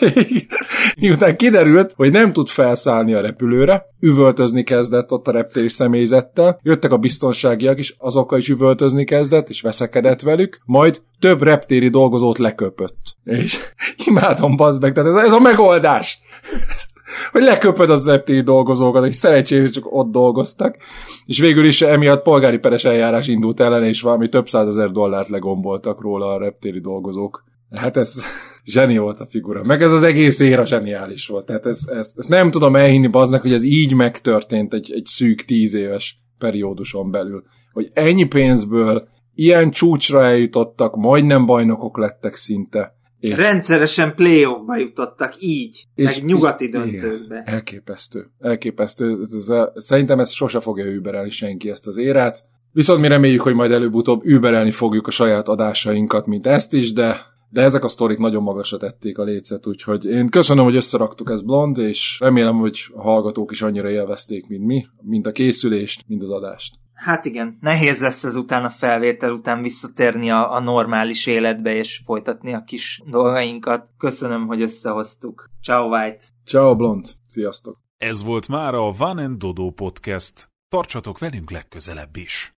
Igen. Miután kiderült, hogy nem tud felszállni a repülőre, üvöltözni kezdett ott a reptéri személyzettel, jöttek a biztonságiak is, azokkal is üvöltözni kezdett, és veszekedett velük, majd több reptéri dolgozót leköpött. És imádom, bazd meg, tehát ez, ez a megoldás! Hogy leköpöd az reptéri dolgozókat, akik szerencsére csak ott dolgoztak, és végül is emiatt polgári peres eljárás indult ellen, és valami több százezer dollárt legomboltak róla a reptéri dolgozók. Hát ez zseni volt a figura. Meg ez az egész éra zseniális volt. Tehát ez, ez, nem tudom elhinni baznak, hogy ez így megtörtént egy, egy szűk tíz éves perióduson belül. Hogy ennyi pénzből ilyen csúcsra eljutottak, majdnem bajnokok lettek szinte. És Rendszeresen playoffba jutottak így, és, meg nyugati és, döntőkbe. Elképesztő. Elképesztő. Ez, ez, ez, szerintem ez sose fogja überelni senki ezt az érát. Viszont mi reméljük, hogy majd előbb-utóbb überelni fogjuk a saját adásainkat, mint ezt is, de de ezek a sztorik nagyon magasra tették a lécet, úgyhogy én köszönöm, hogy összeraktuk ezt blond, és remélem, hogy a hallgatók is annyira élvezték, mint mi, mind a készülést, mind az adást. Hát igen, nehéz lesz ezután a felvétel után visszatérni a, a normális életbe és folytatni a kis dolgainkat. Köszönöm, hogy összehoztuk. Ciao White! Ciao Blond! Sziasztok! Ez volt már a Van and Dodo Podcast. Tartsatok velünk legközelebb is!